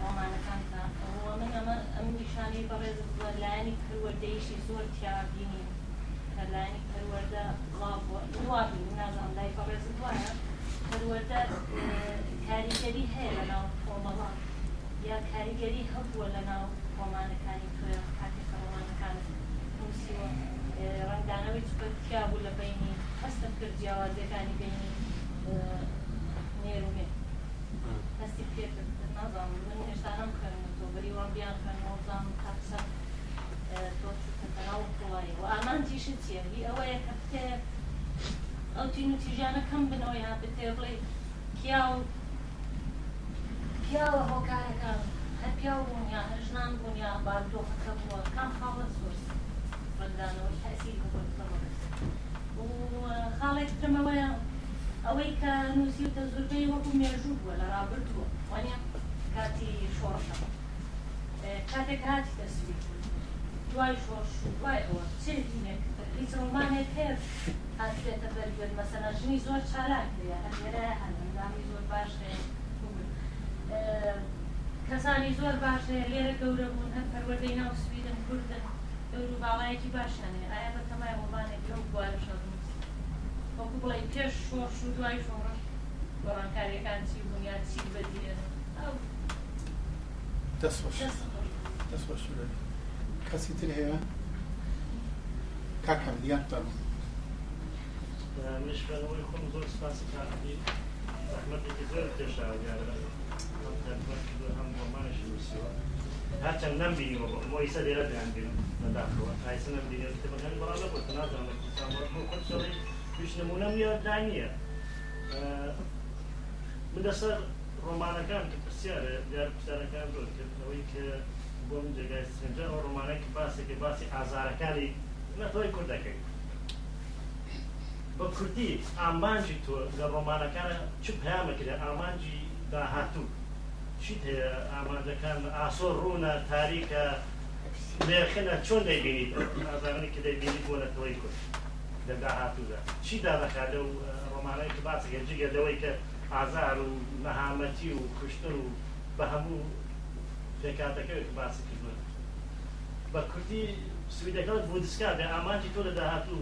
ڕۆمانەکاندا ئەوە من ئەمە ئەم نیشانەی بەڕێز لایانی پروەردەیشی زۆر تیاگینی لایانی پەروەەردە وابی نازان لای بەڕێز وایە پەروەەردە کاریگەری هەیە لەناو فۆمەڵان یا کاریگەری هەبووە لەناو ڕۆمانەکانی تۆ کاتێکە ڕۆمانەکانت نووسیوە ڕنگدانەوەی چیا بوو لە بینی هەستە کرد جیاوازەکانی بینی نێرومێ هەستی پێ نازان من هێشتانم کردم تۆ بەری وان بیان کردنەوەزان تاقسە تۆتەناو کوڵایی و ئامانجیشن چیە هی ئەوەیە کە بتێ ئەو تین و تیژانە کەم بنەوەی ها بتێ بڵێ کیا و پیاوە هۆکارەکان هەر پیاو بوون یا هەژنان بوون یا بارودۆخەکە بووە کام خاڵە زۆر بەدانەوەی تاسی خاڵێک ترمەوەە ئەوەی کە نووسیتە زۆربەی وەکو مێژوو بووە لە رابرردووە وانە کاتی شۆڕەکە کاتێک هاتی دەسوی دوای شۆڕش دوای ئەوە چێنێک هیچ ڕمانێک هێر هاتێتە بەرگێت مەسەنەژنی زۆر چالاک لێ هەرێرە هەندامی زۆر باش کەسانی زۆر باشە لێرە گەورە بوون هەر پەروەدەی ناو سویدن کوردن دەور و باڵایەکی باشانێ ئایا بەتەمای وڵانێک لەو بوارە شەڕ وەکو بڵی پێش شۆڕش و دوای شۆڕش گۆڕانکاریەکان چی بوون یا چی بەدیێن دەست کەسی تر هەیە کاکەم دیان بەرم مشکەوەی خۆم زۆر سپاسی کاقی زەحمەتێکی زۆر پێشاویارە هەرچەند نمبینیەوە مۆیسە لێرە دەیانبیرم لەداخەوە تایسە نمبینێت بەهێن بەڵە بۆ تەنازەم لە کوردستان بۆ خۆت سەڵی هیچ نمونەم یادا نییە بدەسەر ڕۆمانەکان کە پرسیارە دیار پرسیارەکان دۆ کردنەوەی کە بۆم جگای سنجە ئەو ڕۆمانەکە باسێکی باسی ئازارەکانی نەتەوەی کوردەکەی بە کوردی ئامانجی تۆ لە ڕۆمانەکانە چ پیامەکرێ ئامانجی داهاتوو چیت هەیە ئامادەکان ئاسۆر ڕوونە تاریکە لێخنە چۆن دەیبینیت ئازانانی کە دەیبینی بۆ لەتەوەی کورد لە داهاتوودا چی دادەکات لەو ڕۆمانایی کە باسی گەنجگە لەوەی کە ئازار و نەهامەتی و کوشتن و بە هەموو پێکاتەکەوێت باسی کردن بە کوردی سویدەکەت بۆ دسکات ئامانجی تۆ لە داهاتوو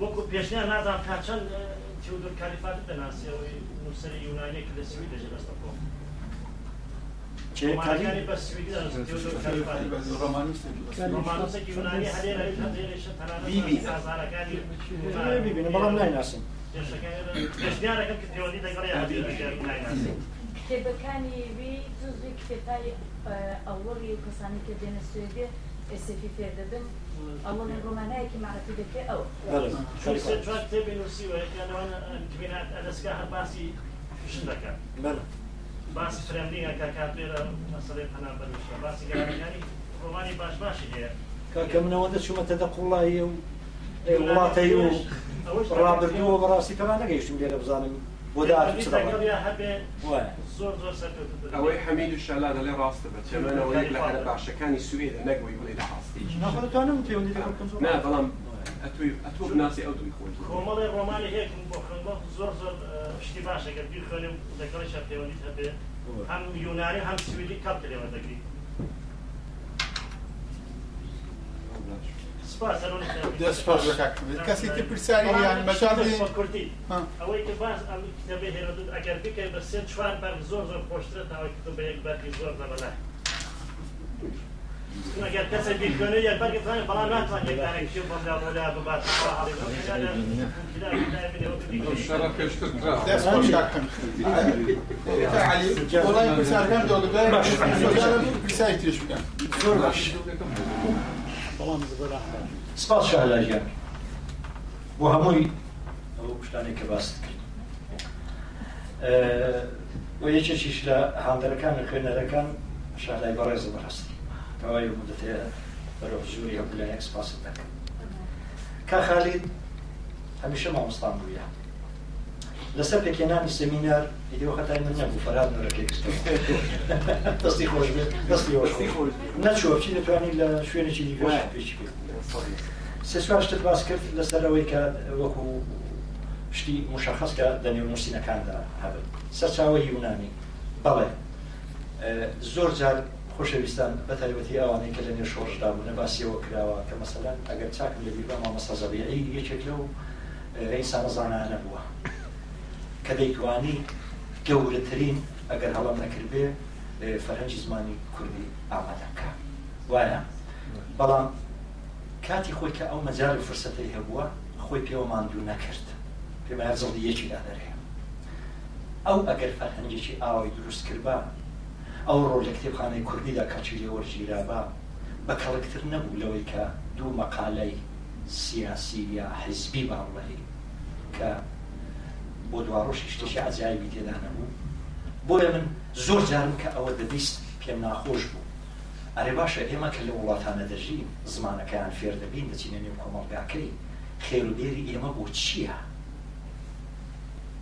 وەکو پێشنیان نازان تا چەند تیودور کالیفات دەناسیەوەی نووسری یونانیەك لە سوی دەژێ دەستەوە بەڵام نایناسم کتێبەکانی وی جزوی کتێبای ئەوەڵی و کەسانی کە دێنە سوێدێ ئسفی فێدەدەم ئەڵە ڕۆمانایەکی ماەتی دەکرێت ئەو ئەلسکە هەر باسی شن دەکات باسی فرێنینگە کاکاتێرە مەسەڵێ پەنا بەنوشە باسی گەرانی ڕۆمانی باش باشی هەیە کاکە منەوەدە چومەتە دە قوڵایی و وڵاتەی و ڕابردووە بەڕاستی پێوان نەگەیشتم لێرە بزانم بودار إيه، زور اوي حميد الشعلان اللي راسته بس كمان اوي لحد بعشا كان نقوى يقول اذا حاستيش ناخذ انا متي وندي لا بلام اتوي اتوب ناسي او دمكون كومالي رومالي هيك مبخن زور زور آه، اشتباشه قد بيخلي ذكر شرطي ونيت هم يوناني هم سويدي كابتل يا spazio, non da spazio ka si të përcari janë me çfarë po kurti. A oj të bas a të bëhe radu a garbi ka bërsen çfarë për zor zor poshtë ta oj të bëhe bëti zor ta bala. Kuna gel kasa bir gönü yer belki tane falan ben tane yani kim bana mola bu bas para halim. Şeref peşkir kral. Ders hoş hakkım. Ali, olay bir sergen dolu ben. Sorularım bir sergen. Sorular. بەڵام سپاس شالاژیان بۆ هەمووی ئەو شتانێک کە باست کرد و یەکێکیش لە هاندەرەکان لە خوێنەرەکان شالای بەڕێز بەڕاستی ئەوای مدەتەیە بەرەو زووری هەبلایەک سپاس دەکەن کا خالید هەمیشە مامۆستان بووە لەسەر پێکێنانی سەمینار ئیدیەوە خەتای من نەبوو فەراد نورەکەیستەوە دەستی خۆش بێت دەستی خۆش نەچوە بچی دەتوانانی لە شوێنێکی دیگەش پێچ سێ سواشتت باس کرد لەسەرەوەی کە وەکو شتی مشخص کە دەنێو نووسینەکاندا هەبێت سەرچاوی یونانی بەڵێ زۆر جار خۆشەویستان بە تایبەتی ئەوانەی کە لە نێ شۆژدا بوو نەباسیەوە کراوە کە مەسەلەن ئەگەر چاکم لە بیربا مامەسەزەبی یەکێک لەو ئەی سانەزانانە بووە کە دەیتوانی گەورەترین ئەگەر هەڵم نەکردێ فەرهەنجی زمانی کوردی ئامادەکە وایە بەڵام کاتی خۆی کە ئەو مەجار و فرسەتی هەبووە خۆی پێوە ماندوو نەکرد پێمایار زڵدی یەکی دادەرێ ئەو ئەگەر فەرهەنجێکی ئاوی دروست کردبا ئەو ڕۆژ لە کتێبخانەی کوردیدا کاچی لێوەرگیرابا بە کەڵکتر نەبوو لەوەی کە دوو مەقالەی سیاسی یا حزبی باڵی کە بۆ دواڕۆشی شتێکی ئازیایی تێدا نەبوو بۆیە من زۆر جارم کە ئەوە دەبیست پێم ناخۆش بوو ئەرێ باشە ئێمە کە لە وڵاتانە دەژین زمانەکەیان فێر دەبین دەچینە نێو کۆمەڵگاکەی خێروبێری ئێمە بۆ چییە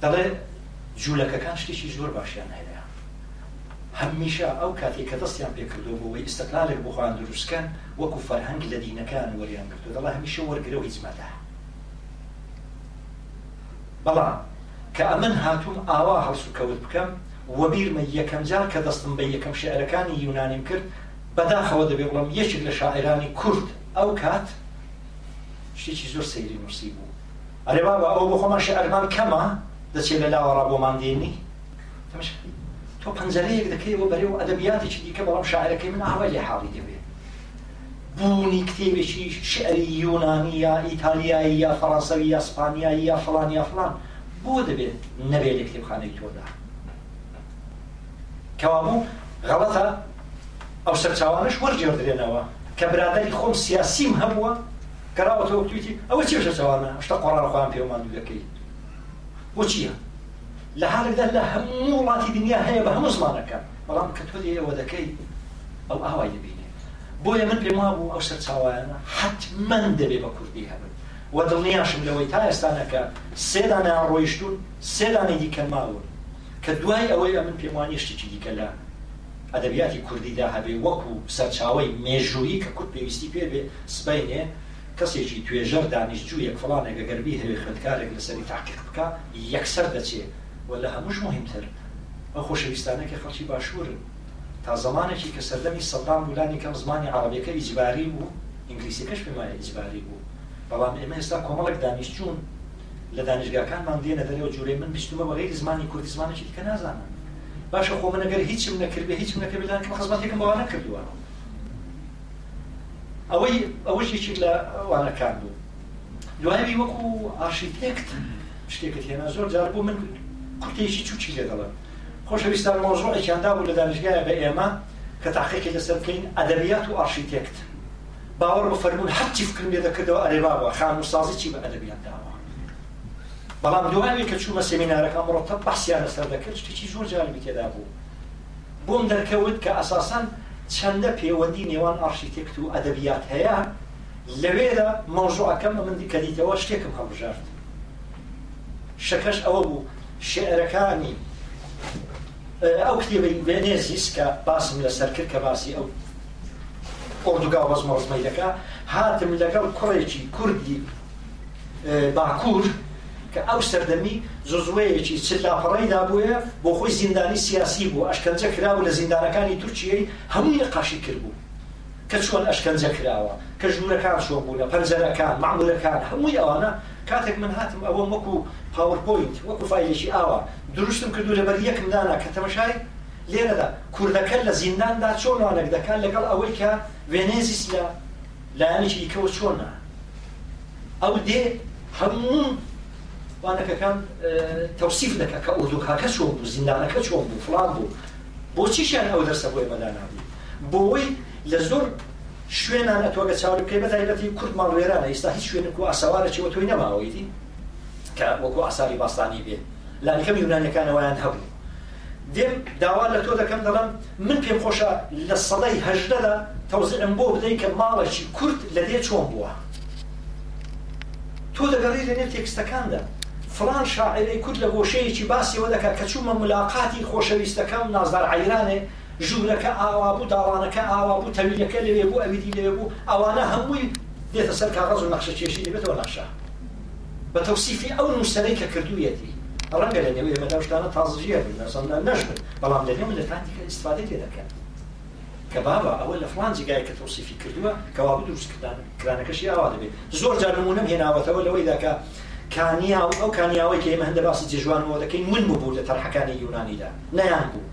دەڵێ جوولەکەکان شتێکی زۆر باشیان هەیە هەمیشە ئەو کاتێک کە دەستیان پێکردەوەی ئستەقلالێک بخواان دروستکەن وەکو فەرهەنگ لە دینەکان وەریان کردو دەڵە هەمیشە وەرگرەوە هیچمەدا بەڵام کە ئەمن هاتووم ئاوا هەڵسو کەوت بکەم وەبیرمە یەکەم جار کە دەستم بە یەکەم شعرەکانی یونانیم کرد بەداخەوە دەبێ بڵم یەکێک لە شاعرانی کورد ئەو کات شتێکی زۆر سەیری نووسی بوو ئەرێ بابا ئەو بۆ خۆمان شعرمان کەمە دەچێت لە لاوەڕا بۆمان دێنی تۆ پەنجەرەیەک دەکەیەوە بەرێ و ئەدەبیاتێکی دیکە بەڵام شاعرەکەی من ئاوای لە حاڵی دەبێت بوونی کتێبێکی شعری یۆنانی یا ئیتالیایی یا فەڕەنسەوی یا سپانیایی یا فلان یا فلان بۆ دەبێت نەبێت لە کتێبخانەی تۆدا کەوابوو غەڵەتە ئەو سەرچاوانش وەرجێ درێنەوە کە برادری خۆم سیاسیم هەبووە کەراوە تۆ تویتی ئەوە چی شەچوانە شتا قۆڕانخواان پێمان دوەکەی بۆ چییە لە حالێکدا لە هەموو وڵاتی دنیا هەیە بە هەموو زمانەکە بەڵام کە تۆ ئێوە دەکەی ئەو ئاوای دەبینێ بۆیە من پێم وابوو ئەو سەرچاوایانە حتممەند دەبێ بە کوردی هەبن و دڵنیاشم لەوەی تا ئێستانەکە سێدانیان ڕۆیشتون سێدانی دیکە ماون کە دوای ئەوەی ئە من پێوانیشتێکی دیکە لە ئەدەبیاتی کوردیدا هەبێ وەکو سەرچاوی مێژووی کە کورد پێویستی پێبێ سبینێ کەسێکی توێژەر دانیشتجو یەک فڵانێکە گەربی هەوێ خوێندکارێک لەسەری تاقیق بکە یەکسەر دەچێت و لە هەمووش مهمتر ئەو خۆشەویستانەکە خەڵکی باشوورن تا زمانێکی کە سەردەمی سەدام بولانی کەم زمانی عربەکە ئیجباری بوو ئینگلیسیەکەش پێمایە ئیجباری بوو بەڵام ئێمە ئێستا کۆمەڵک دانیشتچوون لە دانیشگاکانمان دێنە دەرەوە جوورێ من بیستمە بەغی زمانی کوردی زمانێکی دیکە نازانم باشە خۆ منەگەر هیچم نەکردێ هیچم نەکردان کە خزمەتێکم بەوانە کردووە ئەوەی ئەوەش یەکێک لە وانەکان بوو دوایەوی وەکو ئاشیتێکت شتێکت هێنا زۆر جار بوو من کورتێکی چوچی لەگەڵە خۆشەویستان مۆژۆ ئەیاندا بوو لە دانیشگایە بە ئێمە کە تاقیێکی لەسەر بکەین ئەدەبیات و ئاشیتێکت باوەڕ فەرمونون هەرچی فکرم لێ دەکردەوە ئەرێباوە خانوسازی چی بە ئەدەبیان داوە بەڵام دوایی کە چوومە سمینارەکە مڕۆتە بەسییانە سەر دەکرد شتێکی زۆر جالبی تێدا بوو بۆم دەرکەوت کە ئەساسان چەندە پەیوەندی نێوان ئارشیتێکت و ئەدەبیات هەیە لەوێدا مەوژوعەکەم من دیکەدیتەوە شتێکم هەڵبژارد شەکەش ئەوە بوو شعرەکانی ئەو کتێبەی وێنێزیس کە باسم لەسەر کرد کە باسی ئەو ئۆردوگا وەزمە ڕزمەیلەکە هاتم لەگەڵ کوڕێکی کوردی باکوور کە ئەو سەردەمی زۆزوەیەکی چلاپەڕیدا بووە بۆ خۆی زیندانی سیاسی بوو ئەشکەنجە کراوە لە زیندانەکانی تورکیەی هەمووی قاشی کردبوو کە چۆن ئەشکەنجە کراوە کە ژوورەکان شۆ بوونە پەنجەرەکان معمولەکان هەمووی ئەوانە کاتێک من هاتم ئەوە وەکو پاوەپۆینت وەکو فایلێکی ئاوە دروستم کردو لەبەر یەکمدانا کە تەمەشای لێرەدا کوردەکە لە زینداندا چۆنوانێک دەکات لەگەڵ ئەوەی کە وێنێزیس لە لایەنێکی ئیکەوە چۆنە ئەو دێ هەموو وانەکەەکان تەوسیف دەکە کە ئۆدوکاکە چۆن بوو زیندانەکە چۆن بوو فڵان بوو بۆچیشیان ئەو دەرسە بۆی مەدانابوو بۆی لە زۆر شوێنان ئەتۆگە چاوری پێ بەتایبەتی کوردمان ڕێرانە ئێستا هیچ شوێنک و ئاسەوارەی وە تۆی نەماوەیتی کە وەکو ئاساری باستانی بێ لانەکەم یونانەکانەوەیان هەبوو دێم داوا لە تۆ دەکەم دەڵم من پێم خۆشە لە سەڵی هەژدەدا تەوزعم بۆ بدەی کە ماڵەشی کورت لە دێ چۆن بووە تۆ دەگەڕی لە نێت تێکستەکاندا فلان شاعرەی کورد لە گۆشەیەکی باسیەوە دەکات کە چوومە ملاقاتی خۆشەویستەکەم نازدار عیرانێ ژوورەکە ئاوا بوو داوانەکە ئاوا بوو تەویلەکە لەوێ بوو ئەویدی لەوێ بوو ئەوانە هەمووی دێتە سەر کاغەز و نەخشە چێشی دەبێتەوە نەخشە بە تەوسیفی ئەو نووسەرەی کە کردوویەتی ڕەنگە لە نێوی ئێمەدا شتانە تازژیە نەسەدا نەشتن بەڵام لە نێو لەتانی کە استفاده تێ دەکەن کە بابا ئەوە لە فلان جگایە کە تۆسیفی کردووە کەوا دروستکردان کرانەکەشی ئاوا دەبێت زۆر جارمونم هێناوەتەوە لەوەی داکە کانیا و ئەو کانیاوەی کە ئێمە هەندە باسی جێژوانەوە دەکەین من بوو لە تەرحەکانی یونانیدا نەیان بوو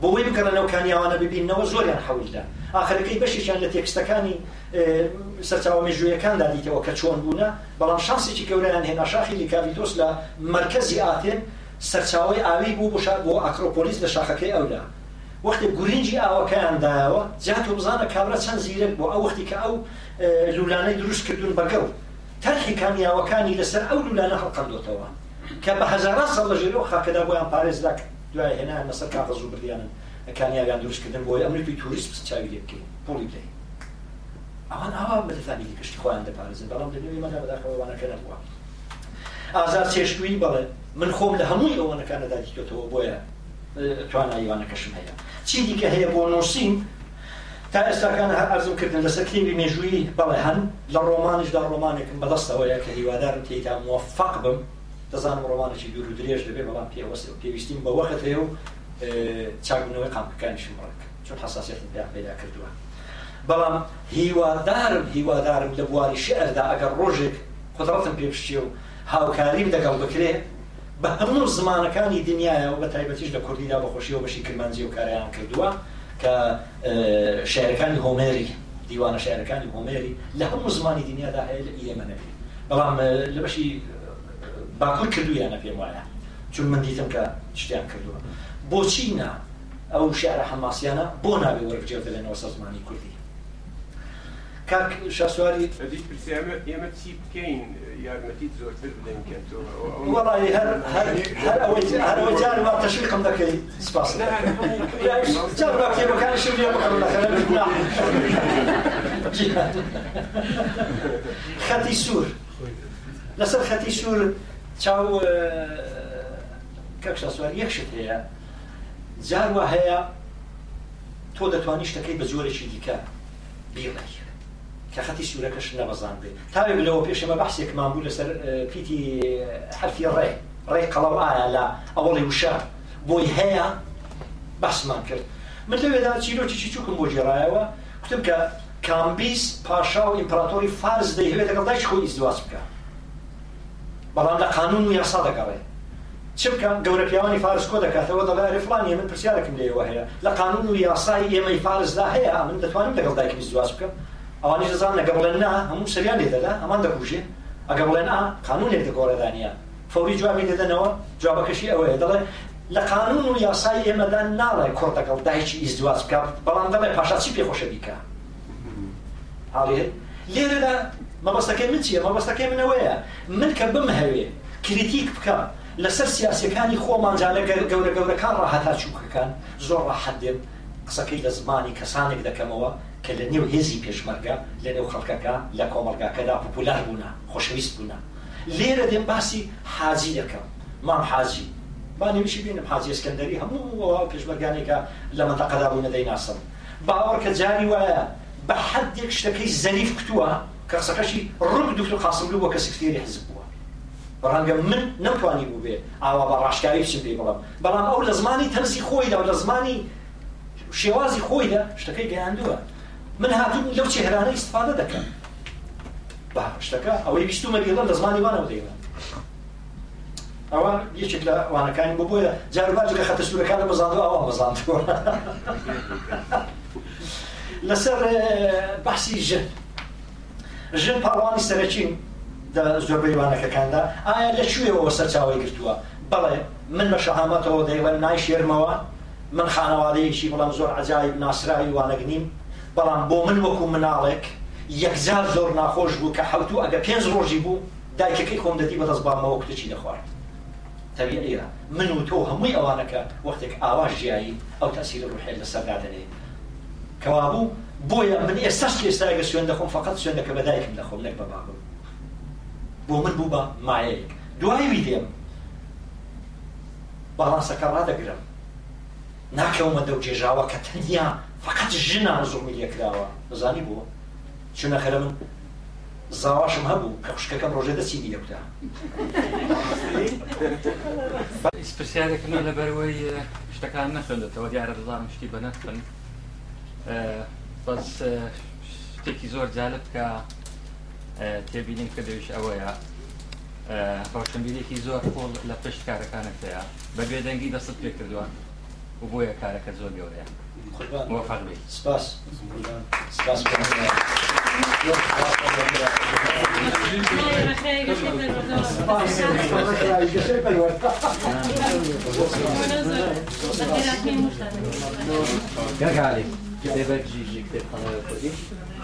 بۆ وی بگەڕنەوە کانیاوانە ببینەوە زۆریان حەولدا ئاخرەکەی بەشیشان لە تێکستەکانی سەرچاوە مێژوویەکاندا دیتەوە کە چۆن بوونە بەڵام شانسێکی گەورەیان هێنا شاخی لیکاویتۆس لە مرکزی ئاتێن سەرچاوی ئاوی بوو بۆ بۆ ئاکرۆپۆلیس لە شاخەکەی ئەولا وەختی گورنجی ئاوەکەیاندایەوە جات و بزانە کابرا چەند زیرە بۆ ئەو وەختی کە ئەو لولانەی دروست کردوون بەگەڵ تەرخی کامیاوەکانی لەسەر ئەو لولانە هەڵقەندوتەوە کە بە هزاران سەڵ لەژێرەوە خاکەدا بۆیان پارێزدا دوای هێنان لەسەر کاغز و بردیانن ئەکانیان دروستکردن بۆی ئەمریکی توریست چاوی لێ بکەین پوڵی بدەین ئەوان ئاوا بەدەتانی کشتی خۆیان دەپارێزن بەڵام دەنوێ مەدا بەداخەوەوانەکە نەبووە ئازار چێشتوی بەڵێ من خۆم لە هەمووی ئەوەنەکانەدا دیکەوتەوە بۆیە تواناییوانەکەشم هەیە چی دیکە هەیە بۆ نووسیم تا ئێستاکان هەر ئەرزم کردن لەسەر کلیمی مێژووی بەڵێ هەن لە ڕۆمانشدا ڕۆمانێکم بەدەستەوەیە کە هیوادارم تێیدا موفق بم دەزانم ڕۆمانێکی دوور و درێژ دەبێ بەڵام پێوەست پێویستیم بە وەختەیە و چاگونەوەی قامکەکانی شمڕێک چون حساسیەتی پێیان پیدا کردووە بەڵام هیوادارم هیوادارم لە بواری شعردا ئەگەر ڕۆژێک قدرەتم پێ پشتی و هاوکاریم دەگەڵ بکرێ بە هەموو زمانەکانی دنیاەوە بە تایبەتیش لە کوردیدا بەخۆشیەوە بەشی کرمانزی و کاریان کردووە کە شعرەکانی هۆمێری دیوانە شعرەکانی هۆمێری لە هەموو زمانی دنیادا هەیە لە ئێمە نەبێت بەڵام لە بەشی باکڵ کردویانە پێم وایە چون من دیتم کە شتیان کردووە او بونا كردي كاك بۆچینە ئەو شعرە حماسیانە بۆ ناوێ وەرجێتە هر هر هر کاک شاسواری ئێمە چی بکەین یارمەتیت زۆرتر بدەین وڵی لا هەر هەرەوە جار وا تەشقم دەکەی سپاس جارباکتێبەکانی شویە بکەم خاتي سور لسر خاتي سور تشاو كاك اه، شاسواري یەکشت هەیە جاروا هەیە تۆ دەتوانی شتەکەی بە زۆرێکی دیکە بیڵی کە خەتی سوورەکەش نەبەزان بێت تاوێ بلەوە پێشەمە بەحسێکمان بوو لەسەر پیتی حرفی ڕێ ڕێ قەڵەو ئایا لە ئەوڵی وشە بۆی هەیە بەسمان کرد من لەوێدا چیرۆکی چووکم بۆ جێڕایەوە کوتم کە کامبیس پاشا و ئیمپراتۆری فارز دەیهوێت دەگەڵ دایش خۆی ئیزدواز بکە بەڵام لە قانون و یاسا دەگەڕێت چ بکەم گەورە پیاوانی فارس کۆ دەکاتەوە دەڵێ فلانی من پرسیارێکم لێەوە هەیە لە قانون و یاسای ئێمەی فارسدا هەیە من دەتوانم لەگەڵ دایکی زواز بکەم ئەوانی دەزان لەگە بڵێن نا هەموو سەریان لێدەدا ئەمان دەکوژێ ئەگە بڵێن ئا قانونێک دەگۆڕەدانیان فەوری جوابی دەدەنەوە جوابەکەشی ئەوەیە دەڵێ لە قانون و یاسای ئێمەدا ناڵێ کۆر دەگەڵ دایکی ئیزدواز بکە بەڵام دەڵێ پاشاچی پێخۆشە بیکە هاڵێ لێرەدا مەبەستەکەی من چییە مەبەستەکەی منەوەیە من کە بمهەوێ کریتیک بکە لەسەر سیاسەکانی خۆمانجانە گەورە گەورەکان ڕاهتا چووکەکان زۆر ڕاحەت دێن قسەکەی لە زمانی کەسانێک دەکەمەوە کە لە نێو هێزی پێشمەرگە لە نێو خەڵکەکە لە کۆمەلگاکەدا پپولار بوونا خۆشەویست بوونا لێرە دێن باسی حازی دەکەم مام حازی بانیویشی بینم حازی ئەسکەندەری هەموو پێشمەرگانێکە لە منتەقەدا بوو نەدەی ناسم باوەڕ کە جاری وایە بە حەدێک شتەکەی زەریف کتووە کە قسەکەشی ڕوو دوکتور قاسملو بۆ کە سکتێری حزب بووە ڕەنگە من نەمتوانی بوو بێ ئاوا بە ڕاشکاری بچم پێی بڵم بەڵام ئەو لە زمانی تەرسی خۆیدا و لە زمانی شێوازی خۆیدا شتەکەی گەیاندووە من هاتوو لەو چێهرانە ئیسفادە دەکەم با شتەکە ئەوەی بیستومە بێڵم لە زمانی وانەوە دەیڵم ئەوە یەکێک لە وانەکانی بۆ بۆیە جارباج لە خەتە سوورەکانە بەزانەوە ئەوە بەزانتوە <laughs> لەسەر بەحسی ژن ژن پاڵوانی سەرەچین زۆر بەیوانەکەەکاندا ئایا لەکوێەوە سەرچاوی گرتووە بەڵێ من بە شەهامەتەوە دەیوەن نای شێرمەوە من خانەوادەیەکی بەڵام زۆر عجاایب ناسراوی وانەگنیم بەڵام بۆ من وەکو مناڵێک یەکزار زۆر ناخۆش بوو کە حوتو ئەگە پێنج ڕۆژی بوو دایکەکەی خۆم دەدی بەدەستبامەوە کتچی دەخوارد تەبیعە من و تۆ هەمووی ئەوانەکە وەختێک ئاواش ژیایی ئەو تاسییر ڕحێل لە سەردادنێ کەوابوو بۆیە من ئێستاش ئێستاگە سوێن دەخۆم فقط سوێنەکە بەدایکم دەخۆم لەک بەباوم بۆ من بوو بە مایەیەک دوایوی دێم بەڵاسەکە ڕدەگرم ناکەومە دەو جێژاوە کە تەنیا فقط ژنا زومی لێکراوە بزانی بووە چونەخەرە من زاواشم هەبوو کە خوشکەکەم ڕۆژێ دەچی لێکرا پرسیارێکم لەبەرەوەی شتەکان نەخندێتەوە دیارە دەڵام شتی بە نەخن بەس شتێکی زۆر جالب کە تێبینیم کە دەویش ئەوەیە هاوشمبیرێکی زۆر خۆڵ لە پشت کارەکانتەیە بە بێدەنگی دەست پێ کردووە و بۆیە کارەکە زۆر گەورەیە موفق بێت سپاس سپاس Gagarin, que deve exigir que tenha uma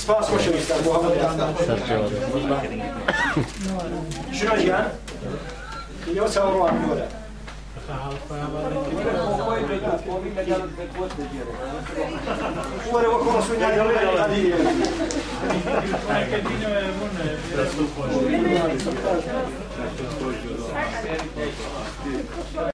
Spasmaşımızdan Muhammed'den. Şuna gel. Yo savro ancora. Cuore vuoi conoscere la vera di Perché